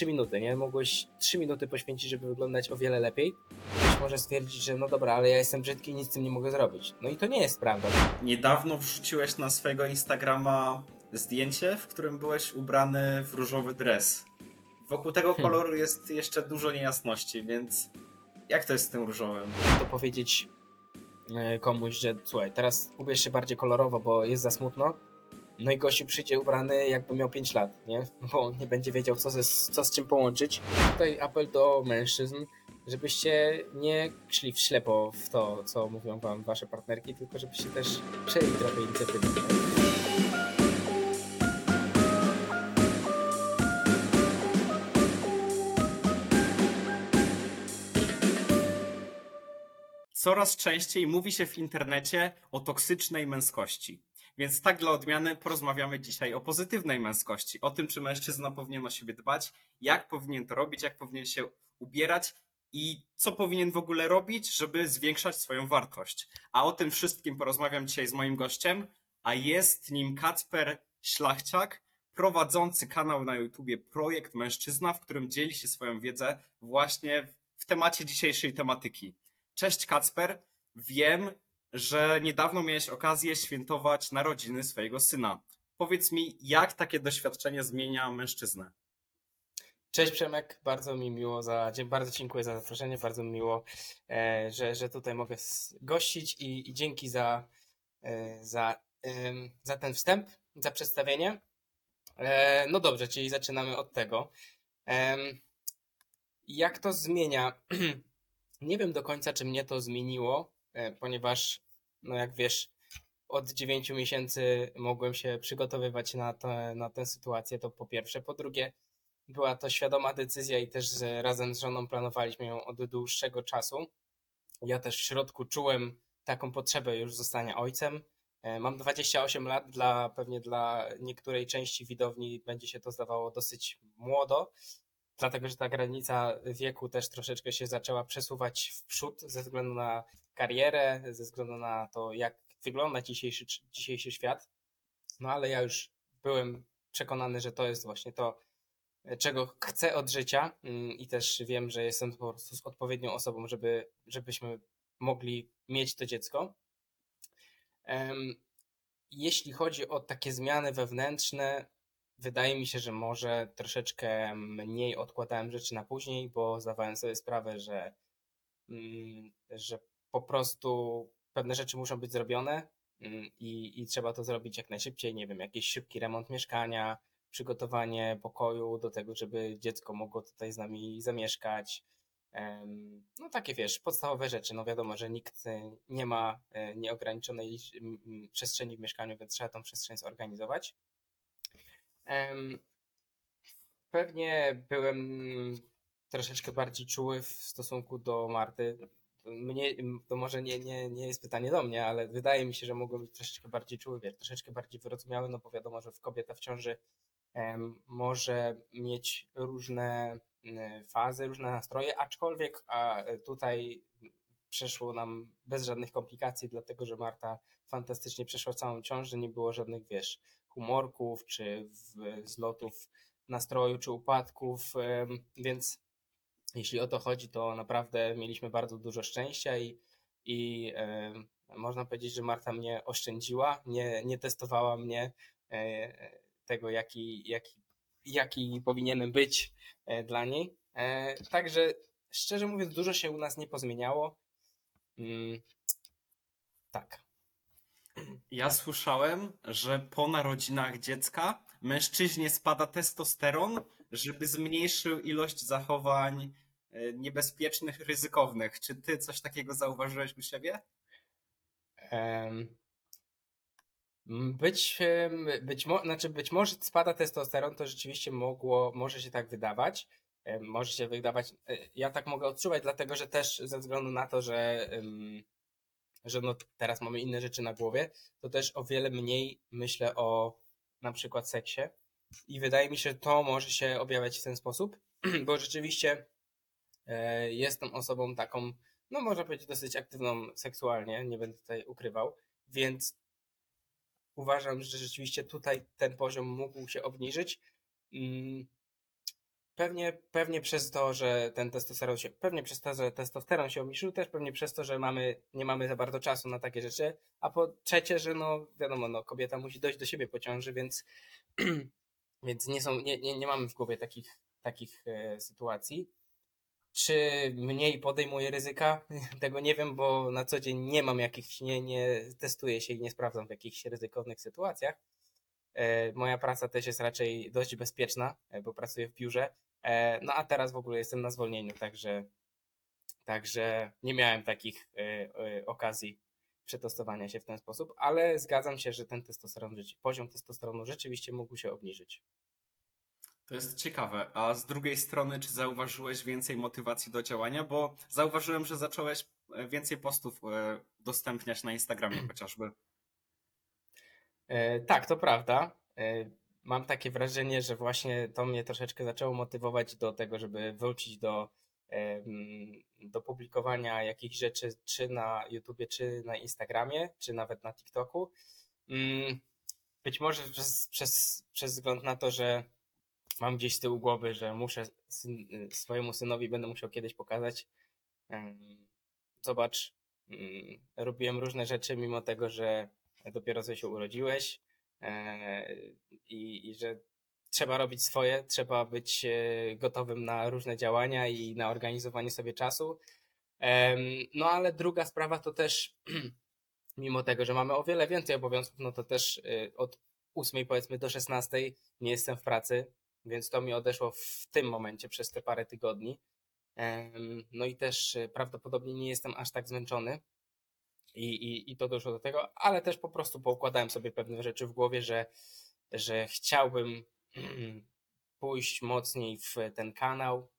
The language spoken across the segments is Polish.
3 minuty, nie? Mogłeś 3 minuty poświęcić, żeby wyglądać o wiele lepiej. Ktoś może stwierdzić, że no dobra, ale ja jestem brzydki i nic z tym nie mogę zrobić. No i to nie jest prawda. Niedawno wrzuciłeś na swojego Instagrama zdjęcie, w którym byłeś ubrany w różowy dres. Wokół tego Hmm. koloru jest jeszcze dużo niejasności, więc jak to jest z tym różowym? To powiedzieć e, komuś, że słuchaj, teraz ubierz się bardziej kolorowo, bo jest za smutno. No i gościu przyjdzie ubrany jakby miał 5 lat, nie? Bo nie będzie wiedział, co, ze, co z czym połączyć. Tutaj apel do mężczyzn, żebyście nie szli w ślepo w to, co mówią wam wasze partnerki, tylko żebyście też przejęli trochę inicjatywy. Coraz częściej mówi się w internecie o toksycznej męskości. Więc tak dla odmiany porozmawiamy dzisiaj o pozytywnej męskości, o tym, czy mężczyzna powinien o siebie dbać, jak powinien to robić, jak powinien się ubierać i co powinien w ogóle robić, żeby zwiększać swoją wartość. A o tym wszystkim porozmawiam dzisiaj z moim gościem, a jest nim Kacper Szlachciak, prowadzący kanał na YouTubie Projekt Mężczyzna, w którym dzieli się swoją wiedzę właśnie w temacie dzisiejszej tematyki. Cześć Kacper, wiem, że niedawno miałeś okazję świętować narodziny swojego syna. Powiedz mi, jak takie doświadczenie zmienia mężczyznę? Cześć Przemek, bardzo mi miło za, bardzo dziękuję za zaproszenie, bardzo mi miło, e, że, że tutaj mogę gościć i, i dzięki za, e, za, za ten wstęp, za przedstawienie. E, no dobrze, czyli zaczynamy od tego. Jak to zmienia? Nie wiem do końca, czy mnie to zmieniło, ponieważ, no jak wiesz, od 9 miesięcy mogłem się przygotowywać na, to, na tę sytuację, to po pierwsze. Po drugie, była to świadoma decyzja i też z, razem z żoną planowaliśmy ją od dłuższego czasu. Ja też w środku czułem taką potrzebę już zostania ojcem. E, Mam 28 lat, dla, pewnie dla niektórej części widowni będzie się to zdawało dosyć młodo, dlatego że ta granica wieku też troszeczkę się zaczęła przesuwać w przód ze względu na karierę, ze względu na to, jak wygląda dzisiejszy, dzisiejszy świat. No ale ja już byłem przekonany, że to jest właśnie to, czego chcę od życia mm, i też wiem, że jestem po prostu z odpowiednią osobą, żeby, żebyśmy mogli mieć to dziecko. Jeśli chodzi o takie zmiany wewnętrzne, wydaje mi się, że może troszeczkę mniej odkładałem rzeczy na później, bo zdawałem sobie sprawę, że, mm, że po prostu pewne rzeczy muszą być zrobione mm, i, i trzeba to zrobić jak najszybciej. Nie wiem, jakiś szybki remont mieszkania, przygotowanie pokoju do tego, żeby dziecko mogło tutaj z nami zamieszkać. No takie wiesz, podstawowe rzeczy. No wiadomo, że nikt e, nie ma e, nieograniczonej lic- m- m- przestrzeni w mieszkaniu, więc trzeba tą przestrzeń zorganizować. Pewnie byłem troszeczkę bardziej czuły w stosunku do Marty. Mnie, to może nie, nie, nie jest pytanie do mnie, ale wydaje mi się, że mogłem być troszeczkę bardziej czuły, wiesz, troszeczkę bardziej wyrozumiały, no bo wiadomo, że w kobieta w ciąży może mieć różne fazy, różne nastroje, aczkolwiek a tutaj przeszło nam bez żadnych komplikacji, dlatego że Marta fantastycznie przeszła całą ciążę, nie było żadnych, wiesz, humorków, czy zlotów nastroju, czy upadków, więc jeśli o to chodzi, to naprawdę mieliśmy bardzo dużo szczęścia i, i można powiedzieć, że Marta mnie oszczędziła, nie, nie testowała mnie e, tego, jaki, jaki, jaki powinienem być e, dla niej. E, Także szczerze mówiąc, dużo się u nas nie pozmieniało. Mm, Tak. Ja słyszałem, że po narodzinach dziecka mężczyźnie spada testosteron, żeby zmniejszył ilość zachowań e, niebezpiecznych, ryzykownych. Czy ty coś takiego zauważyłeś u siebie? Em, Być, być, mo- znaczy być może spada testosteron, to rzeczywiście mogło, może się tak wydawać. Może się wydawać, e, ja tak mogę odczuwać, dlatego że też ze względu na to, że, em, że no teraz mamy inne rzeczy na głowie, to też o wiele mniej myślę o na przykład seksie. I wydaje mi się, że to może się objawiać w ten sposób, bo rzeczywiście e, jestem osobą taką, no można powiedzieć, dosyć aktywną seksualnie, nie będę tutaj ukrywał, więc uważam, że rzeczywiście tutaj ten poziom mógł się obniżyć. Mm, Pewnie, pewnie przez to, że ten testosteron się, pewnie przez to, że testosteron się obniżył, też pewnie przez to, że mamy, nie mamy za bardzo czasu na takie rzeczy, a po trzecie, że no wiadomo, no kobieta musi dojść do siebie po ciąży, więc, więc nie są, nie, nie, nie mamy w głowie takich, takich e, sytuacji. Czy mniej podejmuję ryzyka? Tego nie wiem, bo na co dzień nie mam jakichś, nie, nie testuję się i nie sprawdzam w jakichś ryzykownych sytuacjach. E, moja praca też jest raczej dość bezpieczna, e, bo pracuję w biurze. E, no a teraz w ogóle jestem na zwolnieniu, także, także nie miałem takich okazji przetestowania się w ten sposób, ale zgadzam się, że ten testosteron, poziom testosteronu rzeczywiście mógł się obniżyć. To jest ciekawe. A z drugiej strony, czy zauważyłeś więcej motywacji do działania? Bo zauważyłem, że zacząłeś więcej postów udostępniać na Instagramie chociażby. E, tak, to prawda. E, mam takie wrażenie, że właśnie to mnie troszeczkę zaczęło motywować do tego, żeby wrócić do, do publikowania jakichś rzeczy, czy na YouTubie, czy na Instagramie, czy nawet na TikToku. Mm, być może przez, przez, przez wzgląd na to, że mam gdzieś z tyłu głowy, że muszę syn, swojemu synowi będę musiał kiedyś pokazać. Zobacz, mm, robiłem różne rzeczy, mimo tego, że dopiero co się urodziłeś e, i, i że trzeba robić swoje, trzeba być e, gotowym na różne działania i na organizowanie sobie czasu. No ale druga sprawa to też, mimo tego, że mamy o wiele więcej obowiązków, no to też e, od 8 powiedzmy do 16 nie jestem w pracy, więc to mi odeszło w tym momencie przez te parę tygodni. No i też prawdopodobnie nie jestem aż tak zmęczony, i, i, i to doszło do tego, ale też po prostu poukładałem sobie pewne rzeczy w głowie, że, że chciałbym pójść mocniej w ten kanał,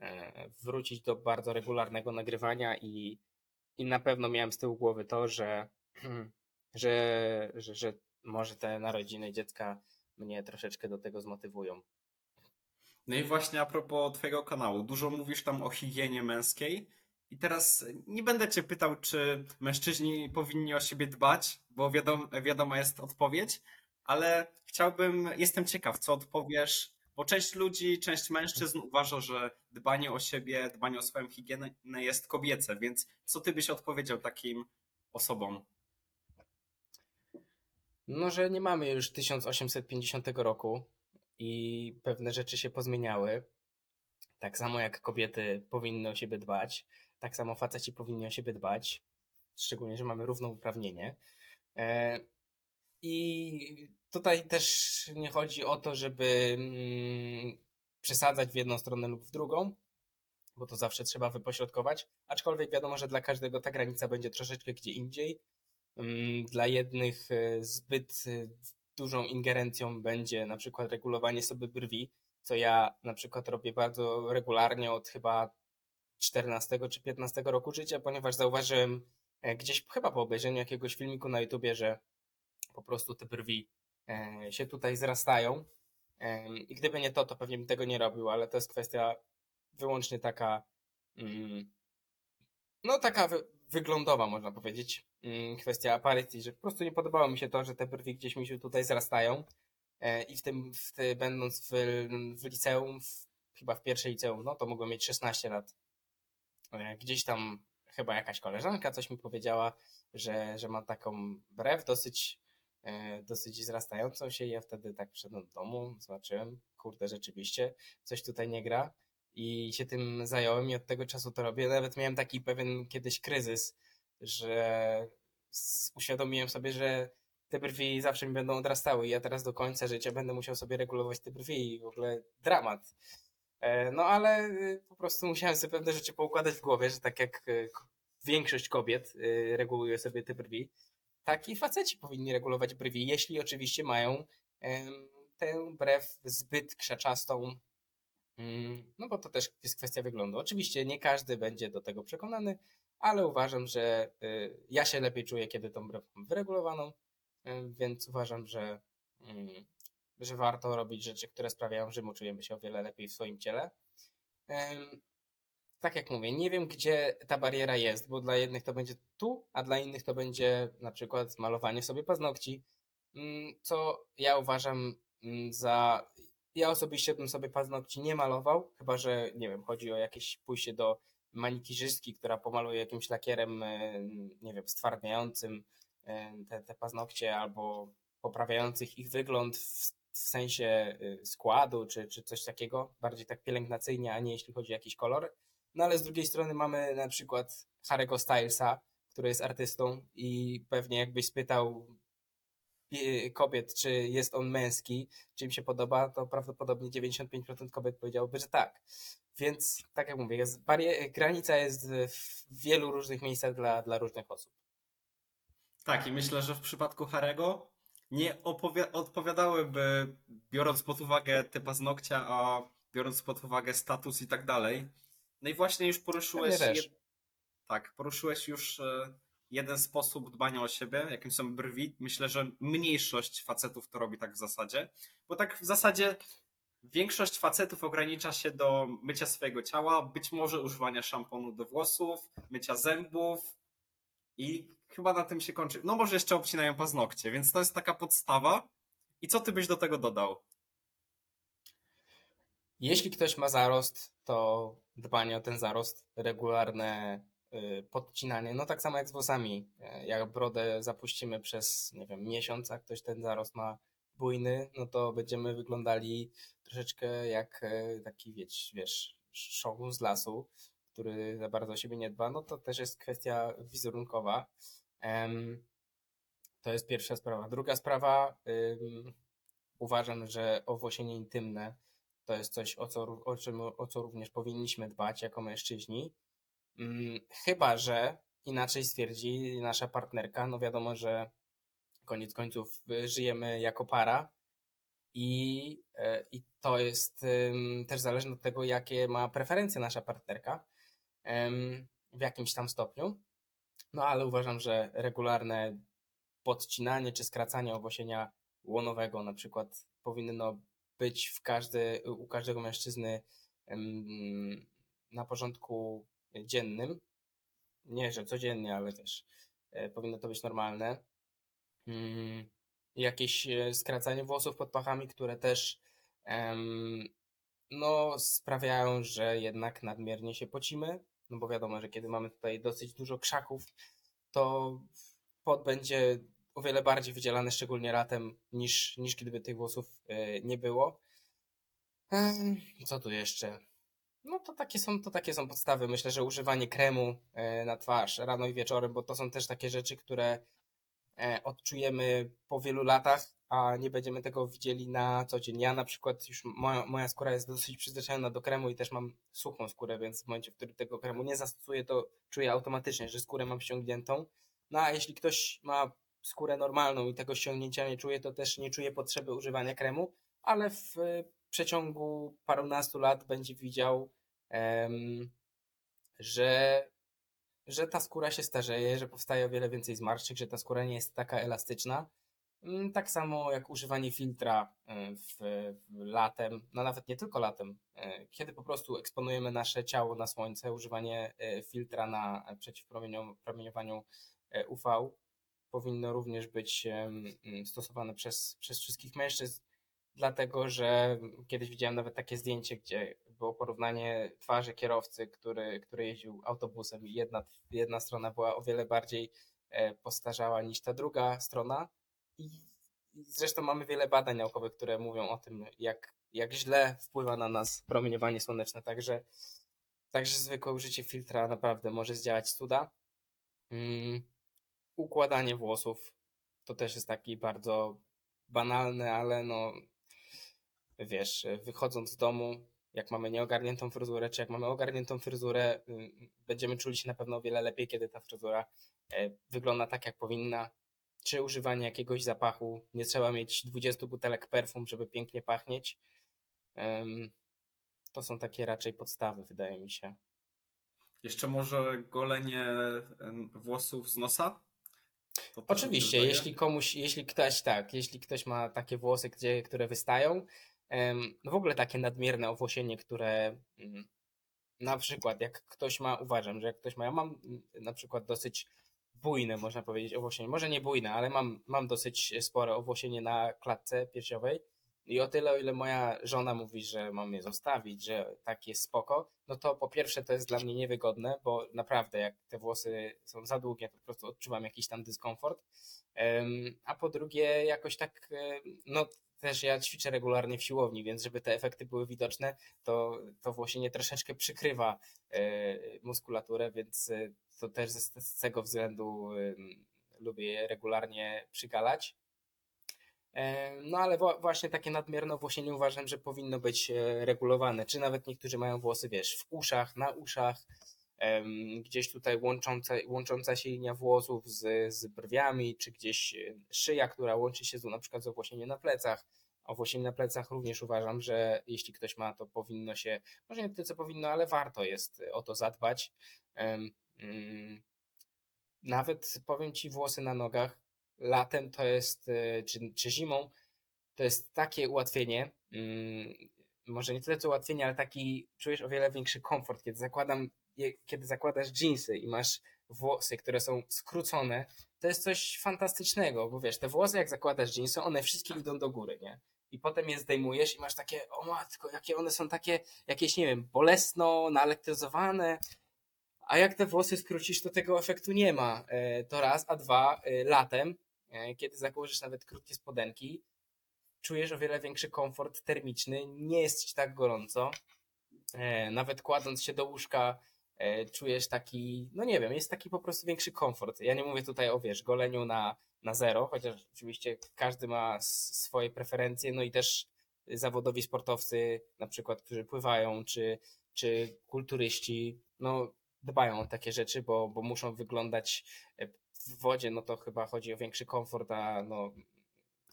e, wrócić do bardzo regularnego nagrywania i, i na pewno miałem z tyłu głowy to, że, że, że, że może te narodziny dziecka mnie troszeczkę do tego zmotywują. No i właśnie a propos Twojego kanału, dużo mówisz tam o higienie męskiej. I teraz nie będę cię pytał, czy mężczyźni powinni o siebie dbać, bo wiadomo, wiadoma jest odpowiedź, ale chciałbym, jestem ciekaw, co odpowiesz, bo część ludzi, część mężczyzn uważa, że dbanie o siebie, dbanie o swoją higienę jest kobiece, więc co ty byś odpowiedział takim osobom? No, że nie mamy już 1850 roku i pewne rzeczy się pozmieniały. Tak samo jak kobiety powinny o siebie dbać, tak samo faceci powinni o siebie dbać, szczególnie, że mamy równouprawnienie. E, I tutaj też nie chodzi o to, żeby mm, przesadzać w jedną stronę lub w drugą, bo to zawsze trzeba wypośrodkować, aczkolwiek wiadomo, że dla każdego ta granica będzie troszeczkę gdzie indziej. Mm, dla jednych e, zbyt e, dużą ingerencją będzie na przykład regulowanie sobie brwi, co ja na przykład robię bardzo regularnie od chyba 14 czy 15 roku życia, ponieważ zauważyłem e, gdzieś chyba po obejrzeniu jakiegoś filmiku na YouTubie, że po prostu te brwi e, się tutaj zrastają. I gdyby nie to, to pewnie bym tego nie robił, ale to jest kwestia wyłącznie taka, mm, no taka wyglądowa, można powiedzieć. Mm, kwestia aparycji, że po prostu nie podobało mi się to, że te brwi gdzieś mi się tutaj zrastają. E, I w tym, w będąc w, w liceum, w, chyba w pierwszej liceum, no to mogłem mieć 16 lat E, gdzieś tam chyba jakaś koleżanka coś mi powiedziała, że, że ma taką brew dosyć, e, dosyć wzrastającą się ja wtedy tak wszedłem do domu, zobaczyłem, kurde, rzeczywiście coś tutaj nie gra i się tym zająłem i od tego czasu to robię. Nawet miałem taki pewien kiedyś kryzys, że uświadomiłem sobie, że te brwi zawsze mi będą odrastały i ja teraz do końca życia będę musiał sobie regulować te brwi i w ogóle dramat. E, no ale y, po prostu musiałem sobie pewne rzeczy poukładać w głowie, że tak jak y, większość kobiet y, reguluje sobie te brwi, tak i faceci powinni regulować brwi, jeśli oczywiście mają tę brew zbyt krzaczastą, mm, no bo to też jest kwestia wyglądu. Oczywiście nie każdy będzie do tego przekonany, ale uważam, że ja się lepiej czuję, kiedy tą brew mam wyregulowaną, więc uważam, że mm, że warto robić rzeczy, które sprawiają, że my czujemy się o wiele lepiej w swoim ciele. Tak jak mówię, nie wiem, gdzie ta bariera jest, bo dla jednych to będzie tu, a dla innych to będzie na przykład malowanie sobie paznokci, mm, co ja uważam mm, za ja osobiście bym sobie paznokci nie malował, chyba że, nie wiem, chodzi o jakieś pójście do manikirzystki, która pomaluje jakimś lakierem, e, nie wiem, stwardniającym e, te, te paznokcie albo poprawiających ich wygląd w, w sensie y, składu czy, czy coś takiego, bardziej tak pielęgnacyjnie, a nie jeśli chodzi o jakiś kolor. No ale z drugiej strony mamy na przykład Harry'ego Stylesa, który jest artystą i pewnie jakbyś spytał y, kobiet, czy jest on męski, czy im się podoba, to prawdopodobnie 95% kobiet powiedziałoby, że tak. Więc tak jak mówię, jest granica jest w wielu różnych miejscach dla, dla różnych osób. Tak, i myślę, że w przypadku Harego nie odpowiadałyby, biorąc pod uwagę te paznokcia, a biorąc pod uwagę status i tak dalej. No i właśnie już poruszyłeś. Jed- Tak, poruszyłeś już e, jeden sposób dbania o siebie, jakim są brwi. Myślę, że mniejszość facetów to robi tak w zasadzie, bo tak w zasadzie większość facetów ogranicza się do mycia swojego ciała, być może używania szamponu do włosów, mycia zębów i chyba na tym się kończy. No może jeszcze obcinają paznokcie, więc to jest taka podstawa. I co ty byś do tego dodał? Jeśli ktoś ma zarost, to dbanie o ten zarost, regularne y, podcinanie, no tak samo jak z włosami. E, Jak brodę zapuścimy przez, nie wiem, miesiąc, a ktoś ten zarost ma bujny, no to będziemy wyglądali troszeczkę jak e, taki, wiesz, wiesz, szogun z lasu, który za bardzo o siebie nie dba, no to też jest kwestia wizerunkowa. To jest pierwsza sprawa. Druga sprawa, uważam, że owłosienie intymne to jest coś, o co, o, czym, o co również powinniśmy dbać jako mężczyźni. Chyba, że inaczej stwierdzi nasza partnerka. No wiadomo, że koniec końców y, żyjemy jako para i, e, i to jest też zależne od tego, jakie ma preferencje nasza partnerka w jakimś tam stopniu. No ale uważam, że regularne podcinanie czy skracanie owłosienia łonowego na przykład powinno być w każdy, u każdego mężczyzny na porządku dziennym. Nie, że codziennie, ale też e, powinno to być normalne. Mm, Jakieś e, skracanie włosów pod pachami, które też no, sprawiają, że jednak nadmiernie się pocimy. No bo wiadomo, że kiedy mamy tutaj dosyć dużo krzaków, to pot będzie o wiele bardziej wydzielany, szczególnie latem, niż, niż gdyby tych włosów e, nie było. Co tu jeszcze? No to takie są, to takie są podstawy. Myślę, że używanie kremu e, na twarz rano i wieczorem, bo to są też takie rzeczy, które e, odczujemy po wielu latach, a nie będziemy tego widzieli na co dzień. Ja na przykład już moja, moja skóra jest dosyć przyzwyczajona do kremu i też mam suchą skórę, więc w momencie, w którym tego kremu nie zastosuję, to czuję automatycznie, że skórę mam ściągniętą. No a jeśli ktoś ma skórę normalną i tego ściągnięcia nie czuje, to też nie czuje potrzeby używania kremu, ale w przeciągu parunastu lat będzie widział, em, że, że ta skóra się starzeje, że powstaje o wiele więcej zmarszczek, że ta skóra nie jest taka elastyczna. Mm, Tak samo jak używanie filtra e, w, w latem, no nawet nie tylko latem, e, kiedy po prostu eksponujemy nasze ciało na słońce, używanie e, filtra na przeciwpromieniowaniu UV powinno również być mm, stosowane przez, przez wszystkich mężczyzn, dlatego że kiedyś widziałem nawet takie zdjęcie, gdzie było porównanie twarzy kierowcy, który, który jeździł autobusem i jedna, jedna strona była o wiele bardziej postarzała niż ta druga strona i zresztą mamy wiele badań naukowych, które mówią o tym, jak, jak źle wpływa na nas promieniowanie słoneczne, także, także zwykłe użycie filtra naprawdę może zdziałać cuda. Mm, układanie włosów to też jest taki bardzo banalny, ale no wiesz, wychodząc z domu, jak mamy nieogarniętą fryzurę, czy jak mamy ogarniętą fryzurę, y, będziemy czuli się na pewno o wiele lepiej, kiedy ta fryzura e, wygląda tak, jak powinna. Czy używanie jakiegoś zapachu, nie trzeba mieć 20 butelek perfum, żeby pięknie pachnieć. To są takie raczej podstawy, wydaje mi się. Jeszcze może golenie włosów z nosa? Oczywiście, jeśli komuś, jeśli ktoś tak, jeśli ktoś ma takie włosy, gdzie, które wystają, no w ogóle takie nadmierne owłosienie, które mm, na przykład jak ktoś ma, uważam, że jak ktoś ma, ja mam mm, na przykład dosyć bujne, można powiedzieć, owłosienie, może nie bujne, ale mam, mam dosyć spore owłosienie na klatce piersiowej I o tyle, o ile moja żona mówi, że mam je zostawić, że tak jest spoko, no to po pierwsze to jest dla mnie niewygodne, bo naprawdę jak te włosy są za długie, to po prostu odczuwam jakiś tam dyskomfort. A po drugie, jakoś tak, no też ja ćwiczę regularnie w siłowni, więc żeby te efekty były widoczne, to, to włosienie troszeczkę przykrywa e, muskulaturę, więc e, to też z, tego względu lubię regularnie przygalać. E, no ale właśnie takie nadmierne włosienie uważam, że powinno być regulowane. Czy nawet niektórzy mają włosy, wiesz, w uszach, na uszach, gdzieś tutaj łącząca, łącząca się linia włosów z, z brwiami, czy gdzieś e, szyja, która łączy się z na przykład z owłosieniem na plecach. Owłosienie na plecach również uważam, że jeśli ktoś ma, to powinno się, może nie tyle co powinno, ale warto jest o to zadbać. Nawet powiem Ci, włosy na nogach latem to jest, e, czy, czy zimą, to jest takie ułatwienie, może nie tyle co ułatwienie, ale taki czujesz o wiele większy komfort, kiedy zakładam kiedy zakładasz jeansy i masz włosy, które są skrócone, to jest coś fantastycznego, bo wiesz, te włosy jak zakładasz jeansy, one wszystkie idą do góry, nie? I potem je zdejmujesz i masz takie, o matko, jakie one są takie, jakieś, nie wiem, bolesno, naelektryzowane, a jak te włosy skrócisz, to tego efektu nie ma. E, to raz, a dwa, e, latem, e, kiedy założysz nawet krótkie spodenki, czujesz o wiele większy komfort termiczny, nie jest ci tak gorąco. Nawet kładąc się do łóżka, czujesz taki, no nie wiem, jest taki po prostu większy komfort. Ja nie mówię tutaj o, wiesz, goleniu na, na zero, chociaż oczywiście każdy ma swoje preferencje, no i też zawodowi sportowcy, na przykład, którzy pływają, czy, czy kulturyści, no dbają o takie rzeczy, bo, bo muszą wyglądać e, w wodzie, no to chyba chodzi o większy komfort, a no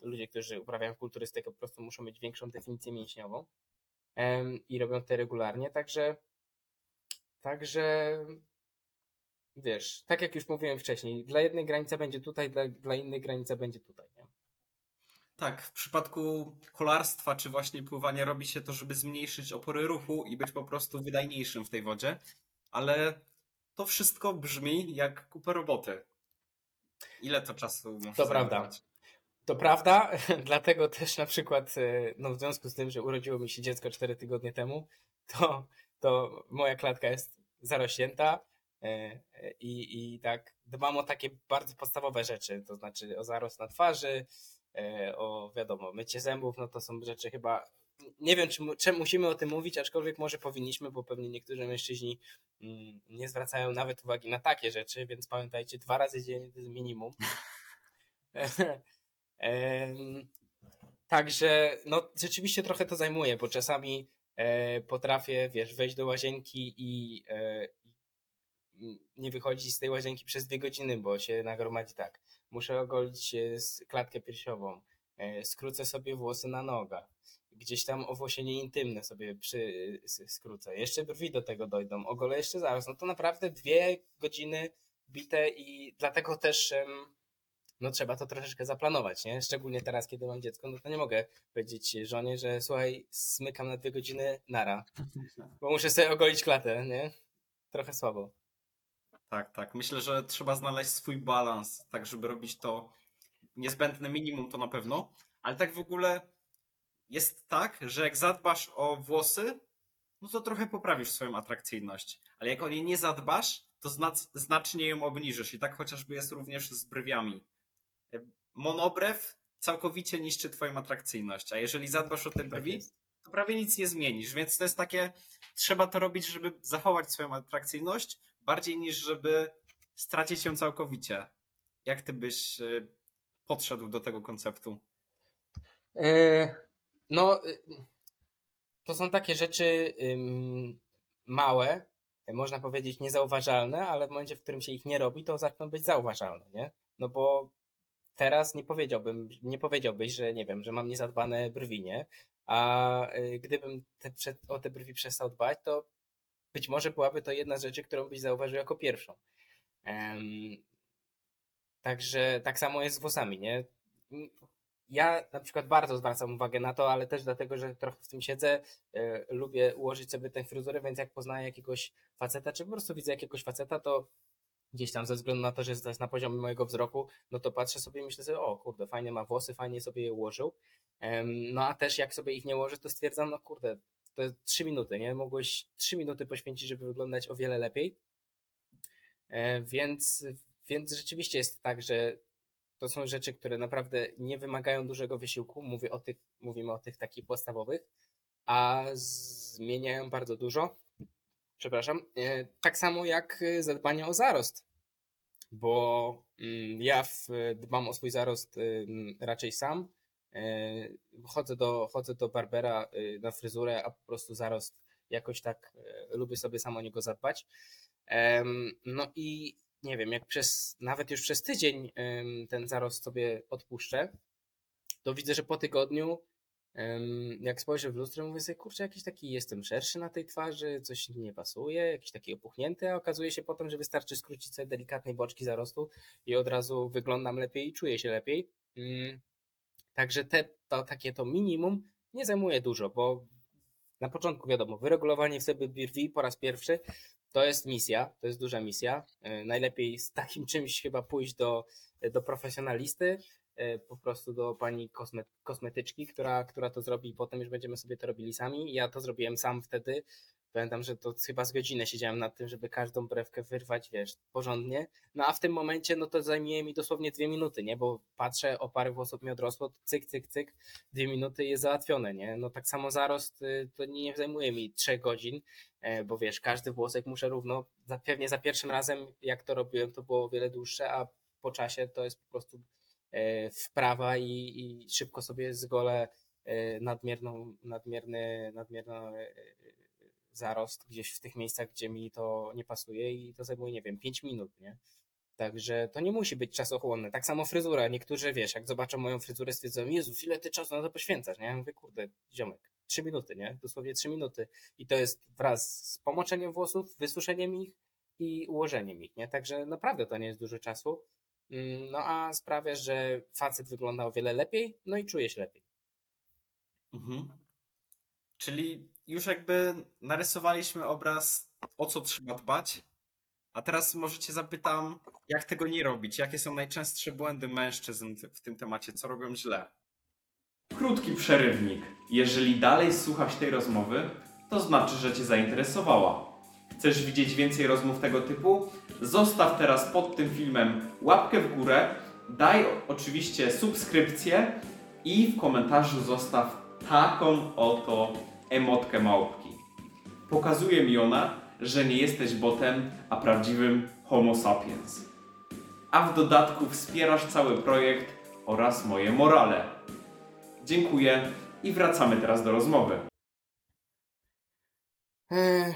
ludzie, którzy uprawiają kulturystykę po prostu muszą mieć większą definicję mięśniową i robią to regularnie, także Także wiesz, tak jak już mówiłem wcześniej, dla jednej granica będzie tutaj, dla, dla innej granica będzie tutaj. Nie? Tak, w przypadku kolarstwa czy właśnie pływania robi się to, żeby zmniejszyć opory ruchu i być po prostu wydajniejszym w tej wodzie, ale to wszystko brzmi jak kupę roboty. Ile to czasu może To prawda. To prawda, dlatego też na przykład, e, no w związku z tym, że urodziło mi się dziecko 4 tygodnie temu, to to moja klatka jest zarośnięta e, i, i tak dbam o takie bardzo podstawowe rzeczy, to znaczy o zarost na twarzy, e, o wiadomo, mycie zębów, no to są rzeczy chyba, nie wiem czy, czy musimy o tym mówić, aczkolwiek może powinniśmy, bo pewnie niektórzy mężczyźni mm, nie zwracają nawet uwagi na takie rzeczy, więc pamiętajcie, dwa razy dziennie to jest minimum. Także no rzeczywiście trochę to zajmuje, bo czasami E, potrafię, wiesz, wejść do łazienki i e, nie wychodzić z tej łazienki przez dwie godziny, bo się nagromadzi tak. Muszę ogolić klatkę piersiową, e, skrócę sobie włosy na nogach, gdzieś tam owłosienie intymne sobie przy, skrócę. Jeszcze brwi do tego dojdą, ogolę jeszcze zaraz. No to naprawdę dwie godziny bite i dlatego też no trzeba to troszeczkę zaplanować, nie? Szczególnie teraz, kiedy mam dziecko, no to nie mogę powiedzieć żonie, że słuchaj, smykam na dwie godziny nara, bo muszę sobie ogolić klatę, nie? Trochę słabo. Tak, tak. Myślę, że trzeba znaleźć swój balans, tak żeby robić to niezbędne minimum to na pewno, ale tak w ogóle jest tak, że jak zadbasz o włosy, no to trochę poprawisz swoją atrakcyjność, ale jak o nie nie zadbasz, to znacznie ją obniżysz. I tak chociażby jest również z brwiami. Monobrew całkowicie niszczy twoją atrakcyjność, a jeżeli zadbasz o te tak brwi, to prawie nic nie zmienisz, więc to jest takie, trzeba to robić, żeby zachować swoją atrakcyjność, bardziej niż żeby stracić ją całkowicie. Jak ty byś y, podszedł do tego konceptu? E, no, y, to są takie rzeczy małe, można powiedzieć niezauważalne, ale w momencie, w którym się ich nie robi, to zaczną być zauważalne, nie? No bo teraz nie powiedziałbym, nie powiedziałbyś, że nie wiem, że mam niezadbane brwi, nie? A y, gdybym te, o te brwi przestał dbać, to być może byłaby to jedna z rzeczy, którą byś zauważył jako pierwszą. Także tak samo jest z włosami, nie? Ja na przykład bardzo zwracam uwagę na to, ale też dlatego, że trochę w tym siedzę, y, lubię ułożyć sobie tę fryzurę, więc jak poznaję jakiegoś faceta, czy po prostu widzę jakiegoś faceta, to gdzieś tam ze względu na to, że jest na poziomie mojego wzroku, no to patrzę sobie i myślę sobie, o kurde, fajnie ma włosy, fajnie sobie je ułożył. No a też jak sobie ich nie ułożę, to stwierdzam, no kurde, to jest 3 minuty, nie? Mogłeś 3 minuty poświęcić, żeby wyglądać o wiele lepiej. E, więc, więc rzeczywiście jest tak, że to są rzeczy, które naprawdę nie wymagają dużego wysiłku. Mówię o tych, mówimy o tych takich podstawowych, a zmieniają bardzo dużo. Przepraszam. E, tak samo jak zadbanie o zarost, bo mm, ja dbam o swój zarost raczej sam. E, chodzę do, chodzę do barbera na fryzurę, a po prostu zarost jakoś tak lubię sobie sam o niego zadbać. No i nie wiem, jak przez, nawet już przez tydzień ten zarost sobie odpuszczę, to widzę, że po tygodniu, jak spojrzę w lustro, mówię sobie, kurczę, jakiś taki jestem szerszy na tej twarzy, coś nie pasuje, jakiś taki opuchnięty, a okazuje się potem, że wystarczy skrócić sobie delikatnej boczki zarostu i od razu wyglądam lepiej i czuję się lepiej. Mm, także te, to takie to minimum nie zajmuje dużo, bo na początku wiadomo, wyregulowanie w sobie brwi po raz pierwszy to jest misja, to jest duża misja. E, najlepiej z takim czymś chyba pójść do, do profesjonalisty, e, po prostu do pani kosmetyczki, która, która to zrobi i potem już będziemy sobie to robili sami. Ja to zrobiłem sam wtedy, Pamiętam, że to chyba z godzinę siedziałem nad tym, żeby każdą brewkę wyrwać, wiesz, porządnie. No a w tym momencie, no to zajmuje mi dosłownie dwie minuty, nie? Bo patrzę, o parę włosów mi odrosło, cyk, cyk, cyk, dwie minuty jest załatwione, nie? No tak samo zarost y, to nie zajmuje mi trzech godzin, e, bo wiesz, każdy włosek muszę równo, pewnie za pierwszym razem, jak to robiłem, to było o wiele dłuższe, a po czasie to jest po prostu e, wprawa i, i szybko sobie zgolę e, nadmierną, nadmierny, nadmierną zarost gdzieś w tych miejscach, gdzie mi to nie pasuje i to zajmuje, nie wiem, 5 minut, nie? Także to nie musi być czasochłonne. Tak samo fryzura. Niektórzy, wiesz, jak zobaczą moją fryzurę, stwierdzą, Jezus, ile ty czasu na to poświęcasz, nie? Ja mówię, kurde, ziomek, 3 minuty, nie? Dosłownie 3 minuty. I to jest wraz z pomoczeniem włosów, wysuszeniem ich i ułożeniem ich, nie? Także naprawdę to nie jest dużo czasu. Mm, no a sprawia, że facet wygląda o wiele lepiej, no i czuje się lepiej. Mhm. Czyli już jakby narysowaliśmy obraz, o co trzeba dbać. A teraz może cię zapytam, jak tego nie robić? Jakie są najczęstsze błędy mężczyzn w tym temacie? Co robią źle? Krótki przerywnik. Jeżeli dalej słuchasz tej rozmowy, to znaczy, że cię zainteresowała. Chcesz widzieć więcej rozmów tego typu? Zostaw teraz pod tym filmem łapkę w górę, daj oczywiście subskrypcję i w komentarzu zostaw taką oto emotkę małpki. Pokazuje mi ona, że nie jesteś botem, a prawdziwym Homo sapiens. A w dodatku wspierasz cały projekt oraz moje morale. Dziękuję i wracamy teraz do rozmowy. E,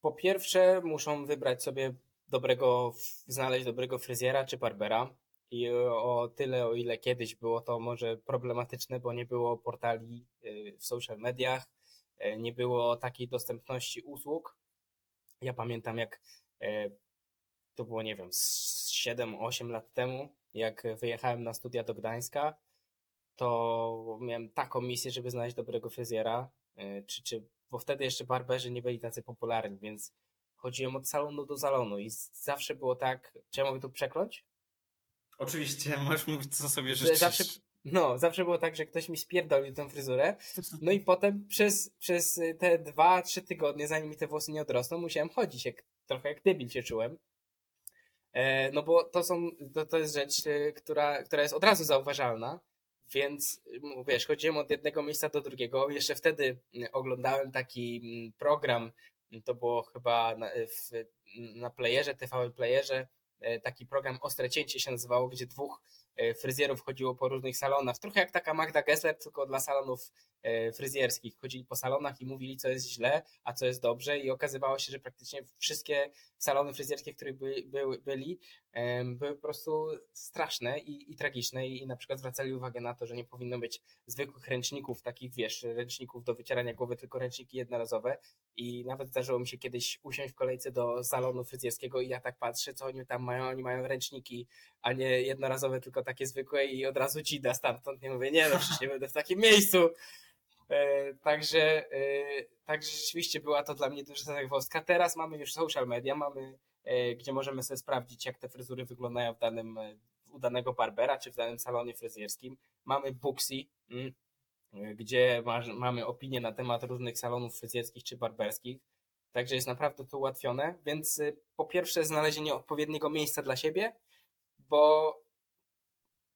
po pierwsze, muszą wybrać sobie dobrego, znaleźć dobrego fryzjera czy barbera. I o tyle, o ile kiedyś było to może problematyczne, bo nie było portali e, w social mediach, nie było takiej dostępności usług. Ja pamiętam, jak e, to było, nie wiem, 7-8 lat temu, jak wyjechałem na studia do Gdańska, to miałem taką misję, żeby znaleźć dobrego fryzjera, e, czy, czy, bo wtedy jeszcze barberzy nie byli tacy popularni, więc chodziłem od salonu do salonu i zawsze było tak, czy ja mogę tu przekląć? Oczywiście, możesz mówić co sobie życzysz. Zawsze, no, zawsze było tak, że ktoś mi spierdolił tę fryzurę. No i potem przez, przez te dwa, trzy tygodnie, zanim mi te włosy nie odrosną, musiałem chodzić, jak, trochę jak debil się czułem. E, no bo to są, to, to jest rzecz, e, która, która jest od razu zauważalna. Więc wiesz, chodziłem od jednego miejsca do drugiego. Jeszcze wtedy oglądałem taki program, to było chyba na, w, na playerze, TV playerze, taki program Ostre Cięcie się nazywało, gdzie dwóch fryzjerów chodziło po różnych salonach, trochę jak taka Magda Gessler, tylko dla salonów e, fryzjerskich. Chodzili po salonach i mówili, co jest źle, a co jest dobrze. I okazywało się, że praktycznie wszystkie salony fryzjerskie, w których by, by, byli, były po prostu straszne i, i tragiczne. I, i na przykład zwracali uwagę na to, że nie powinno być zwykłych ręczników, takich wiesz, ręczników do wycierania głowy, tylko ręczniki jednorazowe. I nawet zdarzyło mi się kiedyś usiąść w kolejce do salonu fryzjerskiego i ja tak patrzę, co oni tam mają, oni mają ręczniki, a nie jednorazowe, tylko takie zwykłe i od razu ci da stamtąd, nie mówię, nie no przecież nie będę w takim miejscu. E, także, e, także rzeczywiście była to dla mnie duża zagwozdka. Teraz mamy już social media, mamy, e, gdzie możemy sobie sprawdzić, jak te fryzury wyglądają w danym, u danego barbera, czy w danym salonie fryzjerskim. Mamy Booksy, mm, gdzie mamy opinie na temat różnych salonów fryzjerskich czy barberskich. Także jest naprawdę to ułatwione. Więc po pierwsze znalezienie odpowiedniego miejsca dla siebie, bo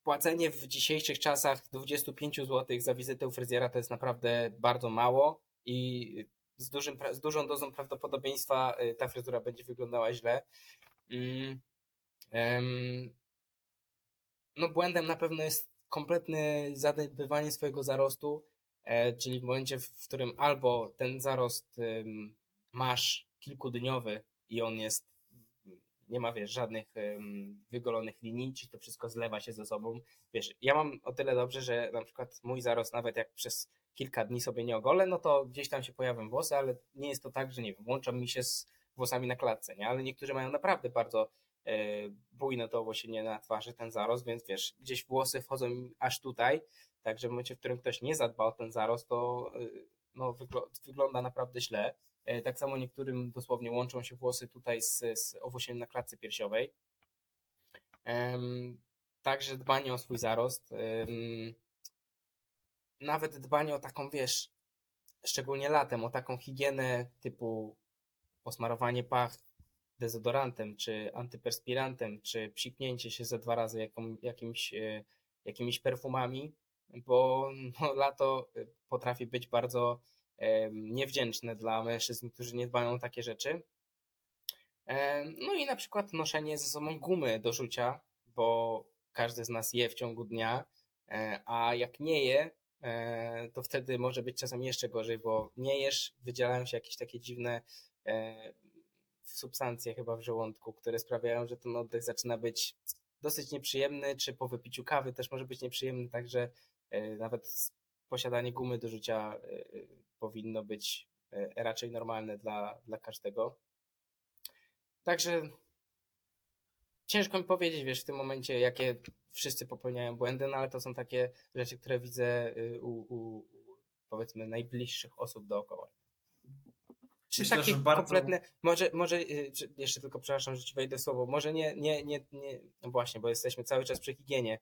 płacenie w dzisiejszych czasach 25 zł za wizytę u fryzjera to jest naprawdę bardzo mało i z, dużym, z dużą dozą prawdopodobieństwa y, ta fryzura będzie wyglądała źle. Mm, no błędem na pewno jest kompletne zadbywanie swojego zarostu, e, czyli w momencie, w którym albo ten zarost masz kilkudniowy i on jest, nie ma wiesz, żadnych wygolonych linii, czy to wszystko zlewa się ze sobą. Wiesz, ja mam o tyle dobrze, że na przykład mój zarost, nawet jak przez kilka dni sobie nie ogolę, no to gdzieś tam się pojawią włosy, ale nie jest to tak, że nie wiem, łączą mi się z włosami na klatce, nie? Ale niektórzy mają naprawdę bardzo e, bujne to owłosienie na twarzy, ten zarost, więc wiesz, gdzieś włosy wchodzą aż tutaj, także w momencie, w którym ktoś nie zadba o ten zarost, to e, no, wygl- wygląda naprawdę źle. E, Tak samo niektórym dosłownie łączą się włosy tutaj z, z owłosieniem na klatce piersiowej. Także dbanie o swój zarost. Nawet dbanie o taką, wiesz, szczególnie latem, o taką higienę typu posmarowanie pach dezodorantem, czy antyperspirantem, czy psiknięcie się ze dwa razy jaką, jakimś, e, jakimiś perfumami, bo no, lato e, potrafi być bardzo niewdzięczne dla mężczyzn, którzy nie dbają o takie rzeczy. No i na przykład noszenie ze sobą gumy do rzucia, bo każdy z nas je w ciągu dnia, e, a jak nie je, e, to wtedy może być czasem jeszcze gorzej, bo nie jesz, wydzielają się jakieś takie dziwne e, substancje chyba w żołądku, które sprawiają, że ten oddech zaczyna być dosyć nieprzyjemny, czy po wypiciu kawy też może być nieprzyjemny, także nawet posiadanie gumy do rzucia e, powinno być e, raczej normalne dla, dla każdego. Także ciężko mi powiedzieć, wiesz, w tym momencie, jakie wszyscy popełniają błędy, no ale to są takie rzeczy, które widzę y, u, u powiedzmy najbliższych osób dookoła. Czy Myślę, takie bardzo- kompletne, może, może y, jeszcze tylko przepraszam, że ci wejdę słowo, może nie, nie, nie, nie, no właśnie, bo jesteśmy cały czas przy higienie, e,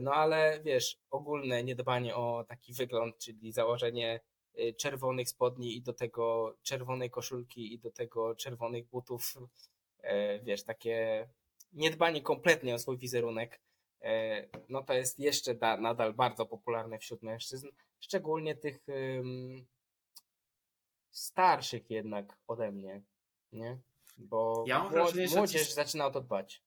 no ale wiesz, ogólne niedbanie o taki wygląd, czyli założenie y, czerwonych spodni i do tego czerwonej koszulki i do tego czerwonych butów, e, wiesz, takie niedbanie kompletnie o swój wizerunek, e, no to jest jeszcze da, nadal bardzo popularne wśród mężczyzn, szczególnie tych ym, starszych jednak ode mnie, nie? Bo Ja mam młod- wrażenie, że młodzież ci- zaczyna o to dbać.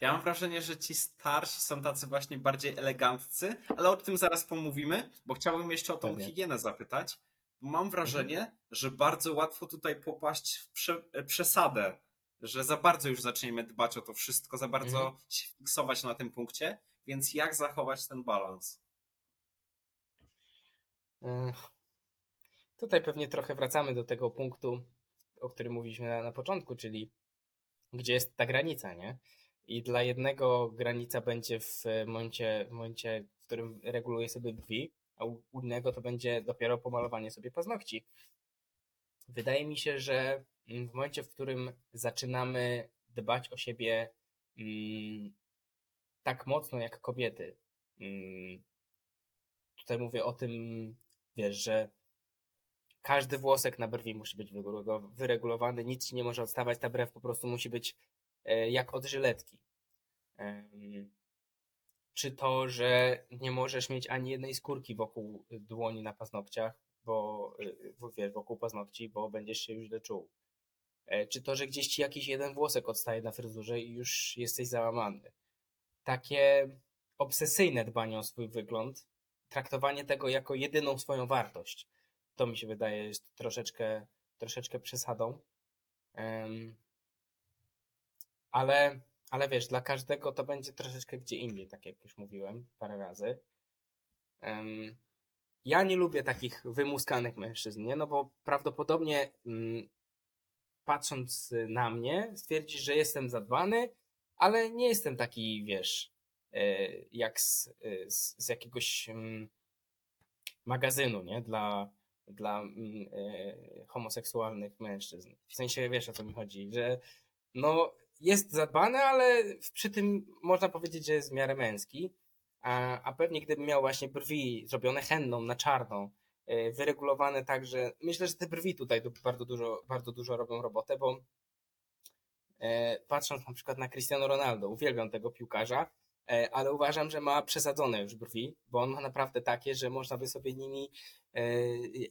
Ja mam wrażenie, że ci starsi są tacy właśnie bardziej eleganccy, ale o tym zaraz pomówimy, bo chciałbym jeszcze o tą Pewnie. higienę zapytać. Mam wrażenie, że bardzo łatwo tutaj popaść w prze, e, przesadę, że za bardzo już zaczniemy dbać o to wszystko, za bardzo Mhm. się fiksować na tym punkcie, więc jak zachować ten balans? Tutaj pewnie trochę wracamy do tego punktu, o którym mówiliśmy na, na początku, czyli gdzie jest ta granica, nie? I dla jednego granica będzie w momencie, w momencie, w którym reguluje sobie brwi, a u innego to będzie dopiero pomalowanie sobie paznokci. Wydaje mi się, że mm, w momencie, w którym zaczynamy dbać o siebie mm, tak mocno jak kobiety, mm, tutaj mówię o tym, wiesz, że każdy włosek na brwi musi być wyregu- wyregulowany, nic ci nie może odstawać, ta brew po prostu musi być e, jak od żyletki. Czy to, że nie możesz mieć ani jednej skórki wokół dłoni na paznokciach, bo wiesz, wokół paznokci, bo będziesz się już czuł. E, Czy to, że gdzieś ci jakiś jeden włosek odstaje na fryzurze i już jesteś załamany. Takie obsesyjne dbanie o swój wygląd, traktowanie tego jako jedyną swoją wartość. To mi się wydaje jest troszeczkę, troszeczkę przesadą. Ale, ale wiesz, dla każdego to będzie troszeczkę gdzie indziej, tak jak już mówiłem parę razy. Em, ja nie lubię takich wymuskanych mężczyzn, nie? No bo prawdopodobnie mm, patrząc na mnie, stwierdzisz, że jestem zadbany, ale nie jestem taki, wiesz, e, jak z, e, z, z jakiegoś mm, magazynu, nie? Dla, dla mm, e, homoseksualnych mężczyzn. W sensie, wiesz o co mi chodzi, że no jest zadbany, ale przy tym można powiedzieć, że jest w miarę męski. A, a pewnie gdybym miał właśnie brwi zrobione henną na czarno, e, wyregulowane tak, że myślę, że te brwi tutaj bardzo dużo, bardzo dużo robią robotę, bo e, patrząc na przykład na Cristiano Ronaldo, uwielbiam tego piłkarza, e, ale uważam, że ma przesadzone już brwi, bo on ma naprawdę takie, że można by sobie nimi,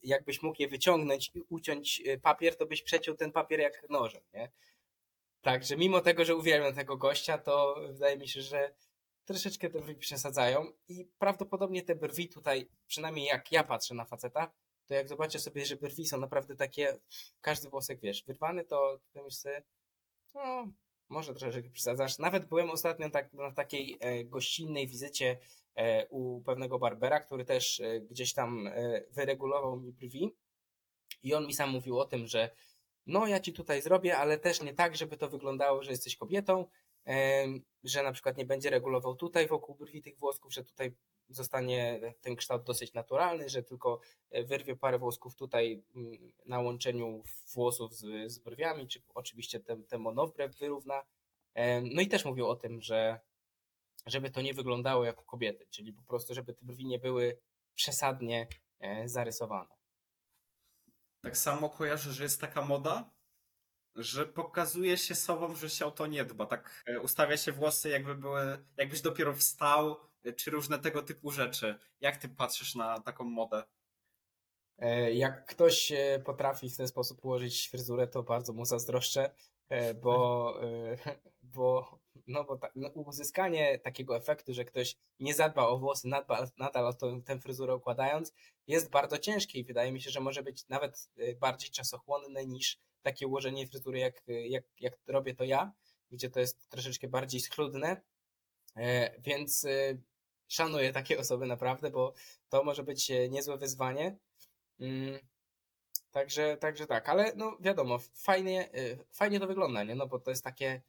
jakbyś mógł je wyciągnąć i uciąć papier, to byś przeciął ten papier jak nożem, nie? Także mimo tego, że uwielbiam tego gościa, to wydaje mi się, że troszeczkę te brwi przesadzają i prawdopodobnie te brwi tutaj, przynajmniej jak ja patrzę na faceta, to jak zobaczę sobie, że brwi są naprawdę takie, każdy włosek, wiesz, wyrwany, to, to myślę no, może troszeczkę przesadzasz. Nawet byłem ostatnio tak, na takiej e, gościnnej wizycie e, u pewnego barbera, który też e, gdzieś tam e, wyregulował mi brwi i on mi sam mówił o tym, że no ja ci tutaj zrobię, ale też nie tak, żeby to wyglądało, że jesteś kobietą, że na przykład nie będzie regulował tutaj wokół brwi tych włosków, że tutaj zostanie ten kształt dosyć naturalny, że tylko e, wyrwie parę włosków tutaj mm, na łączeniu włosów z, z brwiami, czy oczywiście ten, ten wyrówna. No i też mówił o tym, że żeby to nie wyglądało jako kobiety, czyli po prostu, żeby te brwi nie były przesadnie e, zarysowane. Tak samo kojarzę, że jest taka moda, że pokazuje się sobą, że się o to nie dba. Tak e, ustawia się włosy, jakby były, jakbyś dopiero wstał, e, czy różne tego typu rzeczy. Jak ty patrzysz na taką modę? E, jak ktoś potrafi w ten sposób ułożyć fryzurę, to bardzo mu zazdroszczę, bo, bo, no bo ta, no uzyskanie takiego efektu, że ktoś nie zadba o włosy, nadal, nadal o to, tę fryzurę układając, jest bardzo ciężkie i wydaje mi się, że może być nawet bardziej czasochłonne niż takie ułożenie fryzury, jak, jak, jak robię to ja, gdzie to jest troszeczkę bardziej schludne, e, więc e, szanuję takie osoby naprawdę, bo to może być e, niezłe wyzwanie. Mm, także, także tak, ale no wiadomo, fajnie, fajnie to wygląda, nie? No bo to jest takie,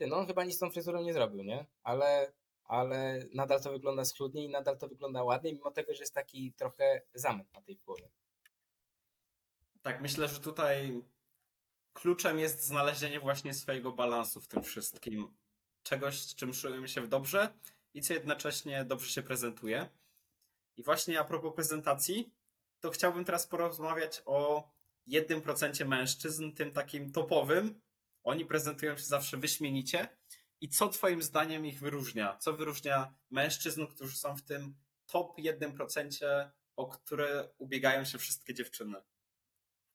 ty, no on chyba nic z tą fryzurą nie zrobił, nie? Ale, ale nadal to wygląda schludnie i nadal to wygląda ładnie, mimo tego, że jest taki trochę zamęt na tej głowie. Tak, myślę, że tutaj kluczem jest znalezienie właśnie swojego balansu w tym wszystkim. Czegoś, czym czujemy się dobrze i co jednocześnie dobrze się prezentuje. I właśnie a propos prezentacji, to chciałbym teraz porozmawiać o jednym procencie mężczyzn, tym takim topowym. Oni prezentują się zawsze wyśmienicie. I co Twoim zdaniem ich wyróżnia? Co wyróżnia mężczyzn, którzy są w tym top 1%, o które ubiegają się wszystkie dziewczyny?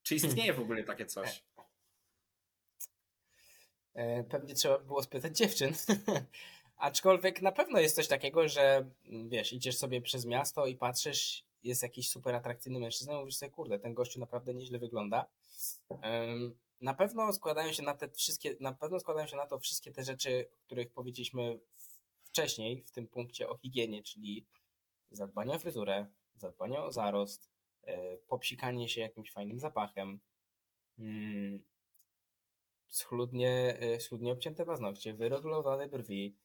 Czy istnieje w ogóle takie coś? E, pewnie trzeba było spytać dziewczyn. Aczkolwiek na pewno jest coś takiego, że mm, wiesz, idziesz sobie przez miasto i patrzysz, jest jakiś super atrakcyjny mężczyzna mówisz sobie, kurde, ten gościu naprawdę nieźle wygląda. Na pewno składają się na te wszystkie, na pewno składają się na to wszystkie te rzeczy, o których powiedzieliśmy wcześniej w tym punkcie o higienie, czyli zadbanie o fryzurę, zadbanie o zarost, e, popsikanie się jakimś fajnym zapachem, mm, schludnie, y, schludnie obcięte paznokcie, wyregulowane brwi.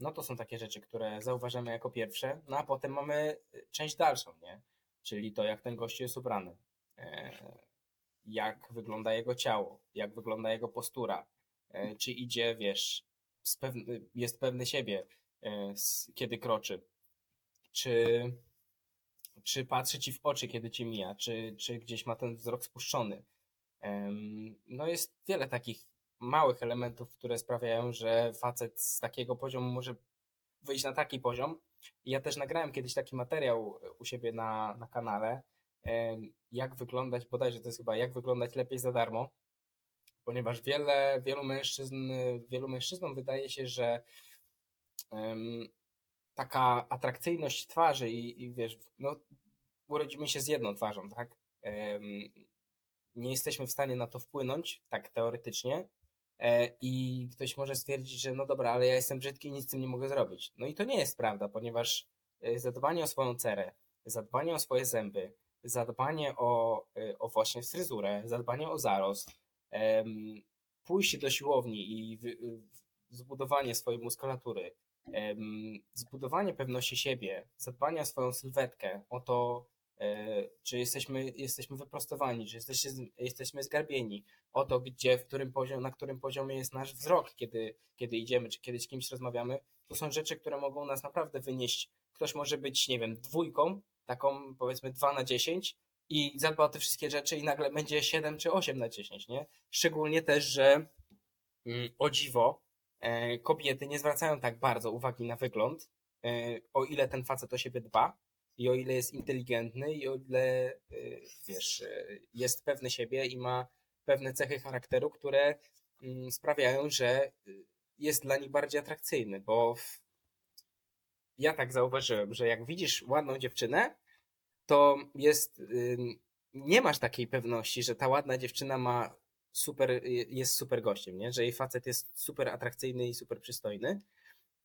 No to są takie rzeczy, które zauważamy jako pierwsze. No a potem mamy y, część dalszą, nie? Czyli to, jak ten gość jest ubrany. Jak wygląda jego ciało, jak wygląda jego postura. E, czy idzie, wiesz, jest pewny siebie, e, kiedy kroczy. Czy, czy patrzy ci w oczy, kiedy ci mija, czy, czy gdzieś ma ten wzrok spuszczony no jest wiele takich małych elementów, które sprawiają, że facet z takiego poziomu może wyjść na taki poziom. Ja też nagrałem kiedyś taki materiał u siebie na, na kanale, jak wyglądać, bodajże to jest chyba jak wyglądać lepiej za darmo, ponieważ wiele, wielu mężczyzn, wielu mężczyznom wydaje się, że um, taka atrakcyjność twarzy i, i wiesz, no urodzimy się z jedną twarzą, tak? Um, nie jesteśmy w stanie na to wpłynąć, tak teoretycznie, e, i ktoś może stwierdzić, że no dobra, ale ja jestem brzydki i nic z tym nie mogę zrobić. No i to nie jest prawda, ponieważ e, zadbanie o swoją cerę, zadbanie o swoje zęby, zadbanie o, e, o właśnie fryzurę, zadbanie o zarost, pójście do siłowni i zbudowanie swojej muskulatury, zbudowanie pewności siebie, zadbanie o swoją sylwetkę, o to, e, czy jesteśmy, jesteśmy wyprostowani, czy jesteśmy, jesteśmy zgarbieni, o to, gdzie, w którym poziom, na którym poziomie jest nasz wzrok, kiedy, kiedy idziemy, czy kiedy z kimś rozmawiamy, to są rzeczy, które mogą nas naprawdę wynieść. Ktoś może być, nie wiem, dwójką, taką powiedzmy 2 na 10 i zadba o te wszystkie rzeczy i nagle będzie 7 czy 8 na 10, nie? Szczególnie też, że mm, o dziwo, e, kobiety nie zwracają tak bardzo uwagi na wygląd, e, o ile ten facet o siebie dba i o ile jest inteligentny i o ile, e, wiesz, jest pewny siebie i ma pewne cechy charakteru, które mm, sprawiają, że y, jest dla nich bardziej atrakcyjny, bo w- ja tak zauważyłem, że jak widzisz ładną dziewczynę, to jest, nie masz takiej pewności, że ta ładna dziewczyna ma super, y, jest super gościem, nie? że jej facet jest super atrakcyjny i super przystojny.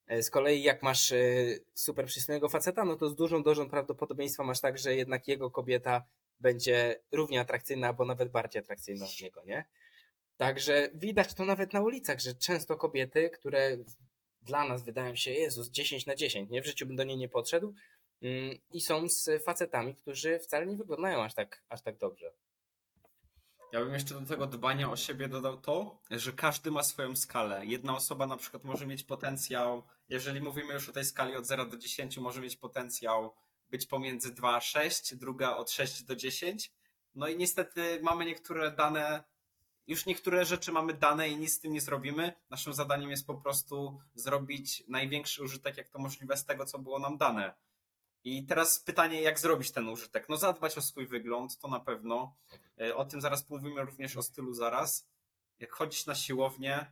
E, Z kolei jak masz y, super przystojnego faceta, no to z dużą dozą prawdopodobieństwa masz tak, że jednak jego kobieta będzie równie atrakcyjna, albo nawet bardziej atrakcyjna od niego, nie? Także widać to nawet na ulicach, że często kobiety, które dla nas wydają się, Jezus, 10 na 10, nie? W życiu bym do niej nie podszedł, mm, i są z facetami, którzy wcale nie wyglądają aż tak, aż tak dobrze. Ja bym jeszcze do tego dbania o siebie dodał to, że każdy ma swoją skalę. Jedna osoba na przykład może mieć potencjał, jeżeli mówimy już o tej skali od 0 do 10, może mieć potencjał być pomiędzy 2 a 6, druga od 6 do 10. No i niestety mamy niektóre dane, już niektóre rzeczy mamy dane i nic z tym nie zrobimy. Naszym zadaniem jest po prostu zrobić największy użytek, jak to możliwe, z tego, co było nam dane. I teraz pytanie, jak zrobić ten użytek? No zadbać o swój wygląd, to na pewno. E, O tym zaraz mówimy również o stylu zaraz. Jak chodzić na siłownię,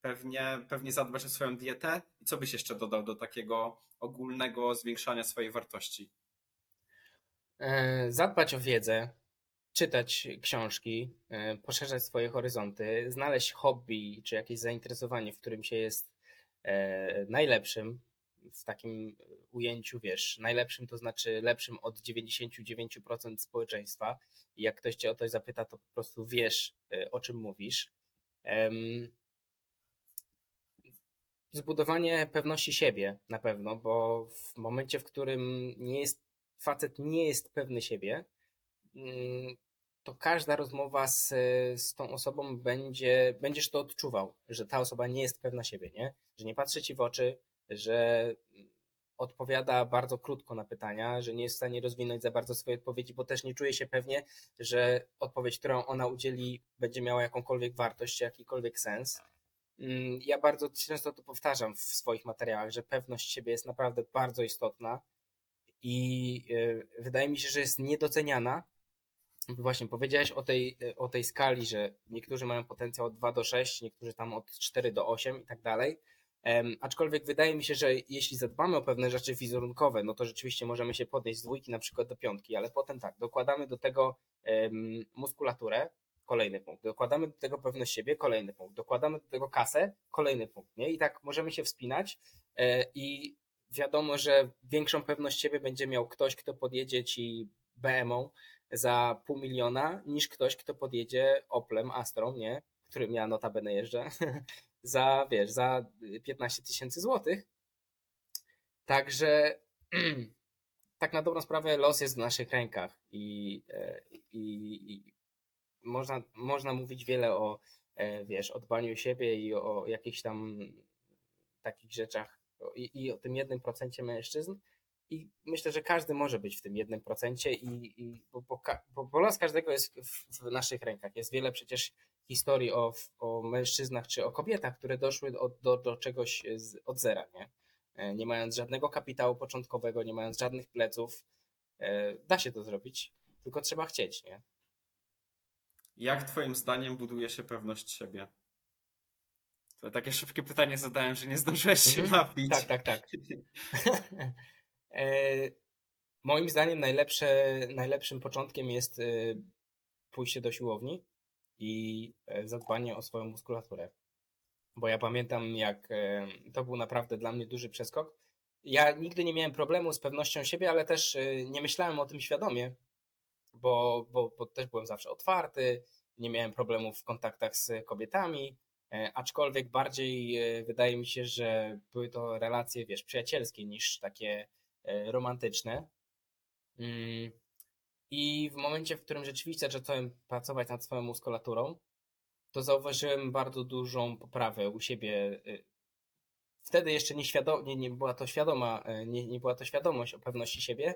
pewnie, pewnie zadbać o swoją dietę. I co byś jeszcze dodał do takiego ogólnego zwiększania swojej wartości? E, Zadbać o wiedzę, czytać książki, e, poszerzać swoje horyzonty, znaleźć hobby czy jakieś zainteresowanie, w którym się jest e, najlepszym w takim ujęciu, wiesz, najlepszym to znaczy lepszym od 99% społeczeństwa. I jak ktoś cię o coś zapyta, to po prostu wiesz, e, o czym mówisz. Zbudowanie pewności siebie na pewno, bo w momencie, w którym nie jest, facet nie jest pewny siebie, to każda rozmowa z, z tą osobą będzie, będziesz to odczuwał, że ta osoba nie jest pewna siebie, nie? Że nie patrzy ci w oczy, że odpowiada bardzo krótko na pytania, że nie jest w stanie rozwinąć za bardzo swojej odpowiedzi, bo też nie czuje się pewnie, że odpowiedź, którą ona udzieli, będzie miała jakąkolwiek wartość, czy jakikolwiek sens. Mm, Ja bardzo często to powtarzam w swoich materiałach, że pewność siebie jest naprawdę bardzo istotna i e, wydaje mi się, że jest niedoceniana. Właśnie powiedziałeś o tej, e, o tej skali, że niektórzy mają potencjał od 2 do 6, niektórzy tam od 4 do 8 i tak dalej. Aczkolwiek wydaje mi się, że jeśli zadbamy o pewne rzeczy wizerunkowe, no to rzeczywiście możemy się podnieść z dwójki na przykład do piątki, ale potem tak, dokładamy do tego em, muskulaturę, kolejny punkt, dokładamy do tego pewność siebie, kolejny punkt, dokładamy do tego kasę, kolejny punkt, nie? I tak możemy się wspinać e, i wiadomo, że większą pewność siebie będzie miał ktoś, kto podjedzie ci BM-ą za pół miliona, niż ktoś, kto podjedzie Oplem, Astrą, nie? Którym ja notabene jeżdżę, za, wiesz, za 15 tysięcy złotych. Także tak na dobrą sprawę los jest w naszych rękach i, e, i, i można, można mówić wiele o, e, wiesz, o dbaniu siebie i o jakichś tam takich rzeczach i, i o tym jednym procencie mężczyzn. I myślę, że każdy może być w tym jednym procencie i, i bo, bo, bo los każdego jest w, w naszych rękach. Jest wiele przecież historii o, o mężczyznach czy o kobietach, które doszły od, do, do czegoś z, od zera, nie? E, Nie mając żadnego kapitału początkowego, nie mając żadnych pleców. E, Da się to zrobić, tylko trzeba chcieć, nie? Jak twoim zdaniem buduje się pewność siebie? To takie szybkie pytanie zadałem, że nie zdążyłeś się Mhm. napić. Tak, tak, tak. E, Moim zdaniem najlepsze, najlepszym początkiem jest e, pójście do siłowni i e, zadbanie o swoją muskulaturę. Bo ja pamiętam, jak to był naprawdę dla mnie duży przeskok. Ja nigdy nie miałem problemu z pewnością siebie, ale też nie myślałem o tym świadomie, bo, bo, bo też byłem zawsze otwarty, nie miałem problemów w kontaktach z kobietami, aczkolwiek bardziej wydaje mi się, że były to relacje, wiesz, przyjacielskie niż takie e, romantyczne. Mm. I w momencie, w którym rzeczywiście zacząłem pracować nad swoją muskulaturą, to zauważyłem bardzo dużą poprawę u siebie. Wtedy jeszcze nieświadomie, nie, nie była to świadoma, nie, nie była to świadomość o pewności siebie,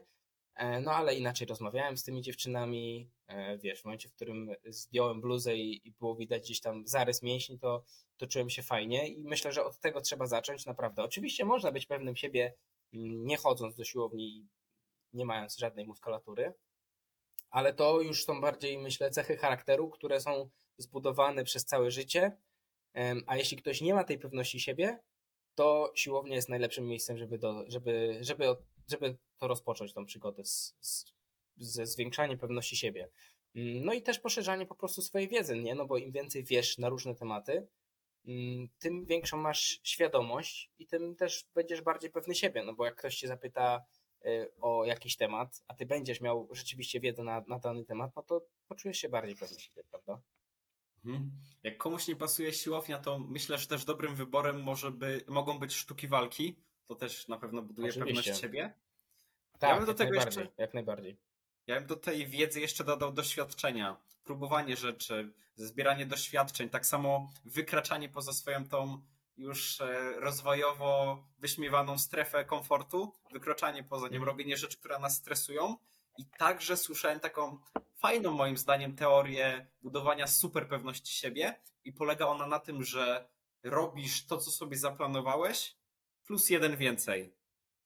E, no ale inaczej rozmawiałem z tymi dziewczynami, e, wiesz, w momencie, w którym zdjąłem bluzę i, i było widać gdzieś tam zarys mięśni, to, to czułem się fajnie i myślę, że od tego trzeba zacząć naprawdę. Oczywiście można być pewnym siebie nie chodząc do siłowni i nie mając żadnej muskulatury, ale to już są bardziej, myślę, cechy charakteru, które są zbudowane przez całe życie, a jeśli ktoś nie ma tej pewności siebie, to siłownia jest najlepszym miejscem, żeby, do, żeby, żeby, żeby to rozpocząć tą przygodę z, z, ze zwiększaniem pewności siebie. Mm, no i też poszerzanie po prostu swojej wiedzy, nie? No bo im więcej wiesz na różne tematy, tym większą masz świadomość i tym też będziesz bardziej pewny siebie, no bo jak ktoś cię zapyta y, o jakiś temat, a ty będziesz miał rzeczywiście wiedzę na, na dany temat, no to poczujesz się bardziej pewny siebie, prawda? Mhm. Jak komuś nie pasuje siłownia, to myślę, że też dobrym wyborem może by, mogą być sztuki walki. To też na pewno buduje Oczywiście. pewność siebie. Tak, ja bym do tego jeszcze, jak najbardziej. Ja bym do tej wiedzy jeszcze dodał doświadczenia, próbowanie rzeczy, zbieranie doświadczeń, tak samo wykraczanie poza swoją tą już e, rozwojowo wyśmiewaną strefę komfortu, wykroczanie poza nią, mhm. robienie rzeczy, które nas stresują. I także słyszałem taką fajną moim zdaniem teorię budowania super pewności siebie i polega ona na tym, że robisz to, co sobie zaplanowałeś, plus jeden więcej.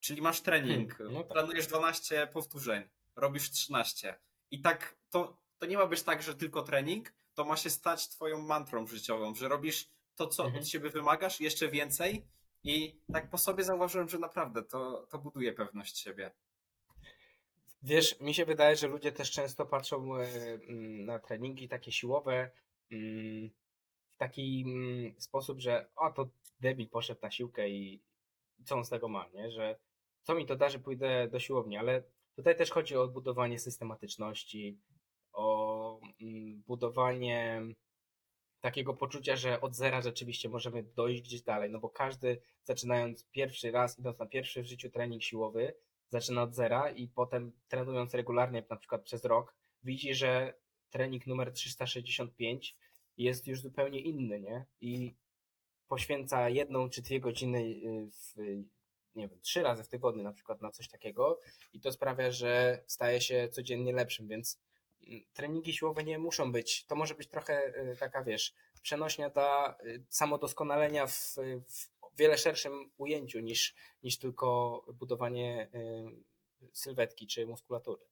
Czyli masz trening, hmm, no tak. planujesz 12 powtórzeń, robisz 13. I tak to, to nie ma być tak, że tylko trening, to ma się stać twoją mantrą życiową, że robisz to, co mhm. od siebie wymagasz, jeszcze więcej. I tak po sobie zauważyłem, że naprawdę to, to buduje pewność siebie. Wiesz, mi się wydaje, że ludzie też często patrzą e, mm, na treningi takie siłowe mm, w taki mm, sposób, że o, to debil poszedł na siłkę i co on z tego ma, nie? Że co mi to da, że pójdę do siłowni, ale tutaj też chodzi o budowanie systematyczności, o budowanie takiego poczucia, że od zera rzeczywiście możemy dojść gdzieś dalej, no bo każdy zaczynając pierwszy raz, idąc na pierwszy w życiu trening siłowy, zaczyna od zera i potem trenując regularnie, na przykład przez rok, widzi, że trening numer 365 jest już zupełnie inny, nie? I poświęca jedną czy dwie godziny y, w, nie wiem, trzy razy w tygodniu na przykład na coś takiego i to sprawia, że staje się codziennie lepszym, więc mm, treningi siłowe nie muszą być, to może być trochę y, taka, wiesz, przenośnia dla y, samodoskonalenia w, w wiele szerszym ujęciu niż, niż tylko budowanie y, sylwetki czy muskulatury.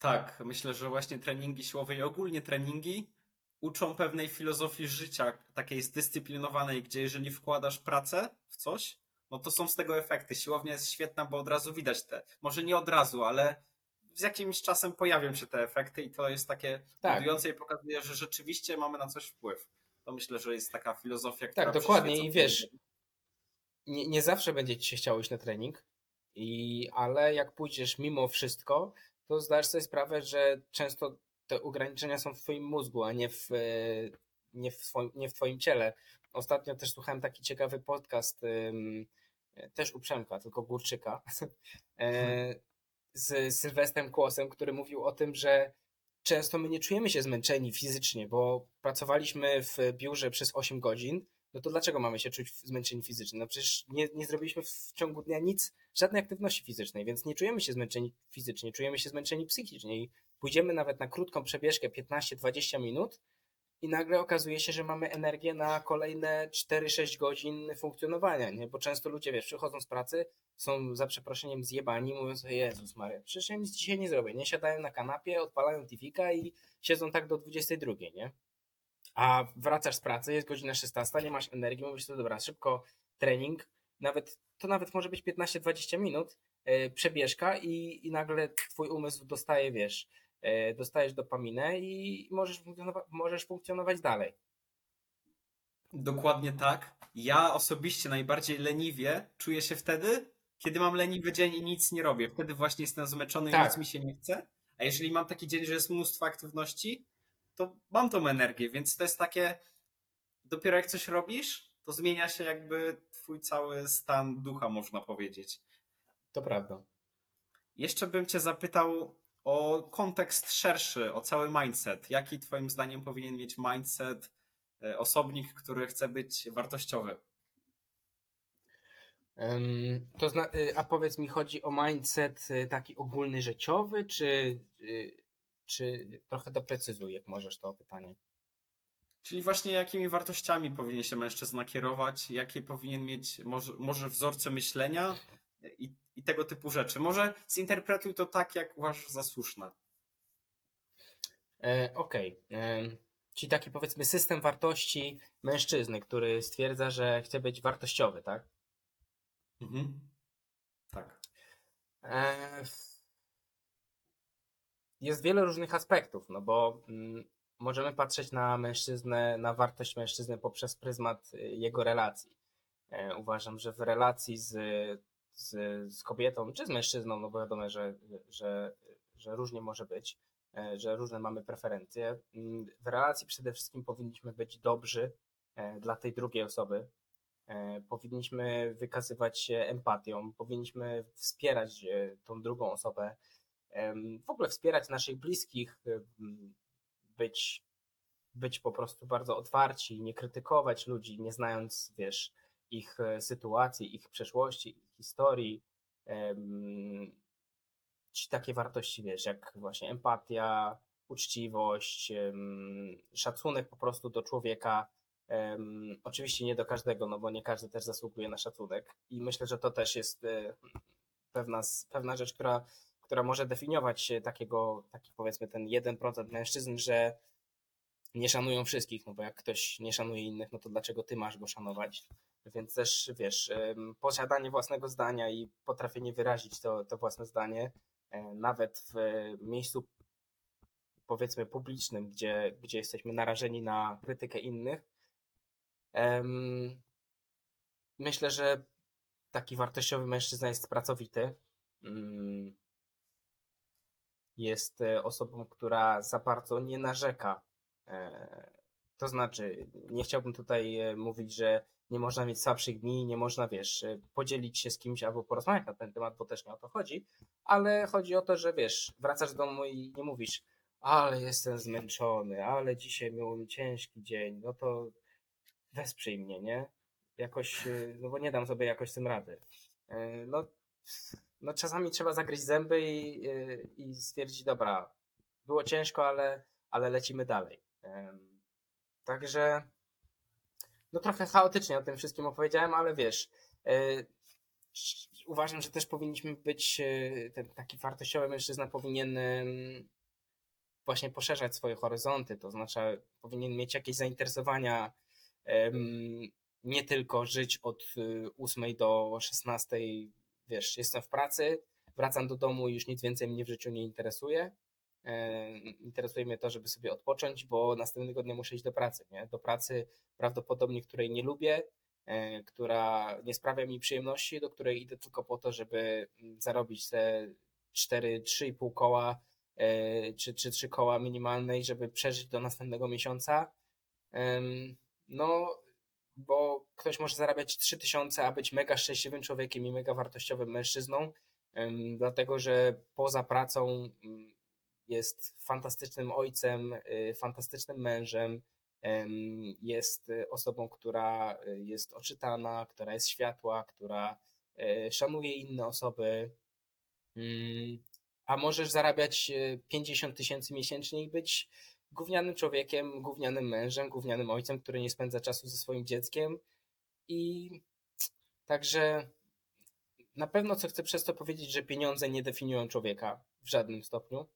Tak, myślę, że właśnie treningi siłowe i ogólnie treningi uczą pewnej filozofii życia, takiej zdyscyplinowanej, gdzie jeżeli wkładasz pracę w coś, no to są z tego efekty. Siłownia jest świetna, bo od razu widać te, może nie od razu, ale z jakimś czasem pojawią się te efekty i to jest takie tak. budujące i pokazuje, że rzeczywiście mamy na coś wpływ. To myślę, że jest taka filozofia, która Tak, dokładnie i wiesz, nie, nie zawsze będzie ci się chciało iść na trening, i, ale jak pójdziesz mimo wszystko, to zdasz sobie sprawę, że często te ograniczenia są w twoim mózgu, a nie w, nie w, swoim, nie w twoim ciele. Ostatnio też słuchałem taki ciekawy podcast, też u Przemka, tylko Górczyka, e, z Sylwestrem Kłosem, który mówił o tym, że często my nie czujemy się zmęczeni fizycznie, bo pracowaliśmy w biurze przez 8 godzin, no to dlaczego mamy się czuć zmęczeni fizycznie? No przecież nie, nie zrobiliśmy w ciągu dnia nic, żadnej aktywności fizycznej, więc nie czujemy się zmęczeni fizycznie, czujemy się zmęczeni psychicznie i pójdziemy nawet na krótką przebieżkę 15-20 minut i nagle okazuje się, że mamy energię na kolejne 4-6 godzin funkcjonowania, nie? Bo często ludzie, wiesz, przychodzą z pracy, są za przeproszeniem zjebani, mówiąc, Jezus Maria, przecież ja nic dzisiaj nie zrobię, nie? Siadają na kanapie, odpalają tifika i siedzą tak do 22, nie? A wracasz z pracy, jest godzina 16, nie masz energii, mówisz, to dobra, szybko trening, nawet, to nawet może być 15-20 minut, yy, przebieżka i, i nagle twój umysł dostaje, wiesz, dostajesz dopaminę i możesz, funkcjonować, możesz funkcjonować dalej. Dokładnie tak. Ja osobiście najbardziej leniwie czuję się wtedy, kiedy mam leniwy dzień i nic nie robię. Wtedy właśnie jestem zmęczony tak. i nic mi się nie chce. A jeżeli mam taki dzień, że jest mnóstwo aktywności, to mam tą energię, więc to jest takie dopiero jak coś robisz, to zmienia się jakby twój cały stan ducha, można powiedzieć. To prawda. Jeszcze bym cię zapytał o kontekst szerszy, o cały mindset. Jaki twoim zdaniem powinien mieć mindset e, osobnik, który chce być wartościowy? To zna, y, a powiedz mi, chodzi o mindset y, taki ogólny, życiowy, czy, y, czy trochę doprecyzuj, jak możesz to pytanie? Czyli właśnie jakimi wartościami powinien się mężczyzna kierować, jakie powinien mieć może, może wzorce myślenia i, i tego typu rzeczy. Może zinterpretuj to tak, jak uważasz za słuszne. E, Okej. Okay. Czyli taki powiedzmy system wartości mężczyzny, który stwierdza, że chce być wartościowy, tak? Mhm. Tak. E, jest wiele różnych aspektów, no bo mm, możemy patrzeć na mężczyznę, na wartość mężczyzny poprzez pryzmat y, jego relacji. E, uważam, że w relacji z, z, z kobietą czy z mężczyzną, no bo wiadomo, że, że, że różnie może być, e, że różne mamy preferencje. Mm, w relacji przede wszystkim powinniśmy być dobrzy dla tej drugiej osoby, E, powinniśmy wykazywać się empatią, powinniśmy wspierać e, tą drugą osobę, w ogóle wspierać naszych bliskich, być, być po prostu bardzo otwarci, nie krytykować ludzi, nie znając, wiesz, ich e, sytuacji, ich przeszłości, ich historii. Czy takie wartości, wiesz, jak właśnie empatia, uczciwość, szacunek po prostu do człowieka, oczywiście nie do każdego, no bo nie każdy też zasługuje na szacunek i myślę, że to też jest e, pewna, pewna rzecz, która, która może definiować takiego, taki powiedzmy ten 1% mężczyzn, że nie szanują wszystkich, no bo jak ktoś nie szanuje innych, no to dlaczego ty masz go szanować? Więc też, wiesz, posiadanie własnego zdania i potrafienie wyrazić to, to własne zdanie, e, nawet w miejscu powiedzmy publicznym, gdzie, gdzie jesteśmy narażeni na krytykę innych, Myślę, że taki wartościowy mężczyzna jest pracowity. Mm. Jest e, osobą, która za bardzo nie narzeka. E, to znaczy, nie chciałbym tutaj e, mówić, że nie można mieć słabszych dni, nie można, wiesz, podzielić się z kimś albo porozmawiać na ten temat, bo też nie o to chodzi, ale chodzi o to, że wiesz, wracasz do domu i nie mówisz, ale jestem zmęczony, ale dzisiaj miałem ciężki dzień, no to wesprzyj mnie, nie? Jakoś, y, no bo nie dam sobie jakoś tym rady. Y, no, no czasami trzeba zagryźć zęby i, y, i stwierdzić, dobra, było ciężko, ale, ale lecimy dalej. Także, no trochę chaotycznie o tym wszystkim opowiedziałem, ale wiesz, uważam, że też powinniśmy być, ten taki wartościowy mężczyzna powinien właśnie poszerzać swoje horyzonty, to znaczy powinien mieć jakieś zainteresowania, nie tylko żyć od 8 y, do 16, wiesz, jestem w pracy, wracam do domu i już nic więcej mnie w życiu nie interesuje. Interesuje mnie to, żeby sobie odpocząć, bo następnego dnia muszę iść do pracy, nie? Do pracy prawdopodobnie, której nie lubię, e, która nie sprawia mi przyjemności, do której idę tylko po to, żeby mm, zarobić te 4, 3,5 koła e, czy, czy 3 koła minimalnej, żeby przeżyć do następnego miesiąca. No, bo ktoś może zarabiać 3000, a być mega szczęśliwym człowiekiem i mega wartościowym mężczyzną, dlatego że poza pracą jest fantastycznym ojcem, y, fantastycznym mężem, jest osobą, która y, jest oczytana, która jest światła, która y, szanuje inne osoby. A możesz zarabiać 50 tysięcy miesięcznie i być gównianym człowiekiem, gównianym mężem, gównianym ojcem, który nie spędza czasu ze swoim dzieckiem. I także na pewno co chcę przez to powiedzieć, że pieniądze nie definiują człowieka w żadnym stopniu.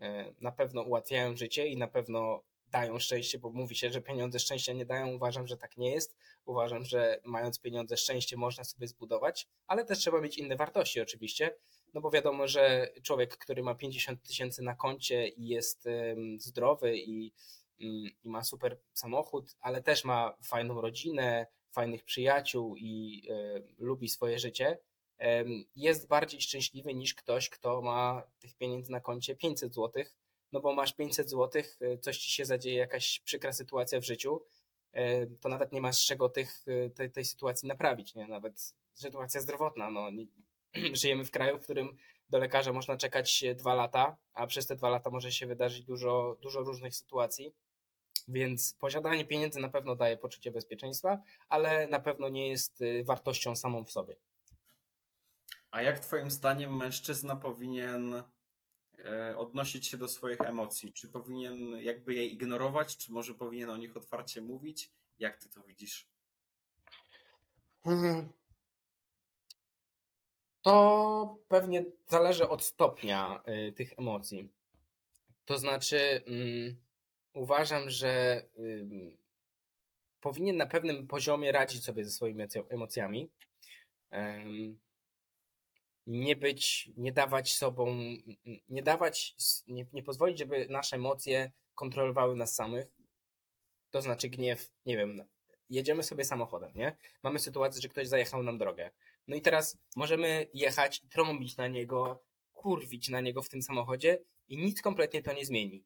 E, na pewno ułatwiają życie i na pewno dają szczęście, bo mówi się, że pieniądze szczęścia nie dają. Uważam, że tak nie jest. Uważam, że mając pieniądze szczęście można sobie zbudować, ale też trzeba mieć inne wartości oczywiście. No bo wiadomo, że człowiek, który ma 50 tysięcy na koncie i jest zdrowy i, mm, i ma super samochód, ale też ma fajną rodzinę, fajnych przyjaciół i e, lubi swoje życie, jest bardziej szczęśliwy niż ktoś, kto ma tych pieniędzy na koncie 500 zł, no bo masz 500 zł, e, coś ci się zadzieje, jakaś przykra sytuacja w życiu e, to nawet nie masz czego tych, e, tej, tej sytuacji naprawić, nie? Nawet sytuacja zdrowotna, no, żyjemy w kraju, w którym do lekarza można czekać dwa lata, a przez te dwa lata może się wydarzyć dużo, dużo różnych sytuacji. Więc posiadanie pieniędzy na pewno daje poczucie bezpieczeństwa, ale na pewno nie jest y, wartością samą w sobie. A jak Twoim zdaniem mężczyzna powinien e, odnosić się do swoich emocji? Czy powinien jakby je ignorować, czy może powinien o nich otwarcie mówić? Jak Ty to widzisz? Mhm. To pewnie zależy od stopnia y, tych emocji. To znaczy, mm, uważam, że powinien na pewnym poziomie radzić sobie ze swoimi emocjami. Nie być, nie dawać sobą, nie dawać, nie, nie pozwolić, żeby nasze emocje kontrolowały nas samych. To znaczy gniew, nie wiem, jedziemy sobie samochodem, nie? Mamy sytuację, że ktoś zajechał nam drogę. No i teraz możemy jechać trąbić na niego, kurwić na niego w tym samochodzie i nic kompletnie to nie zmieni.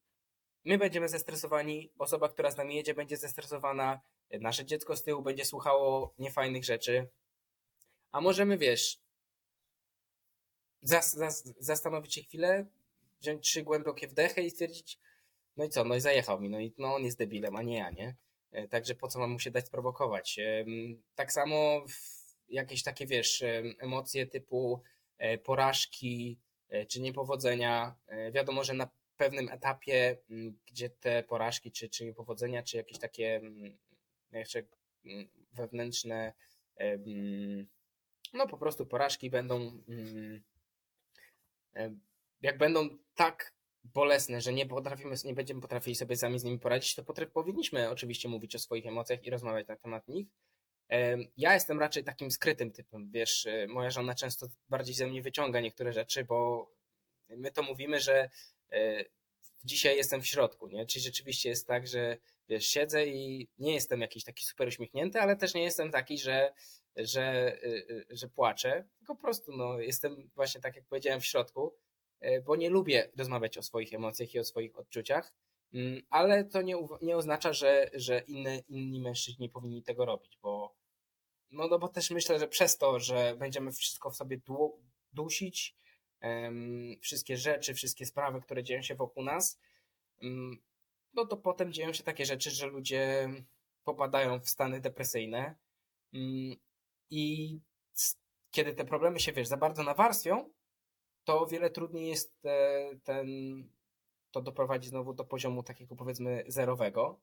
My będziemy zestresowani, osoba, która z nami jedzie, będzie zestresowana, nasze dziecko z tyłu będzie słuchało niefajnych rzeczy. A możemy, wiesz, zas, zas, zastanowić się chwilę, wziąć trzy głębokie wdechy i stwierdzić, no i co, no i zajechał mi, no i no on jest debilem, a nie ja, nie? E, także po co mam mu się dać sprowokować? Tak samo jakieś takie, wiesz, emocje typu e, porażki e, czy niepowodzenia. Wiadomo, że na pewnym etapie, gdzie te porażki, czy, czy niepowodzenia, czy jakieś takie jeszcze wewnętrzne, no po prostu porażki będą, jak będą tak bolesne, że nie potrafimy, nie będziemy potrafili sobie sami z nimi poradzić, to powinniśmy oczywiście mówić o swoich emocjach i rozmawiać na temat nich. Ja jestem raczej takim skrytym typem, wiesz, e, moja żona często bardziej ze mnie wyciąga niektóre rzeczy, bo my to mówimy, że e, dzisiaj jestem w środku, nie? Czyli rzeczywiście jest tak, że wiesz, siedzę i nie jestem jakiś taki super uśmiechnięty, ale też nie jestem taki, że, że, e, że płaczę, tylko po prostu no, jestem właśnie tak, jak powiedziałem, w środku, bo nie lubię rozmawiać o swoich emocjach i o swoich odczuciach, mm, ale to nie, nie oznacza, że, że inny, inni mężczyźni powinni tego robić, bo no, no bo też myślę, że przez to, że będziemy wszystko w sobie dusić, wszystkie rzeczy, wszystkie sprawy, które dzieją się wokół nas, no to potem dzieją się takie rzeczy, że ludzie popadają w stany depresyjne i kiedy te problemy się, wiesz, za bardzo nawarstwią, to o wiele trudniej jest ten, to doprowadzić znowu do poziomu takiego powiedzmy zerowego,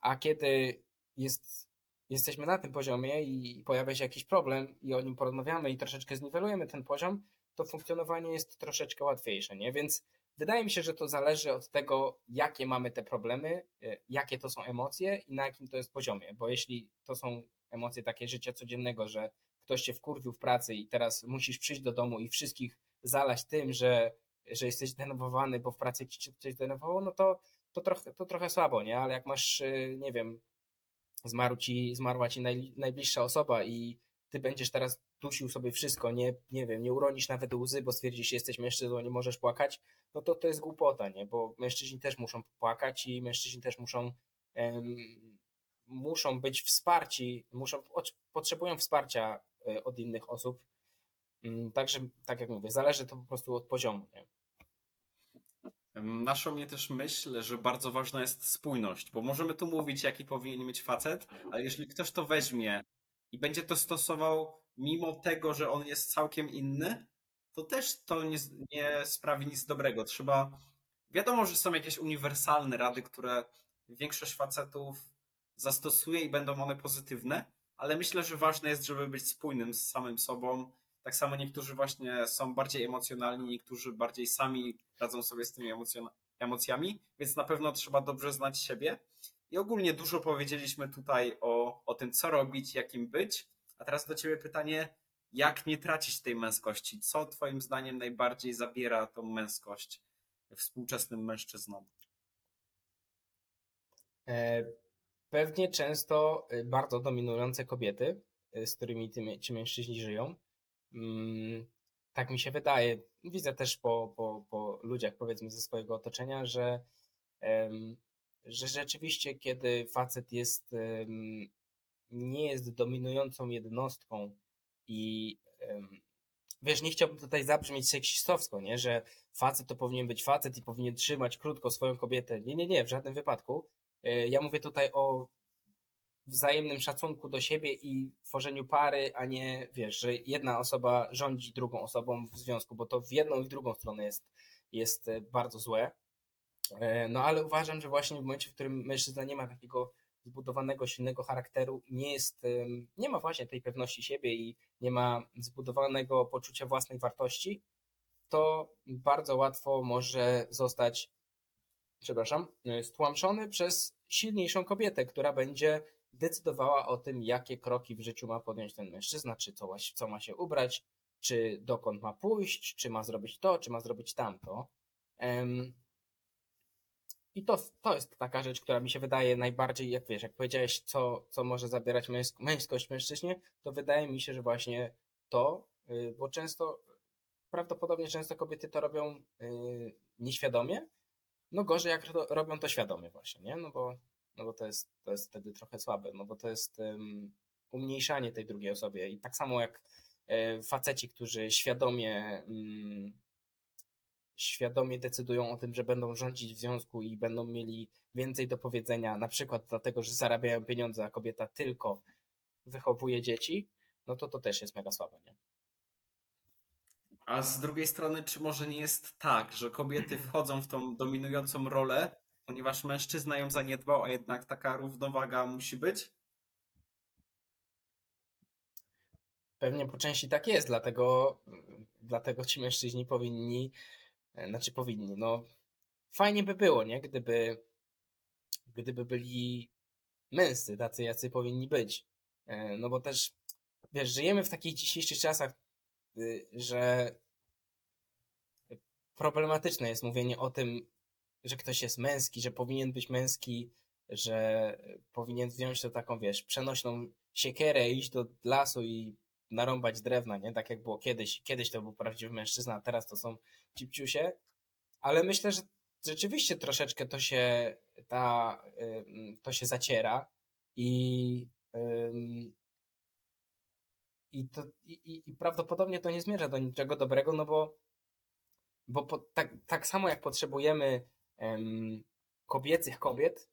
a kiedy jest jesteśmy na tym poziomie i pojawia się jakiś problem i o nim porozmawiamy i troszeczkę zniwelujemy ten poziom, to funkcjonowanie jest troszeczkę łatwiejsze, nie? Więc wydaje mi się, że to zależy od tego, jakie mamy te problemy, y, jakie to są emocje i na jakim to jest poziomie, bo jeśli to są emocje takie życia codziennego, że ktoś cię wkurwił w pracy i teraz musisz przyjść do domu i wszystkich zalać tym, że, że jesteś denerwowany, bo w pracy ci coś denerwowało, no to, to, trochę, to trochę słabo, nie? Ale jak masz, y, nie wiem, zmarł ci, zmarła ci naj, najbliższa osoba i ty będziesz teraz dusił sobie wszystko, nie, nie wiem, nie uronisz nawet łzy, bo stwierdzisz, że jesteś mężczyzną, nie możesz płakać, no to to jest głupota, nie? Bo mężczyźni też muszą płakać i mężczyźni też muszą um, muszą być wsparci, muszą, potrzebują wsparcia e, od innych osób. Mm, także, tak jak mówię, zależy to po prostu od poziomu. Nie? Naszą mnie też myśl, że bardzo ważna jest spójność, bo możemy tu mówić, jaki powinien mieć facet, ale jeżeli ktoś to weźmie i będzie to stosował mimo tego, że on jest całkiem inny, to też to nie, nie sprawi nic dobrego. Trzeba. Wiadomo, że są jakieś uniwersalne rady, które większość facetów zastosuje i będą one pozytywne, ale myślę, że ważne jest, żeby być spójnym z samym sobą, tak samo niektórzy właśnie są bardziej emocjonalni, niektórzy bardziej sami radzą sobie z tymi emocjami, więc na pewno trzeba dobrze znać siebie. I ogólnie dużo powiedzieliśmy tutaj o, o tym, co robić, jakim być. A teraz do Ciebie pytanie, jak nie tracić tej męskości? Co Twoim zdaniem najbardziej zabiera tą męskość współczesnym mężczyznom? E, pewnie często y, bardzo dominujące kobiety, y, z którymi ci mężczyźni żyją. Mm, tak mi się wydaje. Widzę też po, po, po ludziach, powiedzmy, ze swojego otoczenia, że, że rzeczywiście, kiedy facet jest, nie jest dominującą jednostką i wiesz, nie chciałbym tutaj zabrzmieć seksistowsko, nie, że facet to powinien być facet i powinien trzymać krótko swoją kobietę. Nie, nie, nie, w żadnym wypadku. E, Ja mówię tutaj o wzajemnym szacunku do siebie i tworzeniu pary, a nie, wiesz, że jedna osoba rządzi drugą osobą w związku, bo to w jedną i w drugą stronę jest, jest e, bardzo złe. E, No ale uważam, że właśnie w momencie, w którym mężczyzna nie ma takiego zbudowanego, silnego charakteru, nie jest, nie ma właśnie tej pewności siebie i nie ma zbudowanego poczucia własnej wartości, to bardzo łatwo może zostać, przepraszam, stłamszony przez silniejszą kobietę, która będzie decydowała o tym, jakie kroki w życiu ma podjąć ten mężczyzna, czy co, co ma się ubrać, czy dokąd ma pójść, czy ma zrobić to, czy ma zrobić tamto. I to, to jest taka rzecz, która mi się wydaje najbardziej, jak wiesz, jak powiedziałeś, co, co może zabierać męsk- męskość mężczyźnie, to wydaje mi się, że właśnie to, y, bo często, prawdopodobnie często kobiety to robią y, nieświadomie, no gorzej jak ro- robią to świadomie właśnie, nie? No bo, no bo to, jest, to jest wtedy trochę słabe, no bo to jest um, umniejszanie tej drugiej osobie i tak samo jak e, faceci, którzy świadomie mm, świadomie decydują o tym, że będą rządzić w związku i będą mieli więcej do powiedzenia, na przykład dlatego, że zarabiają pieniądze, a kobieta tylko wychowuje dzieci, no to to też jest mega słabe, nie? A z drugiej strony, czy może nie jest tak, że kobiety wchodzą w tą dominującą rolę, ponieważ mężczyzna ją zaniedbał, a jednak taka równowaga musi być? Pewnie po części tak jest, dlatego, dlatego ci mężczyźni powinni, e, znaczy powinni, no fajnie by było, nie? Gdyby, gdyby byli męscy, tacy jacy powinni być. E, No bo też, wiesz, żyjemy w takich dzisiejszych czasach, że problematyczne jest mówienie o tym, że ktoś jest męski, że powinien być męski, że powinien wziąć to taką, wiesz, przenośną siekierę, iść do lasu i narąbać drewna, nie? Tak jak było kiedyś. Kiedyś to był prawdziwy mężczyzna, a teraz to są cipciusie. Ale myślę, że rzeczywiście troszeczkę to się ta, to się zaciera i i, to, i, i- prawdopodobnie to nie zmierza do niczego dobrego, no bo, bo po, tak, tak samo jak potrzebujemy em, kobiecych kobiet,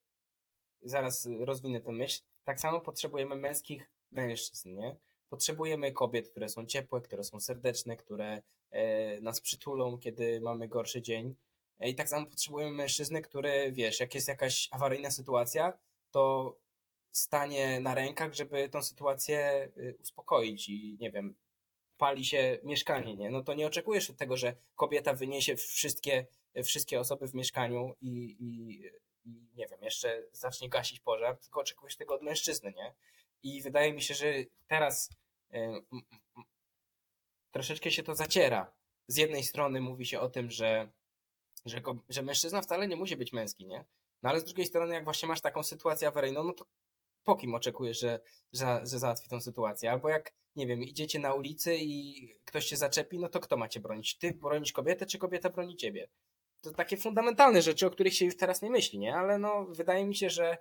zaraz rozwinę tę myśl, tak samo potrzebujemy męskich mężczyzn, nie? Potrzebujemy kobiet, które są ciepłe, które są serdeczne, które e, nas przytulą, kiedy mamy gorszy dzień. E, I tak samo potrzebujemy mężczyzny, który, wiesz, jak jest jakaś awaryjna sytuacja, to stanie na rękach, żeby tą sytuację y, uspokoić i nie wiem, pali się mieszkanie, nie? No to nie oczekujesz od tego, że kobieta wyniesie wszystkie, wszystkie osoby w mieszkaniu i, i, i nie wiem, jeszcze zacznie gasić pożar, tylko oczekujesz tego od mężczyzny, nie? I wydaje mi się, że teraz y, troszeczkę się to zaciera. Z jednej strony mówi się o tym, że, że, że mężczyzna wcale nie musi być męski, nie? No ale z drugiej strony, jak właśnie masz taką sytuację awaryjną, no to po kim oczekujesz, że, że, że załatwi tą sytuację? Albo jak, nie wiem, idziecie na ulicy i ktoś cię zaczepi, no to kto macie bronić? Ty bronisz kobietę, czy kobieta broni ciebie? To takie fundamentalne rzeczy, o których się już teraz nie myśli, nie? Ale no, wydaje mi się, że,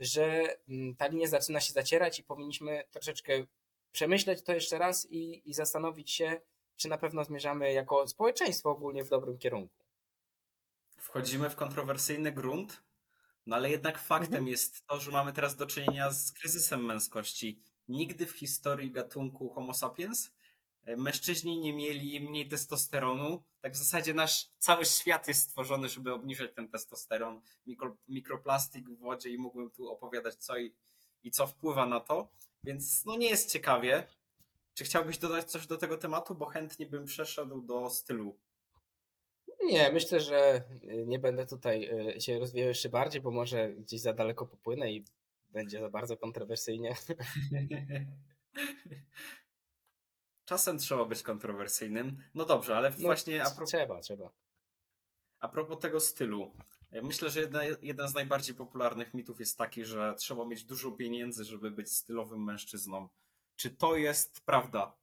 że mm, ta linia zaczyna się zacierać i powinniśmy troszeczkę przemyśleć to jeszcze raz i, i zastanowić się, czy na pewno zmierzamy jako społeczeństwo ogólnie w dobrym kierunku. Wchodzimy w kontrowersyjny grunt, no ale jednak faktem Mhm. jest to, że mamy teraz do czynienia z kryzysem męskości. Nigdy w historii gatunku Homo sapiens e, mężczyźni nie mieli mniej testosteronu. Tak w zasadzie nasz cały świat jest stworzony, żeby obniżyć ten testosteron. Mikro, mikroplastik w wodzie i mógłbym tu opowiadać co i, i co wpływa na to. Więc no nie jest ciekawie. Czy chciałbyś dodać coś do tego tematu? Bo chętnie bym przeszedł do stylu. Nie, myślę, że y, nie będę tutaj y, się rozwijał jeszcze bardziej, bo może gdzieś za daleko popłynę i będzie za bardzo kontrowersyjnie. Czasem trzeba być kontrowersyjnym. No dobrze, ale No, właśnie a propos, Trzeba, trzeba. a propos tego stylu. Myślę, że jedna, jeden z najbardziej popularnych mitów jest taki, że trzeba mieć dużo pieniędzy, żeby być stylowym mężczyzną. Czy to jest prawda?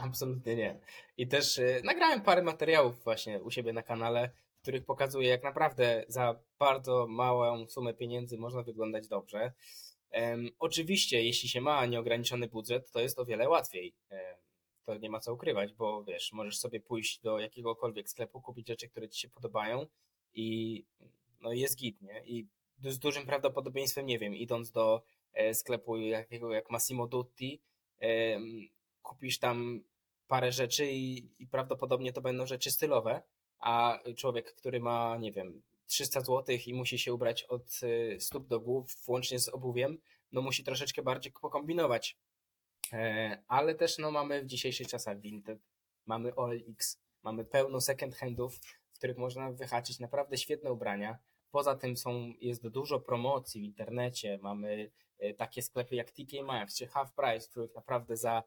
Absolutnie nie. I też y, nagrałem parę materiałów właśnie u siebie na kanale, których pokazuje, jak naprawdę za bardzo małą sumę pieniędzy można wyglądać dobrze. Oczywiście, jeśli się ma nieograniczony budżet, to jest o wiele łatwiej. To nie ma co ukrywać, bo wiesz, możesz sobie pójść do jakiegokolwiek sklepu, kupić rzeczy, które ci się podobają i no jest git, nie? I z dużym prawdopodobieństwem, nie wiem, idąc do e, sklepu jakiego jak Massimo Dutti, kupisz tam parę rzeczy i, i prawdopodobnie to będą rzeczy stylowe, a człowiek, który ma, nie wiem, 300 zł i musi się ubrać od e, stóp do głów, włącznie z obuwiem, no musi troszeczkę bardziej pokombinować. Ale też no, mamy w dzisiejszych czasach Vinted, mamy OLX, mamy pełno second handów, w których można wyhaczyć naprawdę świetne ubrania, Poza tym są, jest dużo promocji w internecie. Mamy e, takie sklepy jak TK Maxx czy Half Price, w których naprawdę za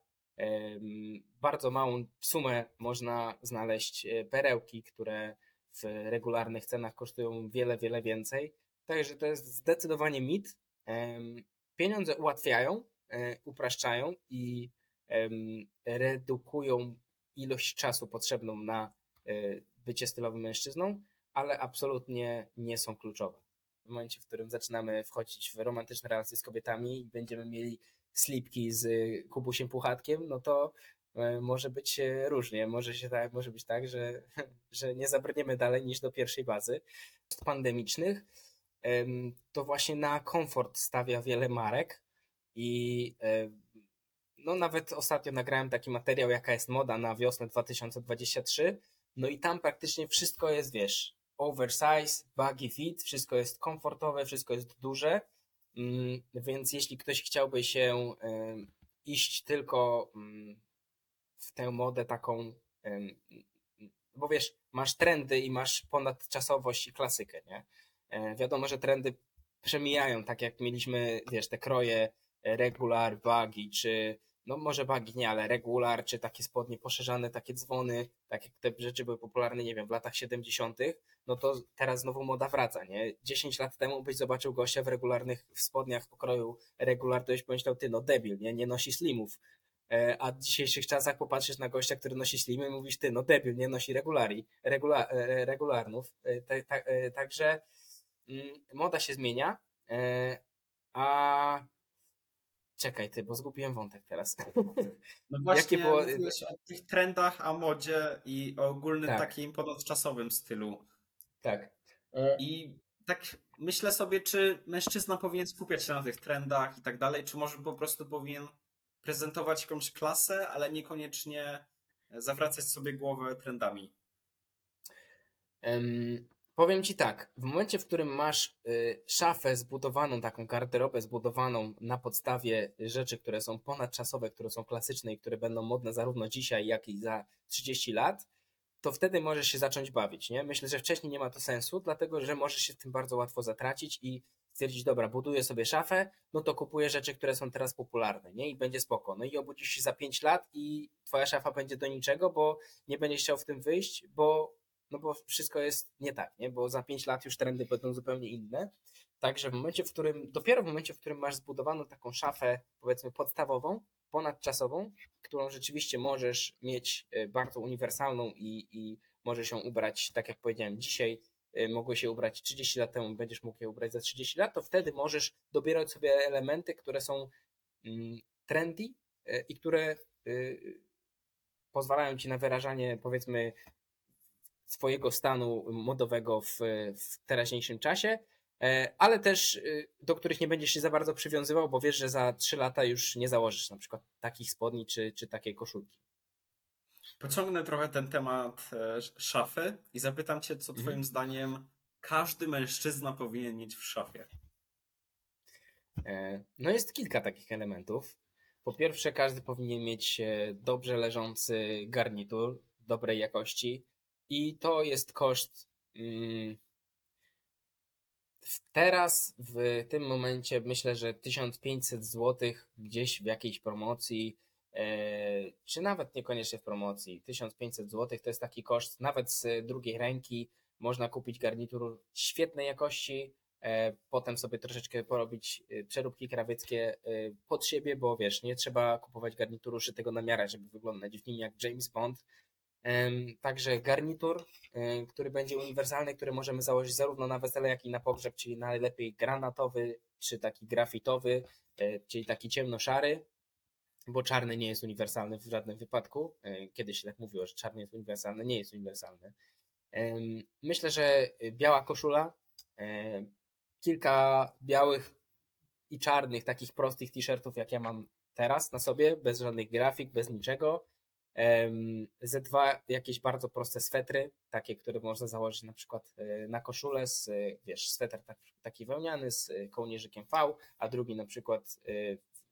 bardzo małą sumę można znaleźć e, perełki, które w regularnych cenach kosztują wiele, wiele więcej. Także to jest zdecydowanie mit. Pieniądze ułatwiają, e, upraszczają i redukują ilość czasu potrzebną na bycie stylowym mężczyzną, ale absolutnie nie są kluczowe. W momencie, w którym zaczynamy wchodzić w romantyczne relacje z kobietami i będziemy mieli slipki z Kubusiem Puchatkiem, no to e, może być różnie. Może, się tak, może być tak, że, że nie zabrniemy dalej niż do pierwszej bazy. Pandemicznych to właśnie na komfort stawia wiele marek i e, no nawet ostatnio nagrałem taki materiał, jaka jest moda na wiosnę 2023, no i tam praktycznie wszystko jest, wiesz, oversize, baggy fit, wszystko jest komfortowe, wszystko jest duże, więc jeśli ktoś chciałby się iść tylko mm, w tę modę taką, bo wiesz, masz trendy i masz ponadczasowość i klasykę, nie? E, wiadomo, że trendy przemijają, tak jak mieliśmy, wiesz, te kroje regular, baggy, czy no może bagi nie, ale regular, czy takie spodnie poszerzane, takie dzwony, tak jak te rzeczy były popularne, nie wiem, w latach 70., no to teraz znowu moda wraca, nie? 10 lat temu byś zobaczył gościa w regularnych w spodniach pokroju regular, to byś pomyślał, ty no debil, nie? Nie nosi slimów. E, a w dzisiejszych czasach popatrzysz na gościa, który nosi slimy, mówisz, ty no debil, nie nosi regulari, regula, e, regularnów. E, także mm, moda się zmienia, a Czekaj ty, bo zgubiłem wątek teraz. No właśnie, było... o tych trendach, a modzie i o ogólnym tak. takim ponadczasowym stylu. Tak. E, I tak myślę sobie, czy mężczyzna powinien skupiać się na tych trendach i tak dalej, czy może po prostu powinien prezentować jakąś klasę, ale niekoniecznie zawracać sobie głowę trendami. Um, Powiem Ci tak, w momencie, w którym masz y, szafę zbudowaną, taką garderobę zbudowaną na podstawie rzeczy, które są ponadczasowe, które są klasyczne i które będą modne zarówno dzisiaj, jak i za 30 lat, to wtedy możesz się zacząć bawić, nie? Myślę, że wcześniej nie ma to sensu, dlatego że możesz się w tym bardzo łatwo zatracić i stwierdzić, dobra, buduję sobie szafę, no to kupuję rzeczy, które są teraz popularne, nie? I będzie spoko. No i obudzisz się za 5 lat i twoja szafa będzie do niczego, bo nie będziesz chciał w tym wyjść, bo no bo wszystko jest nie tak, nie? Bo za 5 lat już trendy będą zupełnie inne. Także w momencie, w którym, dopiero w momencie, w którym masz zbudowaną taką szafę, powiedzmy podstawową, ponadczasową, którą rzeczywiście możesz mieć e, bardzo uniwersalną i, i możesz ją ubrać, tak jak powiedziałem, dzisiaj e, mogłeś się ubrać 30 lat temu, będziesz mógł je ubrać za 30 lat, to wtedy możesz dobierać sobie elementy, które są mm, trendy e, i które pozwalają ci na wyrażanie, powiedzmy, swojego stanu modowego w, w teraźniejszym czasie, e, ale też y, do których nie będziesz się za bardzo przywiązywał, bo wiesz, że za 3 lata już nie założysz na przykład takich spodni czy, czy takiej koszulki. Pociągnę trochę ten temat e, szafy i zapytam Cię, co Twoim mhm. zdaniem każdy mężczyzna powinien mieć w szafie? E, no jest kilka takich elementów. Po pierwsze, każdy powinien mieć dobrze leżący garnitur dobrej jakości, i to jest koszt. Mm, teraz, w tym momencie, myślę, że 1500 zł gdzieś w jakiejś promocji, e, czy nawet niekoniecznie w promocji, 1500 zł to jest taki koszt, nawet z drugiej ręki można kupić garnitur świetnej jakości, e, potem sobie troszeczkę porobić e, przeróbki krawieckie pod siebie, bo wiesz, nie trzeba kupować garnituru szytego na miarę, żeby wyglądać w nim jak James Bond, Także garnitur, e, który będzie uniwersalny, który możemy założyć zarówno na wesele, jak i na pogrzeb, czyli najlepiej granatowy, czy taki grafitowy, e, czyli taki ciemnoszary, bo czarny nie jest uniwersalny w żadnym wypadku. E, Kiedyś się tak mówiło, że czarny jest uniwersalny, nie jest uniwersalny. Myślę, że biała koszula, kilka białych i czarnych, takich prostych t-shirtów, jak ja mam teraz na sobie, bez żadnych grafik, bez niczego. Em, Z2 jakieś bardzo proste swetry, takie, które można założyć na przykład e, na koszulę, z, e, wiesz, sweter tak, taki wełniany z kołnierzykiem V, a drugi na przykład e,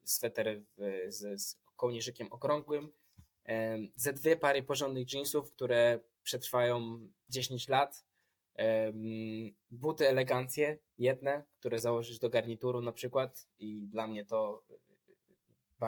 sweter z, z kołnierzykiem okrągłym. Ze dwie pary porządnych jeansów, które przetrwają 10 lat. Buty elegancje, jedne, które założysz do garnituru na przykład i dla mnie to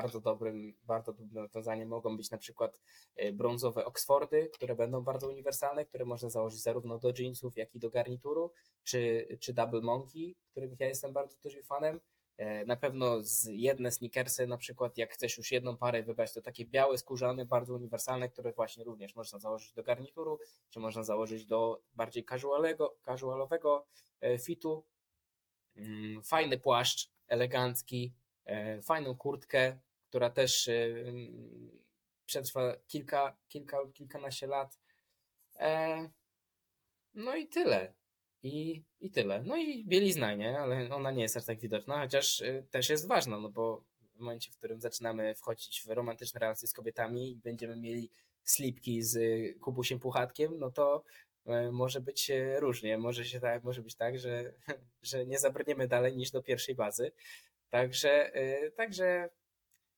bardzo dobrym, bardzo dobrym rozwiązaniem mogą być na przykład e, brązowe Oxfordy, które będą bardzo uniwersalne, które można założyć zarówno do jeansów, jak i do garnituru, czy, czy Double Monkey, których ja jestem bardzo dużym fanem. E, Na pewno z jedne sneakersy, na przykład jak chcesz już jedną parę wybrać, to takie białe, skórzane, bardzo uniwersalne, które właśnie również można założyć do garnituru, czy można założyć do bardziej casualego, casualowego e, fitu. Mm, Fajny płaszcz, elegancki, fajną kurtkę, która też e, mm, przetrwa kilka, kilka, kilkanaście lat. E, No i tyle. I, I tyle. No i bielizna, nie? Ale ona nie jest aż tak widoczna, chociaż y, też jest ważna, no bo w momencie, w którym zaczynamy wchodzić w romantyczne relacje z kobietami i będziemy mieli slipki z y, Kubusiem Puchatkiem, no to y, może być y, różnie. Może się tak, może być tak, że, że nie zabrniemy dalej niż do pierwszej bazy. Także, y, także,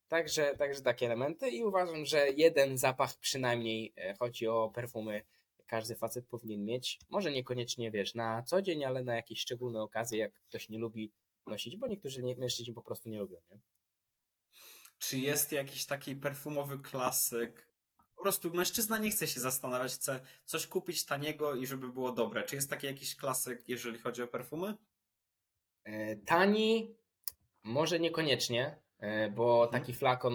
także, także takie elementy i uważam, że jeden zapach przynajmniej, e, chodzi o perfumy, każdy facet powinien mieć. Może niekoniecznie, wiesz, na co dzień, ale na jakieś szczególne okazje, jak ktoś nie lubi nosić, bo niektórzy nie, mężczyźni po prostu nie lubią, nie? Czy jest jakiś taki perfumowy klasyk? Po prostu mężczyzna nie chce się zastanawiać, chce coś kupić taniego i żeby było dobre. Czy jest taki jakiś klasyk, jeżeli chodzi o perfumy? E, Tani może niekoniecznie, bo Mhm. taki flakon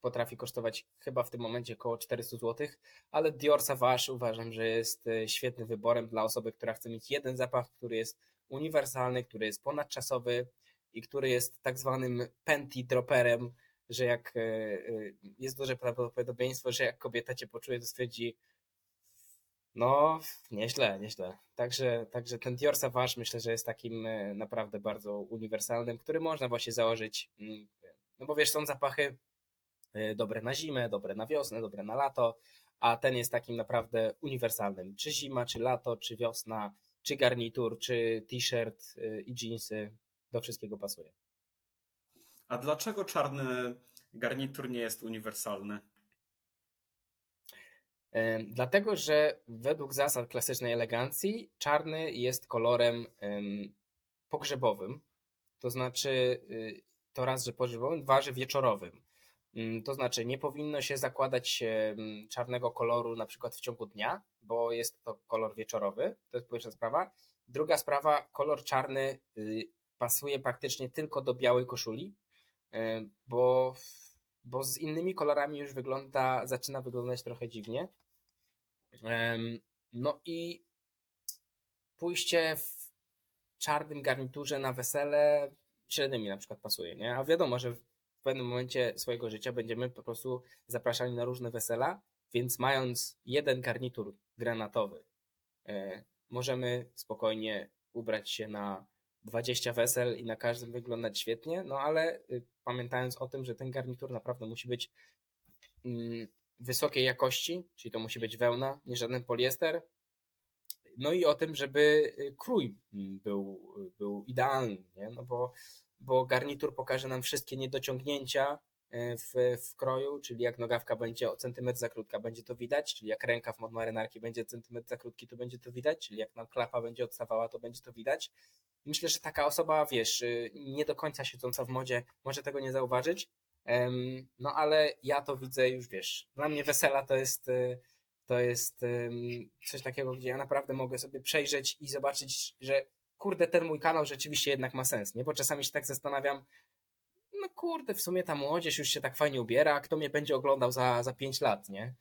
potrafi kosztować chyba w tym momencie około 400 zł, ale Dior Sauvage uważam, że jest e, świetnym wyborem dla osoby, która chce mieć jeden zapach, który jest uniwersalny, który jest ponadczasowy i który jest tak zwanym panty dropperem, że jak e, e, jest duże prawdopodobieństwo, że jak kobieta cię poczuje, to stwierdzi no, nieźle, nieźle. Także, także ten Dior Sauvage myślę, że jest takim e, naprawdę bardzo uniwersalnym, który można właśnie założyć. No bo wiesz, są zapachy e, dobre na zimę, dobre na wiosnę, dobre na lato, a ten jest takim naprawdę uniwersalnym. Czy zima, czy lato, czy wiosna, czy garnitur, czy t-shirt e, i jeansy, do wszystkiego pasuje. A dlaczego czarny garnitur nie jest uniwersalny? Em, Dlatego, że według zasad klasycznej elegancji czarny jest kolorem em, pogrzebowym. To znaczy, y, to raz, że pogrzebowym, dwa, że wieczorowym. Mm, To znaczy, nie powinno się zakładać em, czarnego koloru na przykład w ciągu dnia, bo jest to kolor wieczorowy. To jest pierwsza sprawa. Druga sprawa, kolor czarny y, pasuje praktycznie tylko do białej koszuli, y, bo bo z innymi kolorami już wygląda, zaczyna wyglądać trochę dziwnie. No i pójście w czarnym garniturze na wesele średnio na przykład pasuje, nie? A wiadomo, że w pewnym momencie swojego życia będziemy po prostu zapraszani na różne wesela, więc mając jeden garnitur granatowy, e, możemy spokojnie ubrać się na 20 wesel i na każdym wyglądać świetnie, no ale y, pamiętając o tym, że ten garnitur naprawdę musi być mm, wysokiej jakości, czyli to musi być wełna, nie żaden poliester. No i o tym, żeby y, krój mm, był, był idealny, nie? No bo, bo garnitur pokaże nam wszystkie niedociągnięcia y, w, w kroju, czyli jak nogawka będzie o centymetr za krótka, będzie to widać, czyli jak rękaw mod marynarki będzie centymetr za krótki, to będzie to widać, czyli jak nam klapa będzie odstawała, to będzie to widać. Myślę, że taka osoba, wiesz, y, nie do końca siedząca w modzie może tego nie zauważyć, no ale ja to widzę już, wiesz, dla mnie wesela to jest, y, to jest coś takiego, gdzie ja naprawdę mogę sobie przejrzeć i zobaczyć, że kurde, ten mój kanał rzeczywiście jednak ma sens, nie? Bo czasami się tak zastanawiam, no kurde, w sumie ta młodzież już się tak fajnie ubiera, a kto mnie będzie oglądał za, za 5 lat, nie?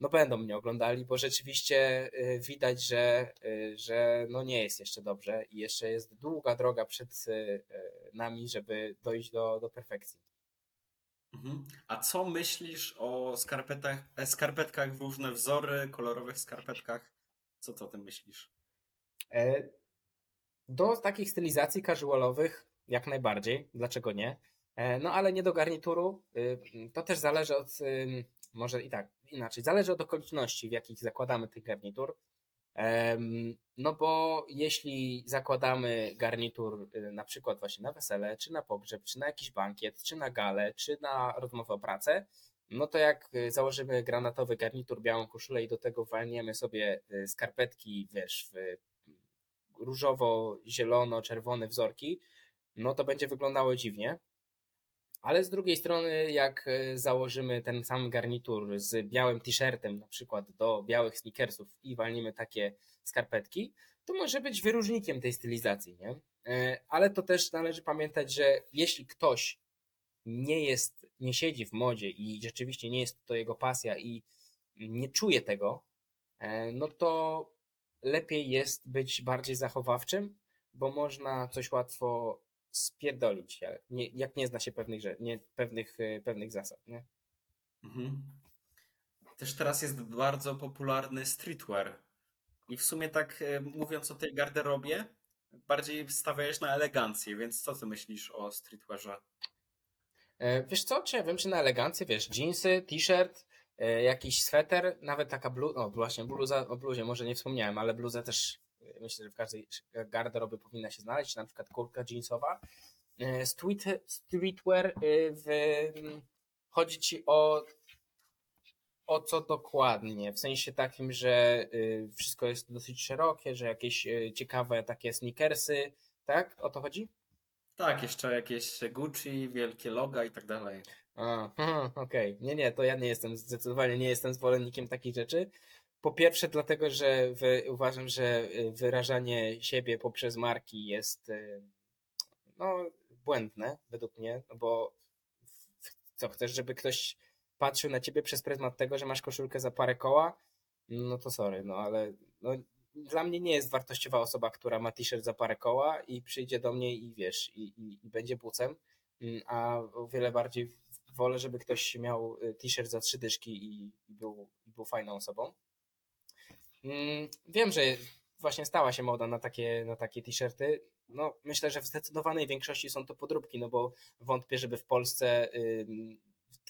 no będą mnie oglądali, bo rzeczywiście y, widać, że, y, że no nie jest jeszcze dobrze i jeszcze jest długa droga przed y, nami, żeby dojść do, do perfekcji. Mhm. A co myślisz o skarpetach, e, skarpetkach w różne wzory, kolorowych skarpetkach? Co ty o tym myślisz? E, do takich stylizacji casualowych jak najbardziej, dlaczego nie? E, no ale nie do garnituru. To też zależy od, może i tak, inaczej, zależy od okoliczności, w jakich zakładamy tych garnitur. No bo jeśli zakładamy garnitur y, na przykład właśnie na wesele, czy na pogrzeb, czy na jakiś bankiet, czy na galę, czy na rozmowę o pracę, no to jak y, założymy granatowy garnitur, białą koszulę i do tego walniemy sobie y, skarpetki, wiesz, w różowo, zielono, czerwone wzorki, no to będzie wyglądało dziwnie. Ale z drugiej strony, jak e, założymy ten sam garnitur z białym t-shirtem, na przykład do białych sneakersów i walnimy takie skarpetki, to może być wyróżnikiem tej stylizacji, nie? E, ale to też należy pamiętać, że jeśli ktoś nie jest, nie siedzi w modzie i rzeczywiście nie jest to jego pasja i nie czuje tego, e, no to lepiej jest być bardziej zachowawczym, bo można coś łatwo spierdolić, jak nie, jak nie zna się pewnych, nie, pewnych, e, pewnych zasad. Nie? Mhm. Też teraz jest bardzo popularny streetwear. I w sumie tak e, mówiąc o tej garderobie, bardziej stawiałeś na elegancję, więc co ty myślisz o streetwearze? E, wiesz co, czy ja wiem, czy na elegancję, wiesz, jeansy, t-shirt, jakiś sweter, nawet taka bluza, o właśnie bluza, o bluzie może nie wspomniałem, ale bluzę też myślę, że w każdej garderobie powinna się znaleźć, na przykład kurtka jeansowa. E, street, streetwear, e, w, chodzi ci o o co dokładnie? W sensie takim, że e, wszystko jest dosyć szerokie, że jakieś ciekawe takie sneakersy, tak? O to chodzi? Tak, jeszcze jakieś Gucci, wielkie loga i tak dalej. A, okej. Okay. Nie, nie, to ja nie jestem, zdecydowanie nie jestem zwolennikiem takich rzeczy. Po pierwsze, dlatego, że wy, uważam, że y, wyrażanie siebie poprzez marki jest y, no, błędne według mnie, no bo co chcesz, żeby ktoś patrzył na ciebie przez pryzmat tego, że masz koszulkę za parę koła? No to sorry, no ale no, dla mnie nie jest wartościowa osoba, która ma t-shirt za parę koła i przyjdzie do mnie i wiesz, i, i, i będzie bucem, mm, a o wiele bardziej wolę, żeby ktoś miał y, t-shirt za trzy dyszki i, i, był, i był fajną osobą. Mm, wiem, że właśnie stała się moda na takie, na takie t-shirty. No, myślę, że w zdecydowanej większości są to podróbki, no bo wątpię, żeby w Polsce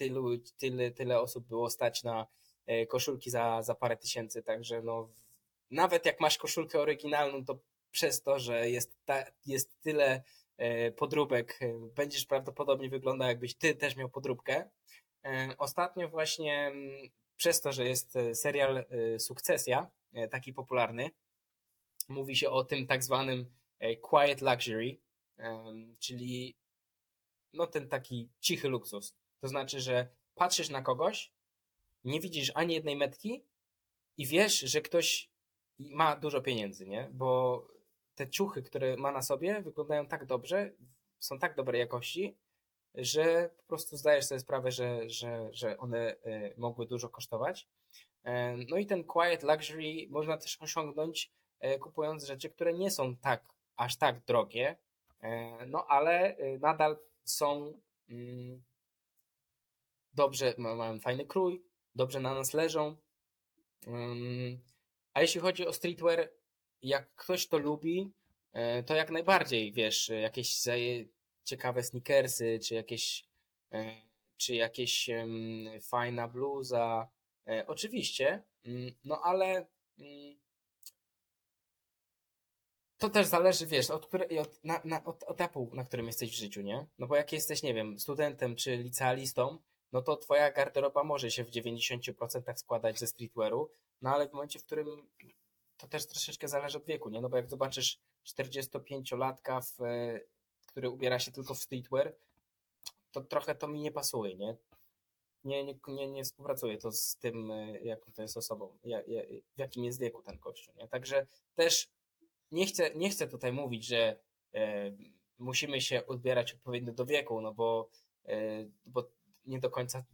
tylu, tyle, tyle osób było stać na e, koszulki za, za parę tysięcy, także no, nawet jak masz koszulkę oryginalną, to przez to, że jest, ta, jest tyle e, podróbek, e, będziesz prawdopodobnie wyglądał jakbyś ty też miał podróbkę. Ostatnio właśnie mm, przez to, że jest serial Sukcesja, E, taki popularny. Mówi się o tym tak zwanym e, quiet luxury, czyli no ten taki cichy luksus. To znaczy, że patrzysz na kogoś, nie widzisz ani jednej metki i wiesz, że ktoś ma dużo pieniędzy, nie? Bo te ciuchy, które ma na sobie, wyglądają tak dobrze, są tak dobrej jakości, że po prostu zdajesz sobie sprawę, że, że, że one e, mogły dużo kosztować. E, no i ten quiet luxury można też osiągnąć e, kupując rzeczy, które nie są tak aż tak drogie, no ale nadal są mm, dobrze, mają fajny krój, dobrze na nas leżą. Mm, a jeśli chodzi o streetwear, jak ktoś to lubi, to jak najbardziej, wiesz, jakieś ciekawe sneakersy, czy jakieś, czy jakieś fajna bluza, E, oczywiście, mm, no ale mm, to też zależy, wiesz, od, od, na, na, od etapu, na którym jesteś w życiu, nie? No bo jak jesteś, nie wiem, studentem czy licealistą, no to twoja garderoba może się w 90% składać ze streetwearu, no ale w momencie, w którym to też troszeczkę zależy od wieku, nie? No bo jak zobaczysz 45-latka, w, który ubiera się tylko w streetwear, to trochę to mi nie pasuje, nie? nie, nie, nie, nie współpracuje to z tym, e, jaką to jest osobą, w jakim jest wieku ten kościół. Nie? Także też nie chcę, nie chcę tutaj mówić, że e, musimy się odbierać odpowiednio do wieku, no bo, e, bo nie do końca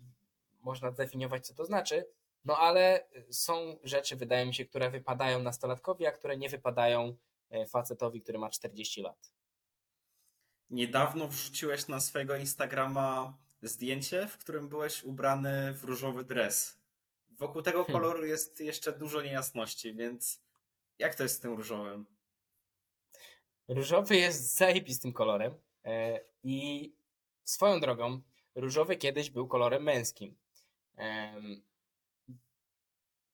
można zdefiniować, co to znaczy. No ale są rzeczy, wydaje mi się, które wypadają nastolatkowi, a które nie wypadają e, facetowi, który ma 40 lat. Niedawno wrzuciłeś na swojego Instagrama zdjęcie, w którym byłeś ubrany w różowy dres. Wokół tego Hmm. koloru jest jeszcze dużo niejasności, więc jak to jest z tym różowym? Różowy jest zajebistym kolorem e, i swoją drogą różowy kiedyś był kolorem męskim.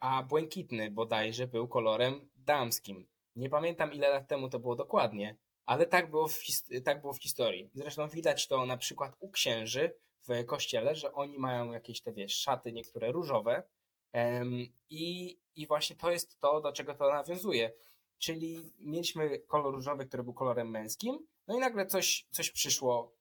A błękitny bodajże był kolorem damskim. Nie pamiętam ile lat temu to było dokładnie, ale tak było w, tak było w historii. Zresztą widać to na przykład u księży w kościele, że oni mają jakieś te wiesz, szaty niektóre różowe i, i właśnie to jest to, do czego to nawiązuje. Czyli mieliśmy kolor różowy, który był kolorem męskim, no i nagle coś, coś przyszło,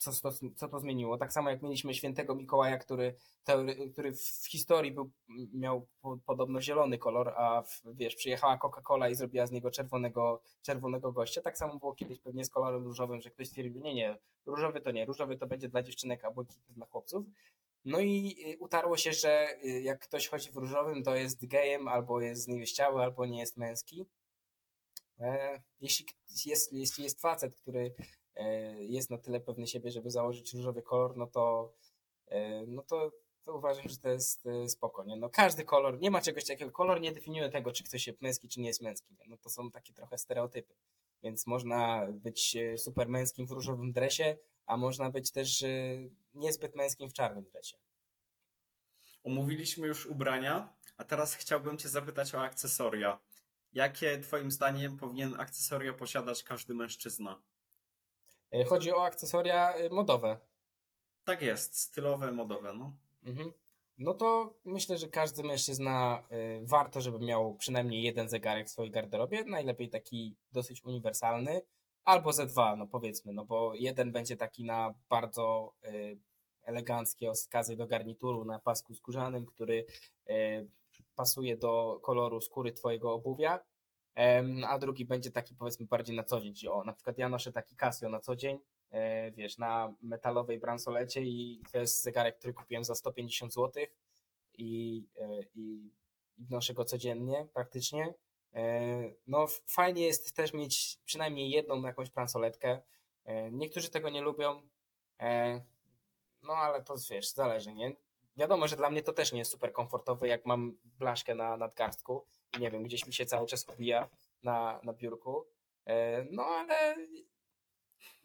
co, co, co to zmieniło. Tak samo jak mieliśmy świętego Mikołaja, który, teory- który w historii był, miał po, podobno zielony kolor, a w, wiesz, przyjechała Coca-Cola i zrobiła z niego czerwonego, czerwonego gościa. Tak samo było kiedyś pewnie z kolorem różowym, że ktoś stwierdził, nie, nie, różowy to nie, różowy to będzie dla dziewczynek, a błękitny dla chłopców. No i y, utarło się, że y, jak ktoś chodzi w różowym, to jest gejem, albo jest zniewieściały, albo nie jest męski. E, Jeśli jest, jeśli jest facet, który jest na tyle pewny siebie, żeby założyć różowy kolor, no to, e, no to, to uważam, że to jest e, spoko, nie? No każdy kolor, nie ma czegoś takiego, kolor nie definiuje tego, czy ktoś jest męski, czy nie jest męski, no to są takie trochę stereotypy, więc można być e, super męskim w różowym dresie, a można być też e, niezbyt męskim w czarnym dresie. Omówiliśmy już ubrania, a teraz chciałbym Cię zapytać o akcesoria. Jakie Twoim zdaniem powinien akcesoria posiadać każdy mężczyzna? E, Chodzi o akcesoria e, modowe. Tak jest, stylowe, modowe, no. Mhm. No to myślę, że każdy mężczyzna y, warto, żeby miał przynajmniej jeden zegarek w swojej garderobie, najlepiej taki dosyć uniwersalny, albo ze dwa, no powiedzmy, no bo jeden będzie taki na bardzo eleganckie okazy do garnituru na pasku skórzanym, który pasuje do koloru skóry twojego obuwia, a drugi będzie taki powiedzmy bardziej na co dzień. O, na przykład ja noszę taki Casio na co dzień, e, wiesz, na metalowej bransolecie i to jest zegarek, który kupiłem za 150 zł i, e, i, i noszę go codziennie praktycznie. E, No fajnie jest też mieć przynajmniej jedną jakąś bransoletkę. Niektórzy tego nie lubią, no ale to wiesz, zależy, nie? Wiadomo, że dla mnie to też nie jest super komfortowe, jak mam blaszkę na nadgarstku i nie wiem, gdzieś mi się cały czas obija na, na biurku. E, No ale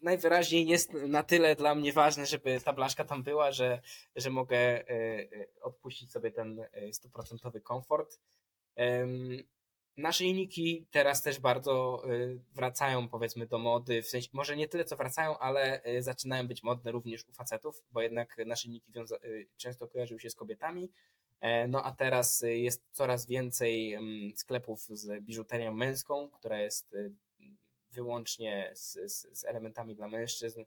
najwyraźniej jest na tyle dla mnie ważne, żeby ta blaszka tam była, że, że mogę e, e, odpuścić sobie ten stuprocentowy komfort. Naszyjniki teraz też bardzo e, wracają, powiedzmy, do mody. W sensie, może nie tyle co wracają, ale e, zaczynają być modne również u facetów, bo jednak naszyjniki wiąza- e, często kojarzyły się z kobietami. E, No a teraz jest coraz więcej mm, sklepów z biżuterią męską, która jest wyłącznie z, z, z elementami dla mężczyzn,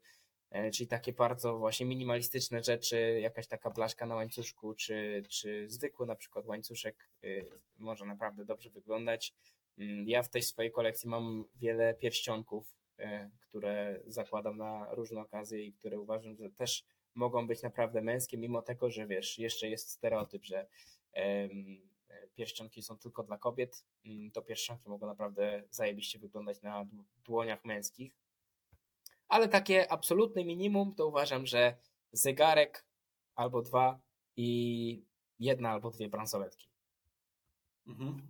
czyli takie bardzo właśnie minimalistyczne rzeczy, jakaś taka blaszka na łańcuszku, czy, czy zwykły na przykład łańcuszek y, może naprawdę dobrze wyglądać. Mm, Ja w tej swojej kolekcji mam wiele pierścionków, e, które zakładam na różne okazje i które uważam, że też mogą być naprawdę męskie, mimo tego, że wiesz, jeszcze jest stereotyp, że pierścionki są tylko dla kobiet, mm, to pierścionki mogą naprawdę zajebiście wyglądać na dł- dłoniach męskich. Ale takie absolutne minimum to uważam, że zegarek albo dwa i jedna albo dwie bransoletki. Mhm.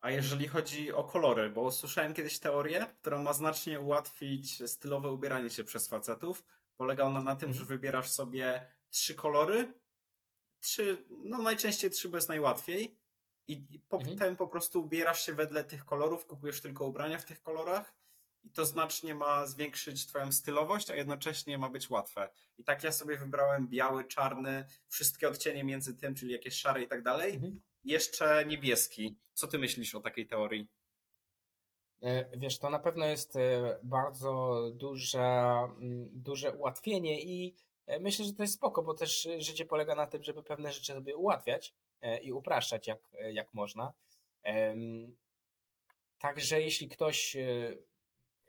A jeżeli chodzi o kolory, bo słyszałem kiedyś teorię, która ma znacznie ułatwić stylowe ubieranie się przez facetów. Polega ona na tym, Mhm. że wybierasz sobie trzy kolory, trzy, no najczęściej trzy, bo jest najłatwiej. I i potem Mhm. po prostu ubierasz się wedle tych kolorów, kupujesz tylko ubrania w tych kolorach i to znacznie ma zwiększyć twoją stylowość, a jednocześnie ma być łatwe. I tak ja sobie wybrałem biały, czarny, wszystkie odcienie między tym, czyli jakieś szare i tak dalej. Mhm. Jeszcze niebieski. Co ty myślisz o takiej teorii? E, Wiesz, to na pewno jest e, bardzo duża, mm, duże ułatwienie i e, myślę, że to jest spoko, bo też życie polega na tym, żeby pewne rzeczy sobie ułatwiać i upraszczać jak, jak można. Także jeśli ktoś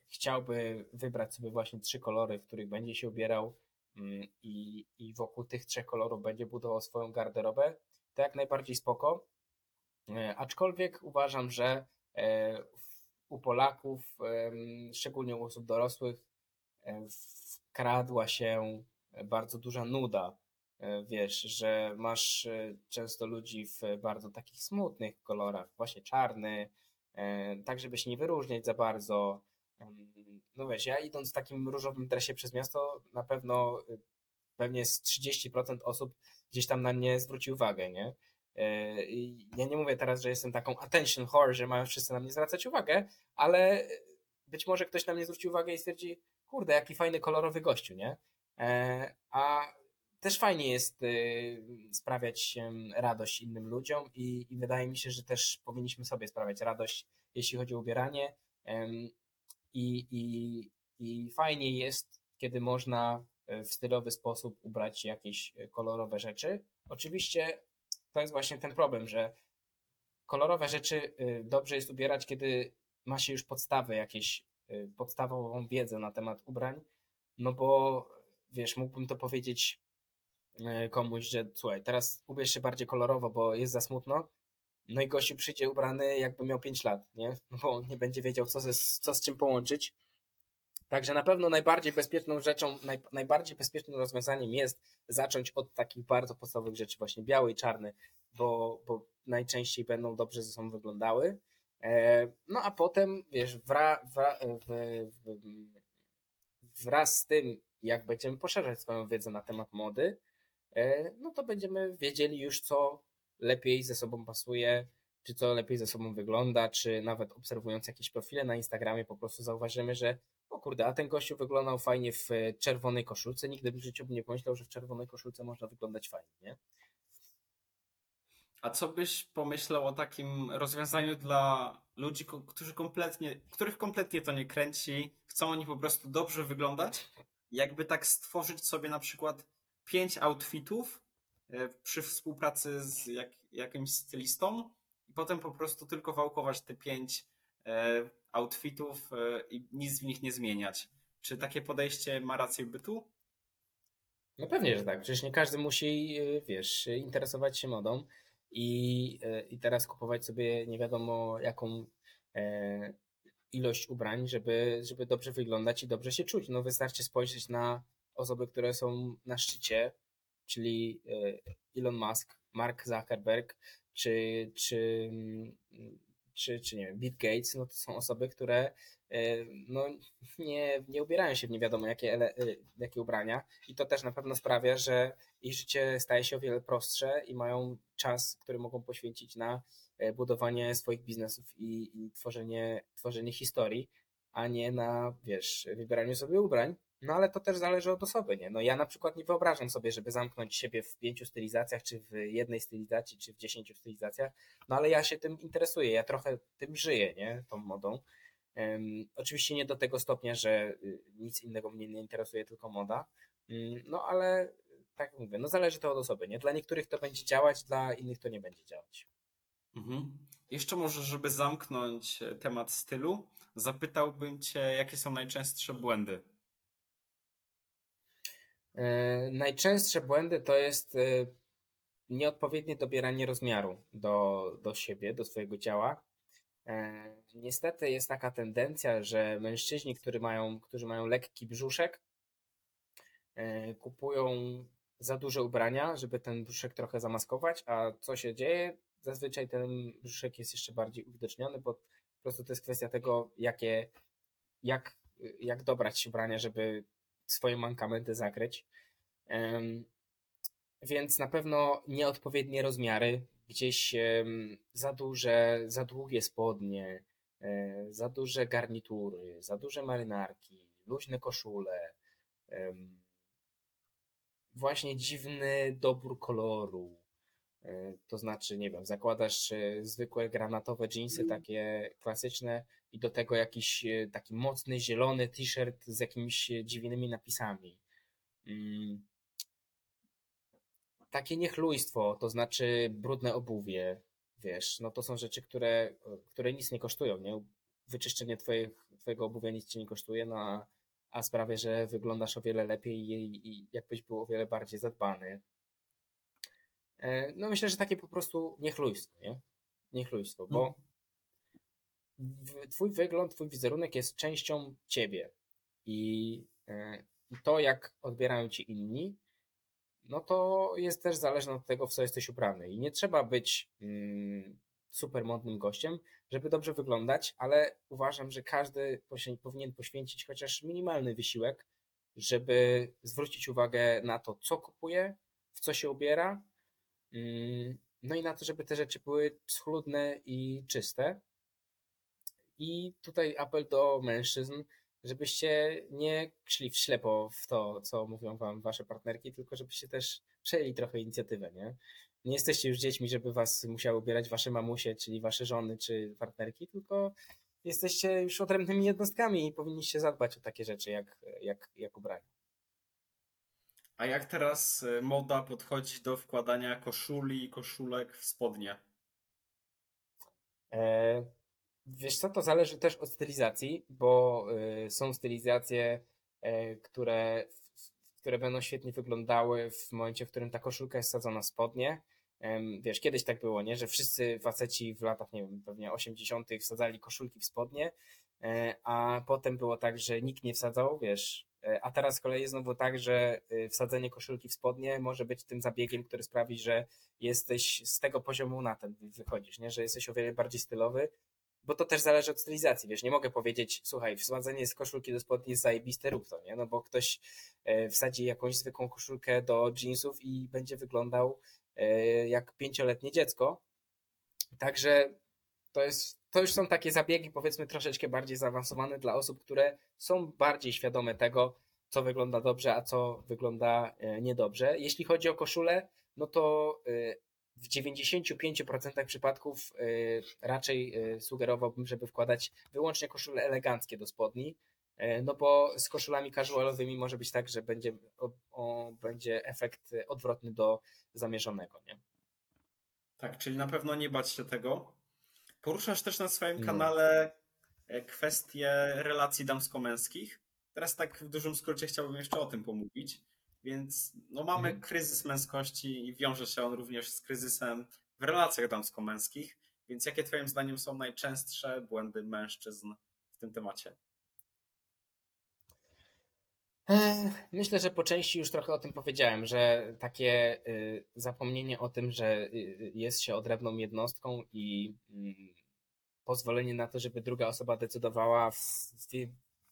chciałby wybrać sobie właśnie trzy kolory, w których będzie się ubierał, mm, i, i wokół tych trzech kolorów będzie budował swoją garderobę, to jak najbardziej spoko. E, aczkolwiek uważam, że e, u Polaków, szczególnie u osób dorosłych, e, wkradła się bardzo duża nuda. Wiesz, że masz często ludzi w bardzo takich smutnych kolorach, właśnie czarny, tak żeby się nie wyróżniać za bardzo. No wiesz, ja idąc w takim różowym dresie przez miasto, na pewno pewnie z 30% osób gdzieś tam na mnie zwróci uwagę, nie? E, ja nie mówię teraz, że jestem taką attention whore, że mają wszyscy na mnie zwracać uwagę, ale być może ktoś na mnie zwróci uwagę i stwierdzi, kurde, jaki fajny, kolorowy gościu, nie? E, a też fajnie jest y, sprawiać radość innym ludziom i, i wydaje mi się, że też powinniśmy sobie sprawiać radość, jeśli chodzi o ubieranie. I, i, i fajnie jest, kiedy można e, w stylowy sposób ubrać jakieś kolorowe rzeczy. Oczywiście to jest właśnie ten problem, że kolorowe rzeczy y, dobrze jest ubierać, kiedy ma się już podstawy, jakieś podstawową wiedzę na temat ubrań, no bo wiesz, mógłbym to powiedzieć komuś, że słuchaj, teraz ubierz się bardziej kolorowo, bo jest za smutno, no i gościu przyjdzie ubrany jakby miał 5 lat, nie? No bo nie będzie wiedział, co, z, co z czym połączyć. Także na pewno najbardziej bezpieczną rzeczą, naj, najbardziej bezpiecznym rozwiązaniem jest zacząć od takich bardzo podstawowych rzeczy, właśnie biały i czarny, bo, bo najczęściej będą dobrze ze sobą wyglądały. E, no a potem, wiesz, wra, wra, w, w, wraz z tym, jak będziemy poszerzać swoją wiedzę na temat mody, e, no to będziemy wiedzieli już, co lepiej ze sobą pasuje, czy co lepiej ze sobą wygląda, czy nawet obserwując jakieś profile na Instagramie po prostu zauważymy, że o kurde, a ten gościu wyglądał fajnie w e, czerwonej koszulce. Nigdy w życiu bym nie pomyślał, że w czerwonej koszulce można wyglądać fajnie, nie? A co byś pomyślał o takim rozwiązaniu dla ludzi, którzy kompletnie, których kompletnie to nie kręci, chcą oni po prostu dobrze wyglądać? Jakby tak stworzyć sobie na przykład pięć outfitów przy współpracy z jak, jakimś stylistą i potem po prostu tylko wałkować te pięć e, outfitów e, i nic w nich nie zmieniać. Czy takie podejście ma rację bytu? No pewnie, że tak. Przecież nie każdy musi, e, wiesz, interesować się modą i, e, i teraz kupować sobie nie wiadomo jaką ilość ubrań, żeby, żeby dobrze wyglądać i dobrze się czuć. No wystarczy spojrzeć na osoby, które są na szczycie, czyli Elon Musk, Mark Zuckerberg, czy, czy czy, czy nie wiem, Bill Gates, no to są osoby, które e, no, nie, nie ubierają się w nie wiadomo jakie, e, jakie ubrania i to też na pewno sprawia, że ich życie staje się o wiele prostsze i mają czas, który mogą poświęcić na e, budowanie swoich biznesów i, i tworzenie, tworzenie historii, a nie na, wiesz, wybieraniu sobie ubrań. No ale to też zależy od osoby, nie? No ja na przykład nie wyobrażam sobie, żeby zamknąć siebie w pięciu stylizacjach, czy w jednej stylizacji, czy w dziesięciu stylizacjach, no ale ja się tym interesuję, ja trochę tym żyję, nie? Tą modą. Um, oczywiście nie do tego stopnia, że y, nic innego mnie nie interesuje, tylko moda, um, no ale tak jak mówię, no zależy to od osoby, nie? Dla niektórych to będzie działać, dla innych to nie będzie działać. Mhm. Jeszcze może, żeby zamknąć e, temat stylu, zapytałbym Cię, jakie są najczęstsze błędy najczęstsze błędy to jest e, nieodpowiednie dobieranie rozmiaru do, do siebie, do swojego ciała. E, niestety jest taka tendencja, że mężczyźni, którzy mają, którzy mają lekki brzuszek, kupują za duże ubrania, żeby ten brzuszek trochę zamaskować, a co się dzieje? Zazwyczaj ten brzuszek jest jeszcze bardziej uwidoczniony, bo po prostu to jest kwestia tego, jakie, jak, jak dobrać ubrania, żeby swoje mankamenty zakryć. Więc na pewno nieodpowiednie rozmiary, gdzieś za duże, za długie spodnie, e, za duże garnitury, za duże marynarki, luźne koszule, właśnie dziwny dobór koloru. E, to znaczy, nie wiem, zakładasz e, zwykłe granatowe jeansy, mm. takie klasyczne, i do tego jakiś e, taki mocny zielony t-shirt z jakimiś dziwnymi napisami. Mm. Takie niechlujstwo, to znaczy brudne obuwie, wiesz, no to są rzeczy, które, które nic nie kosztują, nie? Wyczyszczenie twoich, twojego obuwia nic ci nie kosztuje, no a, a sprawia, że wyglądasz o wiele lepiej i, i jakbyś był o wiele bardziej zadbany. E, no myślę, że takie po prostu niechlujstwo, nie? Niechlujstwo, bo w- twój wygląd, twój wizerunek jest częścią ciebie i e, i to, jak odbierają ci inni, no to jest też zależne od tego, w co jesteś ubrany. I nie trzeba być mm, super modnym gościem, żeby dobrze wyglądać, ale uważam, że każdy powinien poświęcić chociaż minimalny wysiłek, żeby zwrócić uwagę na to, co kupuje, w co się ubiera, no i na to, żeby te rzeczy były schludne i czyste. I tutaj apel do mężczyzn, żebyście nie szli w ślepo w to, co mówią wam wasze partnerki, tylko żebyście też przejęli trochę inicjatywę, nie? Nie jesteście już dziećmi, żeby was musiały ubierać wasze mamusie, czyli wasze żony czy partnerki, tylko jesteście już odrębnymi jednostkami i powinniście zadbać o takie rzeczy jak, jak, jak ubranie. A jak teraz y, moda podchodzi do wkładania koszuli i koszulek w spodnie? E, Wiesz co, to zależy też od stylizacji, bo y, są stylizacje, e, które, które będą świetnie wyglądały w momencie, w którym ta koszulka jest wsadzona w spodnie. Wiesz, kiedyś tak było, nie? Że wszyscy faceci w latach, nie wiem, pewnie 80. wsadzali koszulki w spodnie, e, a potem było tak, że nikt nie wsadzał, wiesz. E, A teraz z kolei znowu tak, że y, wsadzenie koszulki w spodnie może być tym zabiegiem, który sprawi, że jesteś z tego poziomu na ten wychodzisz, nie? Że jesteś o wiele bardziej stylowy, bo to też zależy od stylizacji, wiesz, nie mogę powiedzieć, słuchaj, wsadzenie z koszulki do spodni jest zajebiste, rób to, nie? No bo ktoś e, wsadzi jakąś zwykłą koszulkę do jeansów i będzie wyglądał e, jak pięcioletnie dziecko. Także to jest, to już są takie zabiegi, powiedzmy, troszeczkę bardziej zaawansowane dla osób, które są bardziej świadome tego, co wygląda dobrze, a co wygląda e, niedobrze. Jeśli chodzi o koszulę, no to e, w 95% przypadków y, raczej sugerowałbym, żeby wkładać wyłącznie koszule eleganckie do spodni, no bo z koszulami casualowymi może być tak, że będzie, o, o, będzie efekt odwrotny do zamierzonego. Nie? Tak, czyli na pewno nie bać się tego. Poruszasz też na swoim No. kanale e, kwestie relacji damsko-męskich. Teraz tak w dużym skrócie chciałbym jeszcze o tym pomówić. Więc no mamy Mhm. kryzys męskości i wiąże się on również z kryzysem w relacjach damsko-męskich. Więc jakie twoim zdaniem są najczęstsze błędy mężczyzn w tym temacie? Myślę, że po części już trochę o tym powiedziałem, że takie y, zapomnienie o tym, że y, jest się odrębną jednostką i mm, pozwolenie na to, żeby druga osoba decydowała w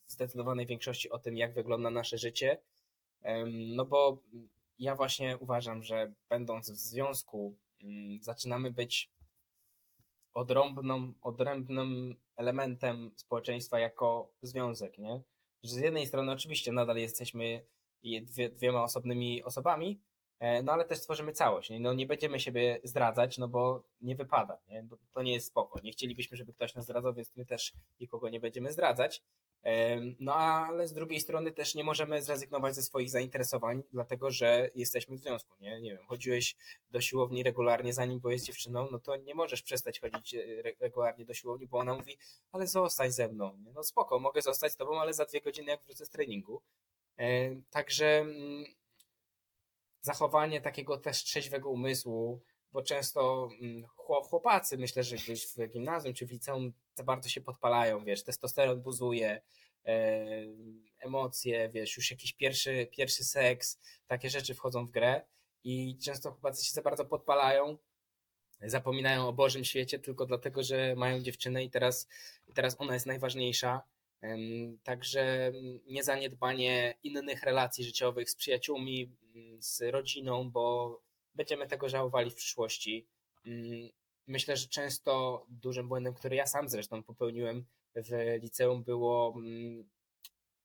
zdecydowanej większości o tym, jak wygląda nasze życie. No bo ja właśnie uważam, że będąc w związku, mm, zaczynamy być odrębną, odrębnym elementem społeczeństwa jako związek, nie? Że z jednej strony oczywiście nadal jesteśmy je- dwie, dwiema osobnymi osobami, e, no ale też tworzymy całość? No nie będziemy siebie zdradzać, no bo nie wypada, nie? To nie jest spoko. Nie chcielibyśmy, żeby ktoś nas zdradzał, więc my też nikogo nie będziemy zdradzać. No ale z drugiej strony też nie możemy zrezygnować ze swoich zainteresowań, dlatego że jesteśmy w związku, nie? Nie wiem, chodziłeś do siłowni regularnie zanim byłeś dziewczyną, no to nie możesz przestać chodzić e, re- regularnie do siłowni, bo ona mówi, ale zostań ze mną. Nie? No spoko, mogę zostać z tobą, ale za dwie godziny jak wrócę z treningu. Także mm, zachowanie takiego też trzeźwego umysłu, bo często mm, chło- chłopacy, myślę, że gdzieś w gimnazjum czy w liceum za bardzo się podpalają, wiesz, testosteron buzuje, emocje, wiesz, już jakiś pierwszy, pierwszy seks, takie rzeczy wchodzą w grę i często chłopacy się za bardzo podpalają, zapominają o Bożym świecie tylko dlatego, że mają dziewczynę i teraz, teraz ona jest najważniejsza. Także mm, niezaniedbanie innych relacji życiowych z przyjaciółmi, mm, z rodziną, bo będziemy tego żałowali w przyszłości. Mm, Myślę, że często dużym błędem, który ja sam zresztą popełniłem w liceum, było mm,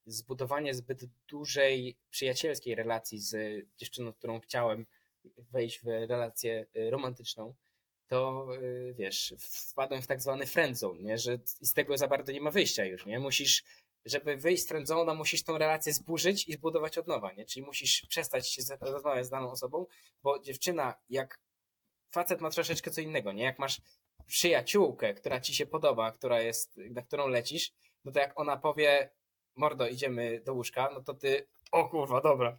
zbudowanie zbyt dużej przyjacielskiej relacji z dziewczyną, którą chciałem wejść w relację y, romantyczną to y, wiesz, wpadłem w tak zwany friendzone, nie? że z tego za bardzo nie ma wyjścia już, nie? Musisz, żeby wyjść z friendzone'a, musisz tą relację zburzyć i zbudować od nowa, nie? Czyli musisz przestać się rozmawiać z daną osobą, bo dziewczyna, jak facet ma troszeczkę co innego, nie? Jak masz przyjaciółkę, która ci się podoba, która jest, na którą lecisz, no to jak ona powie, mordo, idziemy do łóżka, no to ty, o kurwa, dobra.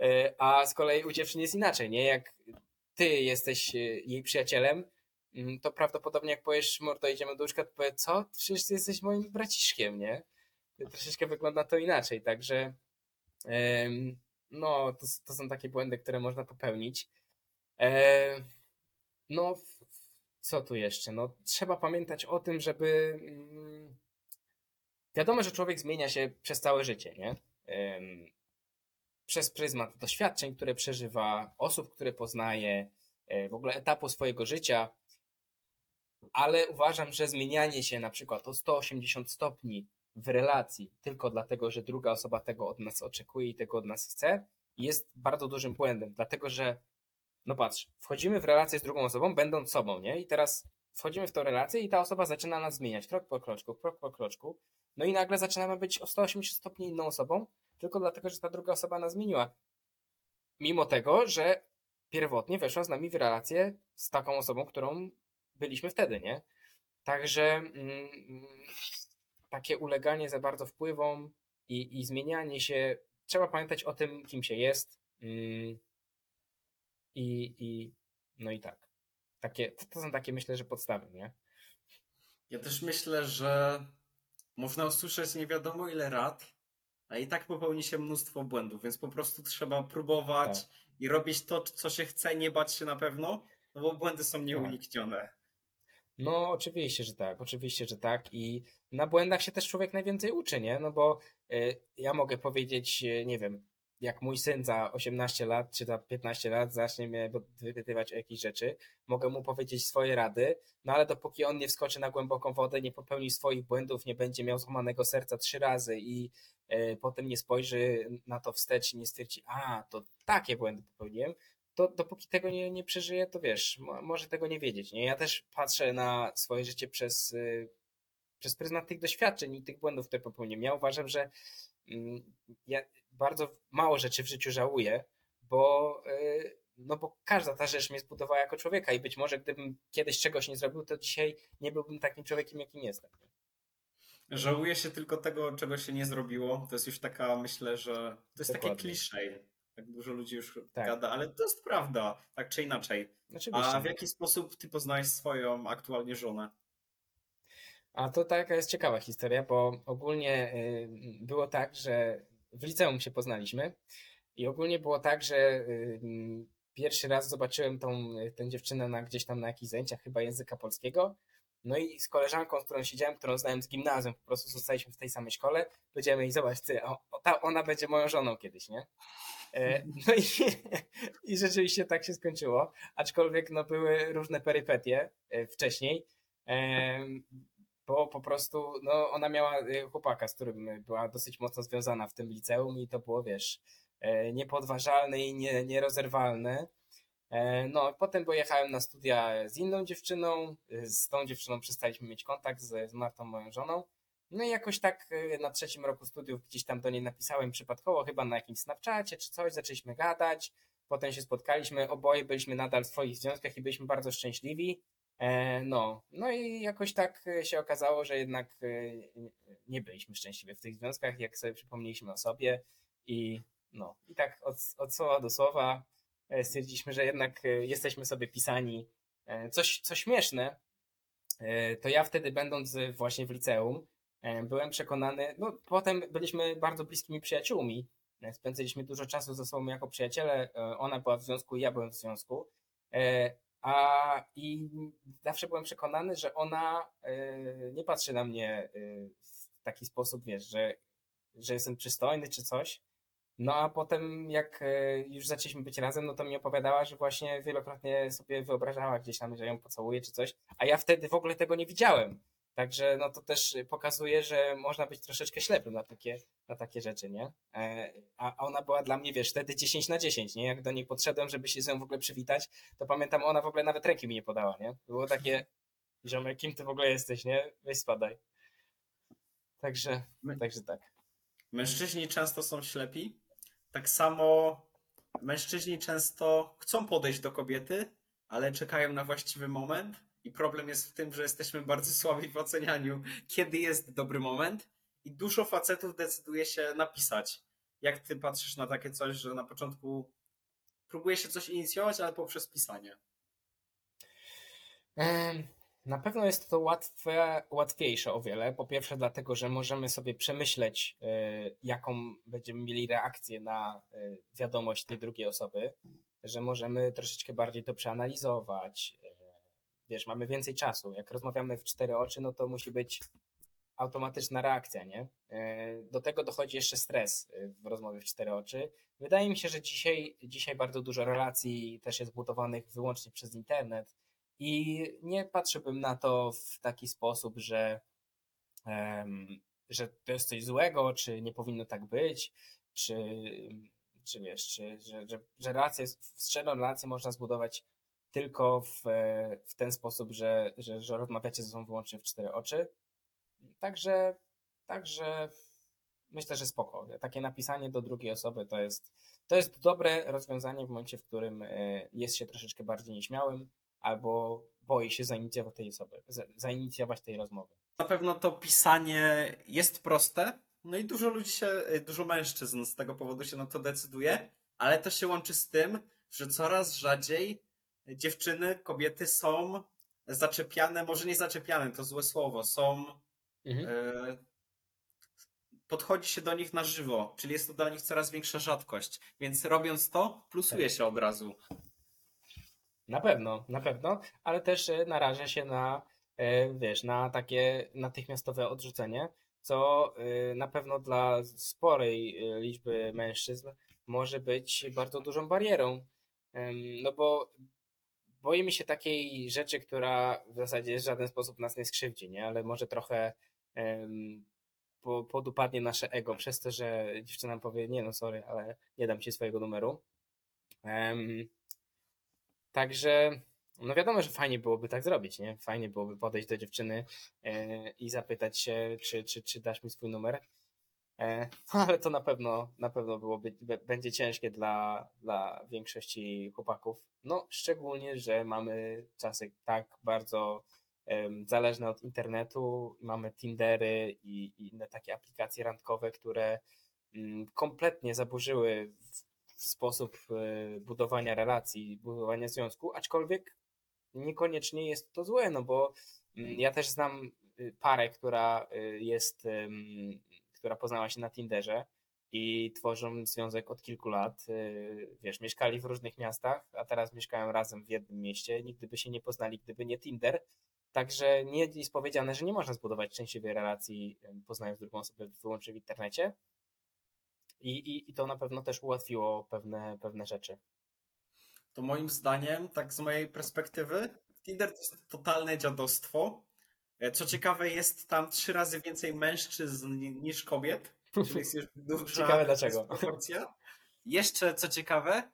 E, A z kolei u dziewczyn jest inaczej, nie? Jak ty jesteś e, jej przyjacielem, mm, to prawdopodobnie jak powiesz, mordo, idziemy do łóżka, to powie, co? Przecież ty jesteś moim braciszkiem, nie? Troszeczkę wygląda to inaczej, także no, to, to są takie błędy, które można popełnić. No, co tu jeszcze? No, trzeba pamiętać o tym, żeby. mm, Wiadomo, że człowiek zmienia się przez całe życie, nie? Przez pryzmat doświadczeń, które przeżywa, osób, które poznaje, e, w ogóle etapu swojego życia. Ale uważam, że zmienianie się na przykład o 180 stopni w relacji tylko dlatego, że druga osoba tego od nas oczekuje i tego od nas chce, jest bardzo dużym błędem. Dlatego, że no patrz, wchodzimy w relację z drugą osobą, będąc sobą, nie? I teraz wchodzimy w tę relację i ta osoba zaczyna nas zmieniać krok po kroczku, krok po kroczku. No i nagle zaczynamy być o 180 stopni inną osobą, tylko dlatego, że ta druga osoba nas zmieniła. Mimo tego, że pierwotnie weszła z nami w relację z taką osobą, którą byliśmy wtedy, nie? Także mm, takie uleganie za bardzo wpływom i, i zmienianie się, trzeba pamiętać o tym, kim się jest. Mm, i, i no i tak. Takie, to, to są takie myślę, że podstawy, nie? Ja też myślę, że można usłyszeć nie wiadomo ile rad, a i tak popełni się mnóstwo błędów, więc po prostu trzeba próbować Tak. i robić to, co się chce, nie bać się na pewno, no bo błędy są nieuniknione. No, oczywiście, że tak, oczywiście, że tak. I na błędach się też człowiek najwięcej uczy, nie? No bo y, ja mogę powiedzieć, y, nie wiem, jak mój syn za 18 lat czy za 15 lat zacznie mnie wypytywać o jakieś rzeczy, mogę mu powiedzieć swoje rady, no ale dopóki on nie wskoczy na głęboką wodę, nie popełni swoich błędów, nie będzie miał złamanego serca trzy razy i y, potem nie spojrzy na to wstecz i nie stwierdzi, a, to takie błędy popełniłem, to dopóki tego nie, nie przeżyje, to wiesz, mo, może tego nie wiedzieć. Nie? Ja też patrzę na swoje życie przez, y, przez pryzmat tych doświadczeń i tych błędów, które popełniłem. Ja uważam, że mm, ja bardzo mało rzeczy w życiu żałuję, bo, y, no bo każda ta rzecz mnie zbudowała jako człowieka i być może gdybym kiedyś czegoś nie zrobił, to dzisiaj nie byłbym takim człowiekiem, jakim jestem. Żałuje się tylko tego, czego się nie zrobiło. To jest już taka, myślę, że to jest takie Dokładnie. klisze. Tak dużo ludzi już Tak. gada, ale to jest prawda, tak czy inaczej. Oczywiście. A w jaki sposób ty poznałeś swoją aktualnie żonę? A to taka jest ciekawa historia, bo ogólnie y, było tak, że w liceum się poznaliśmy i ogólnie było tak, że y, pierwszy raz zobaczyłem tą, tę dziewczynę na, gdzieś tam na jakichś zajęciach chyba języka polskiego. No i z koleżanką, z którą siedziałem, którą znałem z gimnazjum, po prostu zostaliśmy w tej samej szkole, powiedziałem jej, zobacz, ty, o, o, ta, ona będzie moją żoną kiedyś, nie? E, No i, i rzeczywiście tak się skończyło, aczkolwiek no, były różne perypetie e, wcześniej. Bo po prostu no, ona miała y, chłopaka, z którym była dosyć mocno związana w tym liceum i to było, wiesz, e, niepodważalne i nie, nierozerwalne. E, No, potem pojechałem na studia z inną dziewczyną, z tą dziewczyną przestaliśmy mieć kontakt, z, z Martą, moją żoną. No i jakoś tak y, na trzecim roku studiów gdzieś tam do niej napisałem przypadkowo, chyba na jakimś Snapchacie czy coś, zaczęliśmy gadać, potem się spotkaliśmy, oboje byliśmy nadal w swoich związkach i byliśmy bardzo szczęśliwi. E, No, no i jakoś tak e, się okazało, że jednak e, nie byliśmy szczęśliwi w tych związkach, jak sobie przypomnieliśmy o sobie i no, i tak od, od słowa do słowa e, stwierdziliśmy, że jednak jesteśmy sobie pisani. E, Coś, co śmieszne, to ja wtedy będąc właśnie w liceum, byłem przekonany, no potem byliśmy bardzo bliskimi przyjaciółmi, e, spędziliśmy dużo czasu ze sobą jako przyjaciele, e, ona była w związku, ja byłem w związku, E, a i zawsze byłem przekonany, że ona e, nie patrzy na mnie e, w taki sposób, wiesz, że, że jestem przystojny czy coś. No a potem, jak e, już zaczęliśmy być razem, no to mi opowiadała, że właśnie wielokrotnie sobie wyobrażała gdzieś tam, że ją pocałuje czy coś, a ja wtedy w ogóle tego nie widziałem. Także no to też pokazuje, że można być troszeczkę ślepym na takie, na takie rzeczy, nie? E, A ona była dla mnie, wiesz, wtedy 10 na 10, nie? Jak do niej podszedłem, żeby się z nią w ogóle przywitać, to pamiętam, ona w ogóle nawet ręki mi nie podała, nie? Było takie, ziomek, kim ty w ogóle jesteś, nie? Weź spadaj. Także, także tak. Mężczyźni często są ślepi. Tak samo mężczyźni często chcą podejść do kobiety, ale czekają na właściwy moment. I problem jest w tym, że jesteśmy bardzo słabi w ocenianiu, kiedy jest dobry moment. i dużo facetów decyduje się napisać. Jak ty patrzysz na takie coś, że na początku próbuje się coś inicjować, ale poprzez pisanie? Na pewno jest to łatwe, łatwiejsze o wiele. Po pierwsze, dlatego, że możemy sobie przemyśleć, e, jaką będziemy mieli reakcję na e, wiadomość tej drugiej osoby, że możemy troszeczkę bardziej to przeanalizować. Wiesz, mamy więcej czasu. Jak rozmawiamy w cztery oczy, no to musi być automatyczna reakcja, nie? E, Do tego dochodzi jeszcze stres e, w rozmowie w cztery oczy. Wydaje mi się, że dzisiaj, dzisiaj bardzo dużo relacji też jest budowanych wyłącznie przez internet i nie patrzyłbym na to w taki sposób, że, że to jest coś złego, czy nie powinno tak być, czy, czy wiesz, czy, że, że, że relacje, szczerą relację można zbudować tylko w, e, w ten sposób, że, że, że rozmawiacie ze sobą wyłącznie w cztery oczy. Także, także myślę, że spoko. Takie napisanie do drugiej osoby to jest, to jest dobre rozwiązanie w momencie, w którym e, jest się troszeczkę bardziej nieśmiałym albo boi się zainicjować tej osoby, za- zainicjować tej rozmowy. Na pewno to pisanie jest proste, no i dużo ludzi się, dużo mężczyzn z tego powodu się na to decyduje, ale to się łączy z tym, że coraz rzadziej dziewczyny, kobiety są zaczepiane, może nie zaczepiane, to złe słowo, są e, podchodzi się do nich na żywo, czyli jest to dla nich coraz większa rzadkość, więc robiąc to, plusuje Tak. się od razu. Na pewno, na pewno, ale też e, naraża się na, e, wiesz, na takie natychmiastowe odrzucenie, co e, na pewno dla sporej liczby mężczyzn może być bardzo dużą barierą. No bo boimy się takiej rzeczy, która w zasadzie w żaden sposób nas nie skrzywdzi, nie? Ale może trochę em, po- podupadnie nasze ego przez to, że dziewczyna powie, nie no sorry, ale nie dam ci swojego numeru. Em, Także, no wiadomo, że fajnie byłoby tak zrobić, nie? Fajnie byłoby podejść do dziewczyny e, i zapytać się, czy, czy, czy dasz mi swój numer. E, ale to na pewno, na pewno byłoby, będzie ciężkie dla, dla większości chłopaków. No, szczególnie, że mamy czasy tak bardzo em, zależne od internetu, mamy Tindery i, i inne takie aplikacje randkowe, które mm, kompletnie zaburzyły sposób e, budowania relacji, budowania związku, aczkolwiek niekoniecznie jest to złe, no bo mm, ja też znam y, parę, która y, jest, która poznała się na Tinderze i tworzą związek od kilku lat. Y, Wiesz, mieszkali w różnych miastach, a teraz mieszkają razem w jednym mieście. Nigdy by się nie poznali, gdyby nie Tinder. Także nie jest powiedziane, że nie można zbudować szczęśliwej relacji, ym, poznając drugą osobę wyłącznie w internecie. I, i, I to na pewno też ułatwiło pewne, pewne rzeczy. To moim zdaniem, tak z mojej perspektywy, Tinder to jest totalne dziadostwo. E, Co ciekawe, jest tam trzy razy więcej mężczyzn ni- niż kobiet, czyli jest już duża Ciekawe dlaczego. dysproporcja. Jeszcze co ciekawe,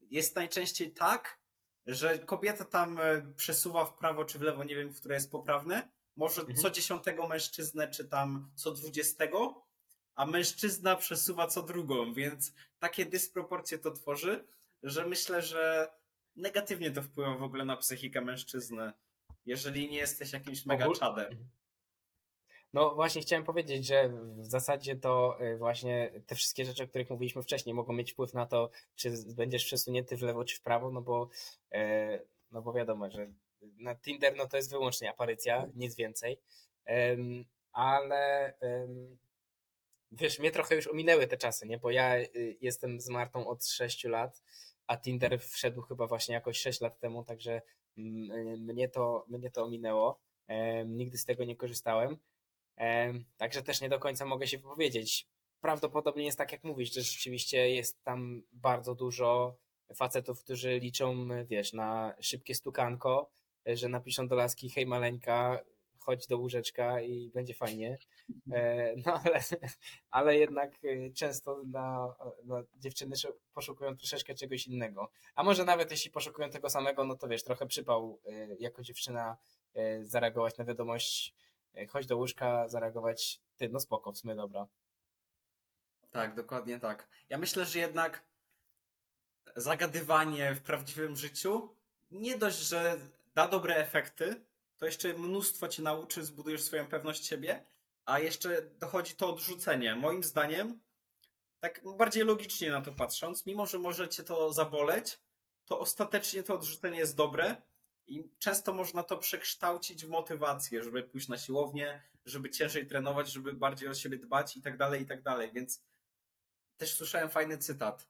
jest najczęściej tak, że kobieta tam e, przesuwa w prawo czy w lewo, nie wiem, które jest poprawne, może Mhm. co dziesiątego mężczyznę, czy tam co dwudziestego, a mężczyzna przesuwa co drugą, więc takie dysproporcje to tworzy, że myślę, że negatywnie to wpływa w ogóle na psychikę mężczyzny, jeżeli nie jesteś jakimś mega czadem. No właśnie chciałem powiedzieć, że w zasadzie to y, właśnie te wszystkie rzeczy, o których mówiliśmy wcześniej, mogą mieć wpływ na to, czy będziesz przesunięty w lewo czy w prawo, no bo, e, no bo wiadomo, że na Tinder no to jest wyłącznie aparycja, nic więcej. Ale wiesz, mnie trochę już ominęły te czasy, nie? Bo ja y, jestem z Martą od 6 lat, a Tinder wszedł chyba właśnie jakoś 6 lat temu, także mnie to, mnie to ominęło. Nigdy z tego nie korzystałem. Em, Także też nie do końca mogę się wypowiedzieć. Prawdopodobnie jest tak, jak mówisz, że rzeczywiście jest tam bardzo dużo facetów, którzy liczą, wiesz, na szybkie stukanko, że napiszą do laski, hej maleńka, chodź do łóżeczka i będzie fajnie. E, No ale, ale jednak e, często na, na dziewczyny szu- poszukują troszeczkę czegoś innego. A może nawet jeśli poszukują tego samego, no to wiesz, trochę przypał e, jako dziewczyna zareagować na wiadomość, chodź do łóżka, zareagować, ty, no spoko, w sumie dobra. Tak, dokładnie tak. Ja myślę, że jednak zagadywanie w prawdziwym życiu nie dość, że da dobre efekty, to jeszcze mnóstwo cię nauczy, zbudujesz swoją pewność siebie, a jeszcze dochodzi to odrzucenie. Moim zdaniem, tak bardziej logicznie na to patrząc, mimo że możecie to zaboleć, to ostatecznie to odrzucenie jest dobre i często można to przekształcić w motywację, żeby pójść na siłownię, żeby ciężej trenować, żeby bardziej o siebie dbać i tak dalej, i tak dalej. Więc też słyszałem fajny cytat.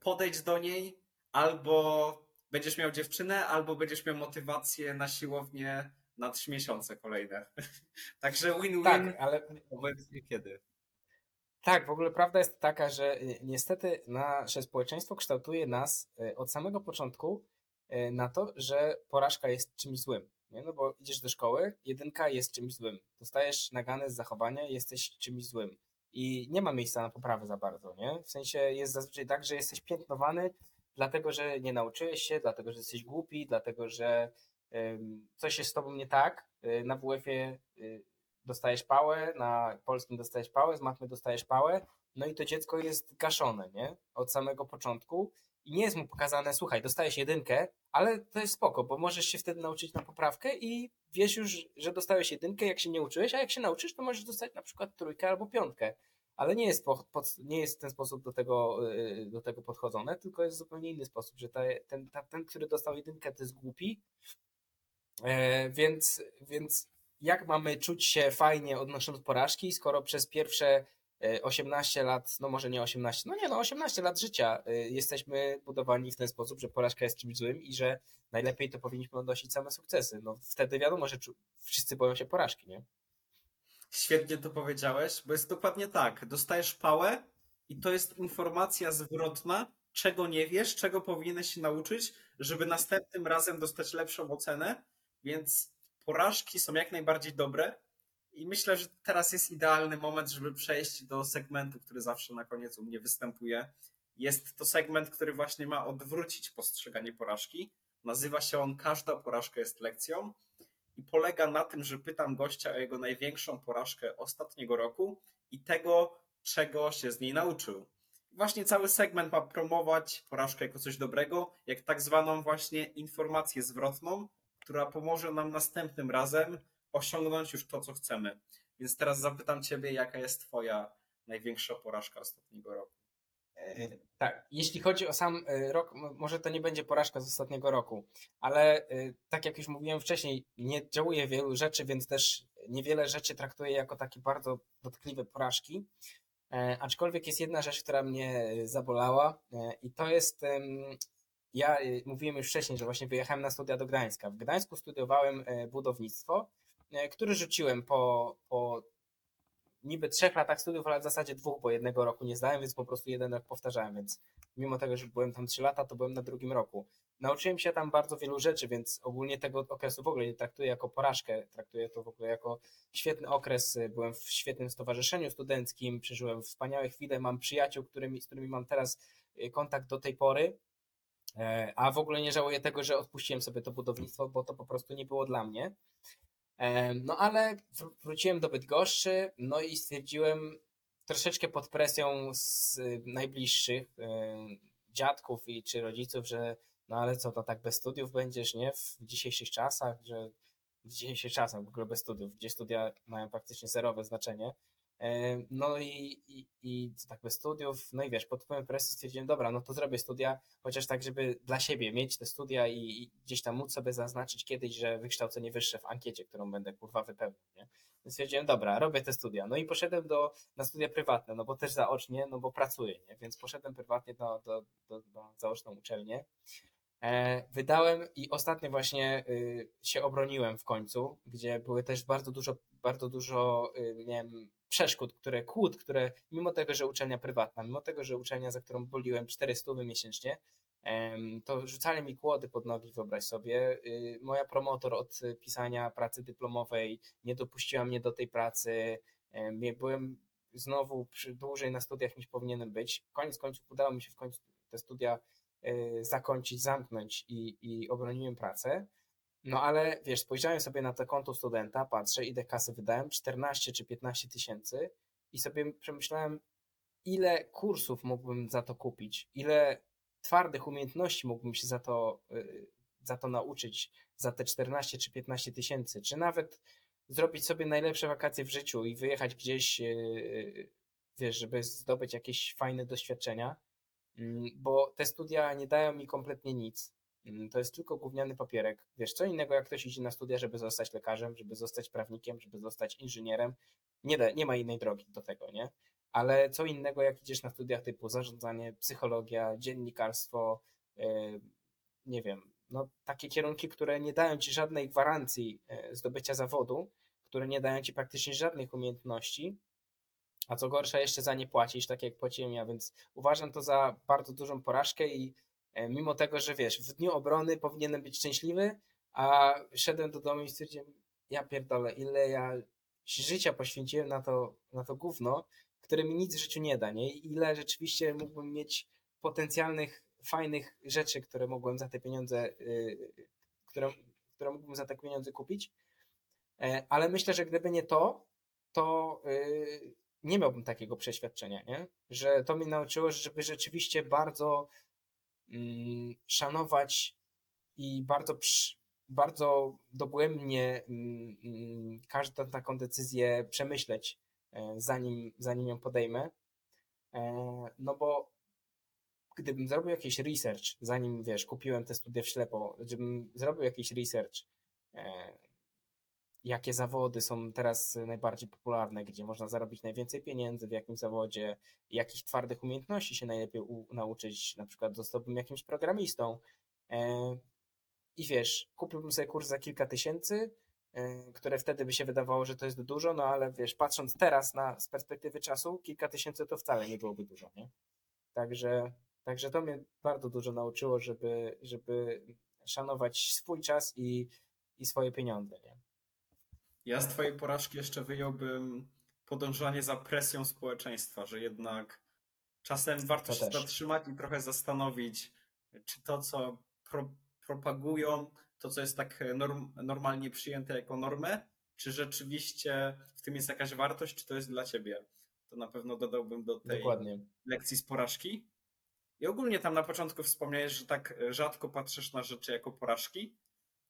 Podejdź do niej, albo będziesz miał dziewczynę, albo będziesz miał motywację na siłownię na trzy miesiące kolejne. Także win-win Tak, ale obecnie kiedy. Tak, w ogóle prawda jest taka, że y, niestety nasze społeczeństwo kształtuje nas y, od samego początku y, na to, że porażka jest czymś złym. Nie? No bo idziesz do szkoły, jedynka jest czymś złym. Dostajesz nagany z zachowania, jesteś czymś złym. I nie ma miejsca na poprawę za bardzo, nie? W sensie jest zazwyczaj tak, że jesteś piętnowany, dlatego że nie nauczyłeś się, dlatego że jesteś głupi, dlatego że coś jest z tobą nie tak. Na WF-ie dostajesz pałę, na polskim dostajesz pałę, z matmy dostajesz pałę, no i to dziecko jest gaszone, nie? Od samego początku i nie jest mu pokazane, słuchaj, dostajesz jedynkę, ale to jest spoko, bo możesz się wtedy nauczyć na poprawkę i wiesz już, że dostałeś jedynkę, jak się nie uczyłeś, a jak się nauczysz, to możesz dostać na przykład trójkę albo piątkę. Ale nie jest, po, nie jest w ten sposób do tego, y, do tego podchodzone, tylko jest zupełnie inny sposób, że ta, ten, ta, ten, który dostał jedynkę, to jest głupi, więc, więc jak mamy czuć się fajnie odnosząc porażki, skoro przez pierwsze 18 e, lat, no może nie 18, no nie no 18 lat życia e, jesteśmy budowani w ten sposób, że porażka jest czymś złym i że najlepiej to powinniśmy odnosić same sukcesy. No wtedy wiadomo, że wszyscy boją się porażki, nie? Świetnie to powiedziałeś, bo jest dokładnie tak. Dostajesz pałę i to jest informacja zwrotna, czego nie wiesz, czego powinieneś się nauczyć, żeby następnym razem dostać lepszą ocenę, więc porażki są jak najbardziej dobre i myślę, że teraz jest idealny moment, żeby przejść do segmentu, który zawsze na koniec u mnie występuje. Jest to segment, który właśnie ma odwrócić postrzeganie porażki. Nazywa się on Każda porażka jest lekcją i polega na tym, że pytam gościa o jego największą porażkę ostatniego roku i tego, czego się z niej nauczył. Właśnie cały segment ma promować porażkę jako coś dobrego, jak tak zwaną właśnie informację zwrotną, która pomoże nam następnym razem osiągnąć już to, co chcemy. Więc teraz zapytam Ciebie, jaka jest Twoja największa porażka ostatniego roku? E, tak, jeśli chodzi o sam e, rok, może to nie będzie porażka z ostatniego roku, ale e, tak jak już mówiłem wcześniej, nie działuję wielu rzeczy, więc też niewiele rzeczy traktuję jako takie bardzo dotkliwe porażki. Aczkolwiek jest jedna rzecz, która mnie zabolała i to jest ja y, mówiłem już wcześniej, że właśnie wyjechałem na studia do Gdańska. W Gdańsku studiowałem e, budownictwo, e, które rzuciłem po, po niby trzech latach studiów, ale w zasadzie dwóch, bo jednego roku nie zdałem, więc po prostu jeden rok powtarzałem, więc mimo tego, że byłem tam trzy lata, to byłem na drugim roku. Nauczyłem się tam bardzo wielu rzeczy, więc ogólnie tego okresu w ogóle nie traktuję jako porażkę, traktuję to w ogóle jako świetny okres. Byłem w świetnym stowarzyszeniu studenckim, przeżyłem wspaniałe chwile, mam przyjaciół, którymi, z którymi mam teraz e, kontakt do tej pory a w ogóle nie żałuję tego, że odpuściłem sobie to budownictwo, bo to po prostu nie było dla mnie. E, no ale wróciłem do Bydgoszczy, no i stwierdziłem troszeczkę pod presją z najbliższych e, dziadków i czy rodziców, że no ale co, to tak bez studiów będziesz, nie? W dzisiejszych czasach, że w dzisiejszych czasach w ogóle bez studiów, gdzie studia mają praktycznie zerowe znaczenie, E, no i, i, i tak bez studiów, no i wiesz, pod wpływem presji stwierdziłem, dobra, no to zrobię studia, chociaż tak, żeby dla siebie mieć te studia i, i gdzieś tam móc sobie zaznaczyć kiedyś, że wykształcenie wyższe w ankiecie, którą będę kurwa wypełnił, nie? Więc stwierdziłem, dobra, robię te studia. No i poszedłem do, na studia prywatne, no bo też zaocznie, no bo pracuję, nie? Więc poszedłem prywatnie do, do, do, do zaoczną uczelnię. E, wydałem i ostatnio właśnie y, się obroniłem w końcu, gdzie były też bardzo dużo, bardzo dużo y, miałem przeszkód, które kłód, które mimo tego, że uczelnia prywatna, mimo tego, że uczelnia, za którą boliłem 400 miesięcznie, to rzucali mi kłody pod nogi, wyobraź sobie. Y, moja promotor od pisania pracy dyplomowej nie dopuściła mnie do tej pracy. Byłem znowu dłużej na studiach niż powinienem być. Koniec końców udało mi się w końcu te studia y, zakończyć, zamknąć i, i obroniłem pracę. No ale wiesz, spojrzałem sobie na to konto studenta, patrzę, ile kasy wydałem, 14 czy 15 tysięcy i sobie przemyślałem, ile kursów mógłbym za to kupić, ile twardych umiejętności mógłbym się za to, y, za to nauczyć, za te 14 czy 15 tysięcy, czy nawet zrobić sobie najlepsze wakacje w życiu i wyjechać gdzieś, yy, wiesz, żeby zdobyć jakieś fajne doświadczenia, mm, bo te studia nie dają mi kompletnie nic. Mm, To jest tylko gówniany papierek. Wiesz, co innego jak ktoś idzie na studia, żeby zostać lekarzem, żeby zostać prawnikiem, żeby zostać inżynierem. Nie, da, nie ma innej drogi do tego, nie? Ale co innego jak idziesz na studiach typu zarządzanie, psychologia, dziennikarstwo, yy, nie wiem, no takie kierunki, które nie dają ci żadnej gwarancji yy, zdobycia zawodu, które nie dają ci praktycznie żadnych umiejętności, a co gorsza jeszcze za nie płacisz, tak jak płaciłem ja, więc uważam to za bardzo dużą porażkę i E, Mimo tego, że wiesz, w dniu obrony powinienem być szczęśliwy, a szedłem do domu i stwierdziłem, ja pierdolę, ile ja życia poświęciłem na to, na to gówno, które mi nic w życiu nie da, nie? Ile rzeczywiście mógłbym mieć potencjalnych, fajnych rzeczy, które mogłem za te pieniądze, yy, które, które mógłbym za te pieniądze kupić. E, Ale myślę, że gdyby nie to, to yy, nie miałbym takiego przeświadczenia, nie? Że to mnie nauczyło, żeby rzeczywiście bardzo szanować i bardzo, bardzo dogłębnie mm, mm, każdą taką decyzję przemyśleć, e, zanim, zanim ją podejmę. E, No bo gdybym zrobił jakiś research, zanim wiesz, kupiłem te studia w ślepo, gdybym zrobił jakiś research, e, jakie zawody są teraz najbardziej popularne, gdzie można zarobić najwięcej pieniędzy, w jakim zawodzie, jakich twardych umiejętności się najlepiej nauczyć, na przykład zostałbym jakimś programistą. E, I wiesz, kupiłbym sobie kurs za kilka tysięcy, e, które wtedy by się wydawało, że to jest dużo, no ale wiesz, patrząc teraz na, z perspektywy czasu, kilka tysięcy to wcale nie byłoby dużo, nie? Także, także to mnie bardzo dużo nauczyło, żeby, żeby szanować swój czas i, i swoje pieniądze, nie? Ja z twojej porażki jeszcze wyjąłbym podążanie za presją społeczeństwa, że jednak czasem warto To się też. zatrzymać i trochę zastanowić, czy to, co pro, propagują, to, co jest tak norm, normalnie przyjęte jako normę, czy rzeczywiście w tym jest jakaś wartość, czy to jest dla ciebie. To na pewno dodałbym do tej Dokładnie. lekcji z porażki. I ogólnie tam na początku wspomniałeś, że tak rzadko patrzysz na rzeczy jako porażki.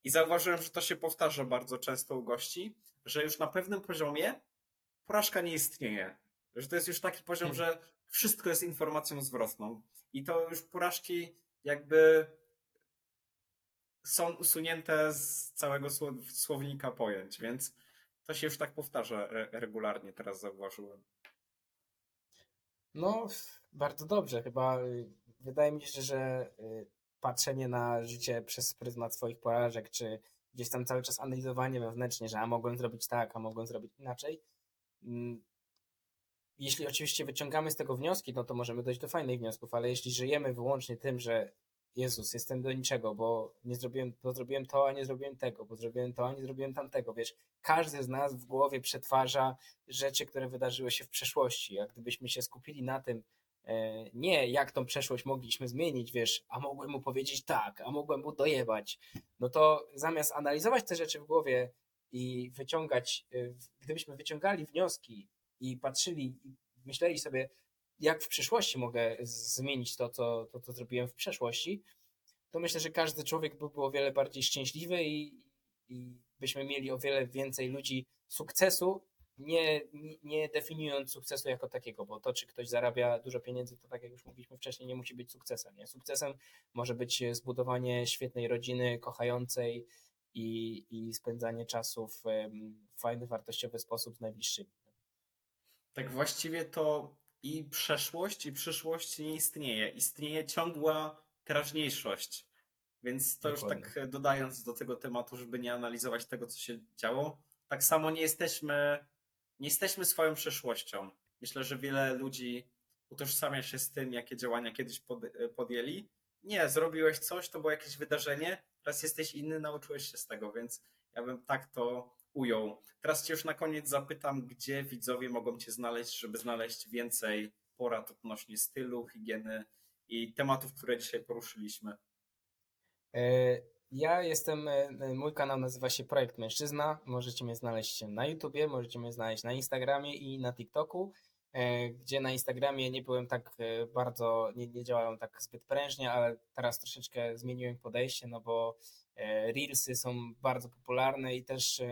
I zauważyłem, że to się powtarza bardzo często u gości, że już na pewnym poziomie porażka nie istnieje. Że to jest już taki poziom, Hmm. że wszystko jest informacją zwrotną. I to już porażki jakby są usunięte z całego słow- słownika pojęć, więc to się już tak powtarza re- regularnie, teraz zauważyłem. No, bardzo dobrze. Chyba y, wydaje mi się, że y, patrzenie na życie przez pryzmat swoich porażek, czy gdzieś tam cały czas analizowanie wewnętrznie, że a mogłem zrobić tak, a mogłem zrobić inaczej. mm, Jeśli oczywiście wyciągamy z tego wnioski, no to możemy dojść do fajnych wniosków, ale jeśli żyjemy wyłącznie tym, że Jezus, jestem do niczego, bo nie zrobiłem, bo zrobiłem to, a nie zrobiłem tego, bo zrobiłem to, a nie zrobiłem tamtego, wiesz, każdy z nas w głowie przetwarza rzeczy, które wydarzyły się w przeszłości. A gdybyśmy się skupili na tym, nie jak tą przeszłość mogliśmy zmienić, wiesz, a mogłem mu powiedzieć tak, a mogłem mu dojebać, no to zamiast analizować te rzeczy w głowie i wyciągać, e, gdybyśmy wyciągali wnioski i patrzyli i myśleli sobie, jak w przyszłości mogę zmienić to, co, to, zrobiłem w przeszłości, to myślę, że każdy człowiek by był o wiele bardziej szczęśliwy i, i byśmy mieli o wiele więcej ludzi sukcesu, nie, nie- definiując sukcesu jako takiego, bo to, czy ktoś zarabia dużo pieniędzy, to tak jak już mówiliśmy wcześniej, nie musi być sukcesem. Nie? Sukcesem może być zbudowanie świetnej rodziny, kochającej i, i spędzanie czasu w fajny, wartościowy sposób z najbliższymi. Tak właściwie to i przeszłość, i przyszłość nie istnieje. Istnieje ciągła teraźniejszość. Więc to już Dokładnie. tak e, dodając do tego tematu, żeby nie analizować tego, co się działo, tak samo nie jesteśmy, nie jesteśmy swoją przeszłością. Myślę, że wiele ludzi utożsamia się z tym, jakie działania kiedyś pod, e, podjęli. Nie, zrobiłeś coś, to było jakieś wydarzenie, teraz jesteś inny, nauczyłeś się z tego, więc ja bym tak to ujął. Teraz Cię już na koniec zapytam, gdzie widzowie mogą Cię znaleźć, żeby znaleźć więcej porad odnośnie stylu, higieny i tematów, które dzisiaj poruszyliśmy. E, Ja jestem, e, mój kanał nazywa się Projekt Mężczyzna. Możecie mnie znaleźć na YouTubie, możecie mnie znaleźć na Instagramie i na TikToku, e, gdzie na Instagramie nie byłem tak e, bardzo, nie, nie działałem tak zbyt prężnie, ale teraz troszeczkę zmieniłem podejście, no bo e, Reelsy są bardzo popularne i też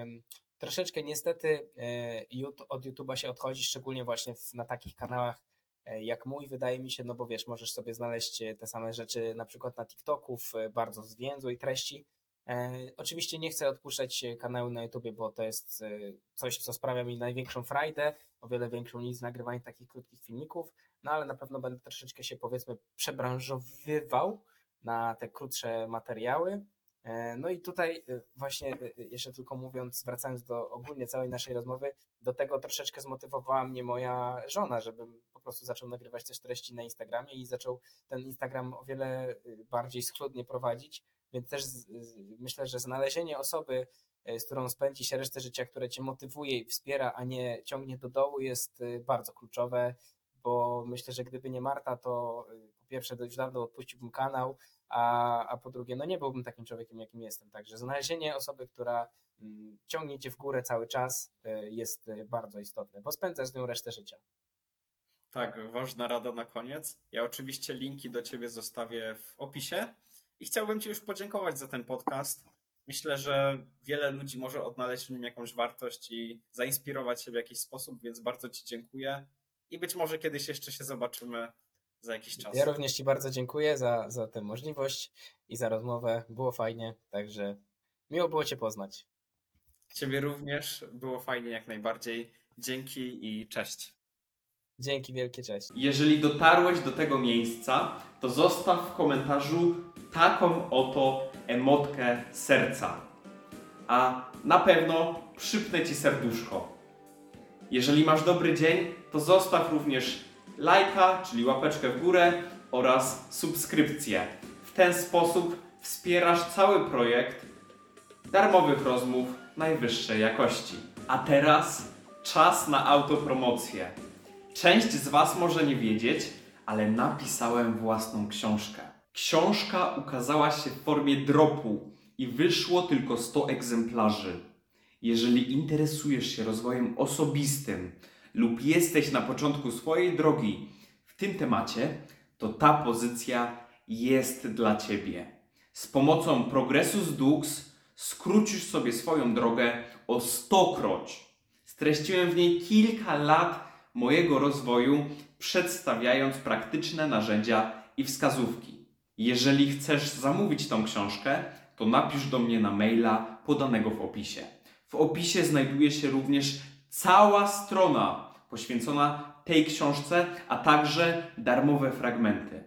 troszeczkę niestety e, od YouTube'a się odchodzi, szczególnie właśnie na takich kanałach e, jak mój, wydaje mi się, no bo wiesz, możesz sobie znaleźć e, te same rzeczy na przykład na TikToku w e, bardzo zwięzłej treści. E, oczywiście nie chcę odpuszczać e, kanału na YouTubie, bo to jest e, coś, co sprawia mi największą frajdę, o wiele większą niż nagrywanie takich krótkich filmików, no ale na pewno będę troszeczkę się powiedzmy przebranżowywał na te krótsze materiały. E, No i tutaj e, właśnie e, jeszcze tylko mówiąc, wracając do ogólnie całej naszej rozmowy, do tego troszeczkę zmotywowała mnie moja żona, żebym prostu zaczął nagrywać też treści na Instagramie i zaczął ten Instagram o wiele y, bardziej schludnie prowadzić, więc też myślę, że znalezienie osoby, y, z którą spędzi się resztę życia, które cię motywuje i wspiera, a nie ciągnie do dołu jest y, bardzo kluczowe, bo myślę, że gdyby nie Marta, to po pierwsze dość dawno odpuściłbym kanał, a, a po drugie, no nie byłbym takim człowiekiem, jakim jestem. Także znalezienie osoby, która mm, ciągnie cię w górę cały czas jest bardzo istotne, bo spędzasz z nią resztę życia. Tak, ważna rada na koniec. Ja oczywiście linki do Ciebie zostawię w opisie i chciałbym Ci już podziękować za ten podcast. Myślę, że wiele ludzi może odnaleźć w nim jakąś wartość i zainspirować się w jakiś sposób, więc bardzo Ci dziękuję i być może kiedyś jeszcze się zobaczymy za jakiś czas. Ja również Ci bardzo dziękuję za, za tę możliwość i za rozmowę. Było fajnie, także miło było Cię poznać. Ciebie również było fajnie jak najbardziej. Dzięki i cześć. Dzięki wielkie, cześć. Jeżeli dotarłeś do tego miejsca, to zostaw w komentarzu taką oto emotkę serca. A na pewno przypnę ci serduszko. Jeżeli masz dobry dzień, to zostaw również lajka, czyli łapeczkę w górę oraz subskrypcję. W ten sposób wspierasz cały projekt darmowych rozmów najwyższej jakości. A teraz czas na autopromocję. Część z Was może nie wiedzieć, ale napisałem własną książkę. Książka ukazała się w formie dropu i wyszło tylko 100 egzemplarzy. Jeżeli interesujesz się rozwojem osobistym lub jesteś na początku swojej drogi w tym temacie, to ta pozycja jest dla Ciebie. Z pomocą Progressus Dux skrócisz sobie swoją drogę o stokroć. Streściłem w niej kilka lat mojego rozwoju, przedstawiając praktyczne narzędzia i wskazówki. Jeżeli chcesz zamówić tą książkę, to napisz do mnie na maila podanego w opisie. W opisie znajduje się również cała strona poświęcona tej książce, a także darmowe fragmenty.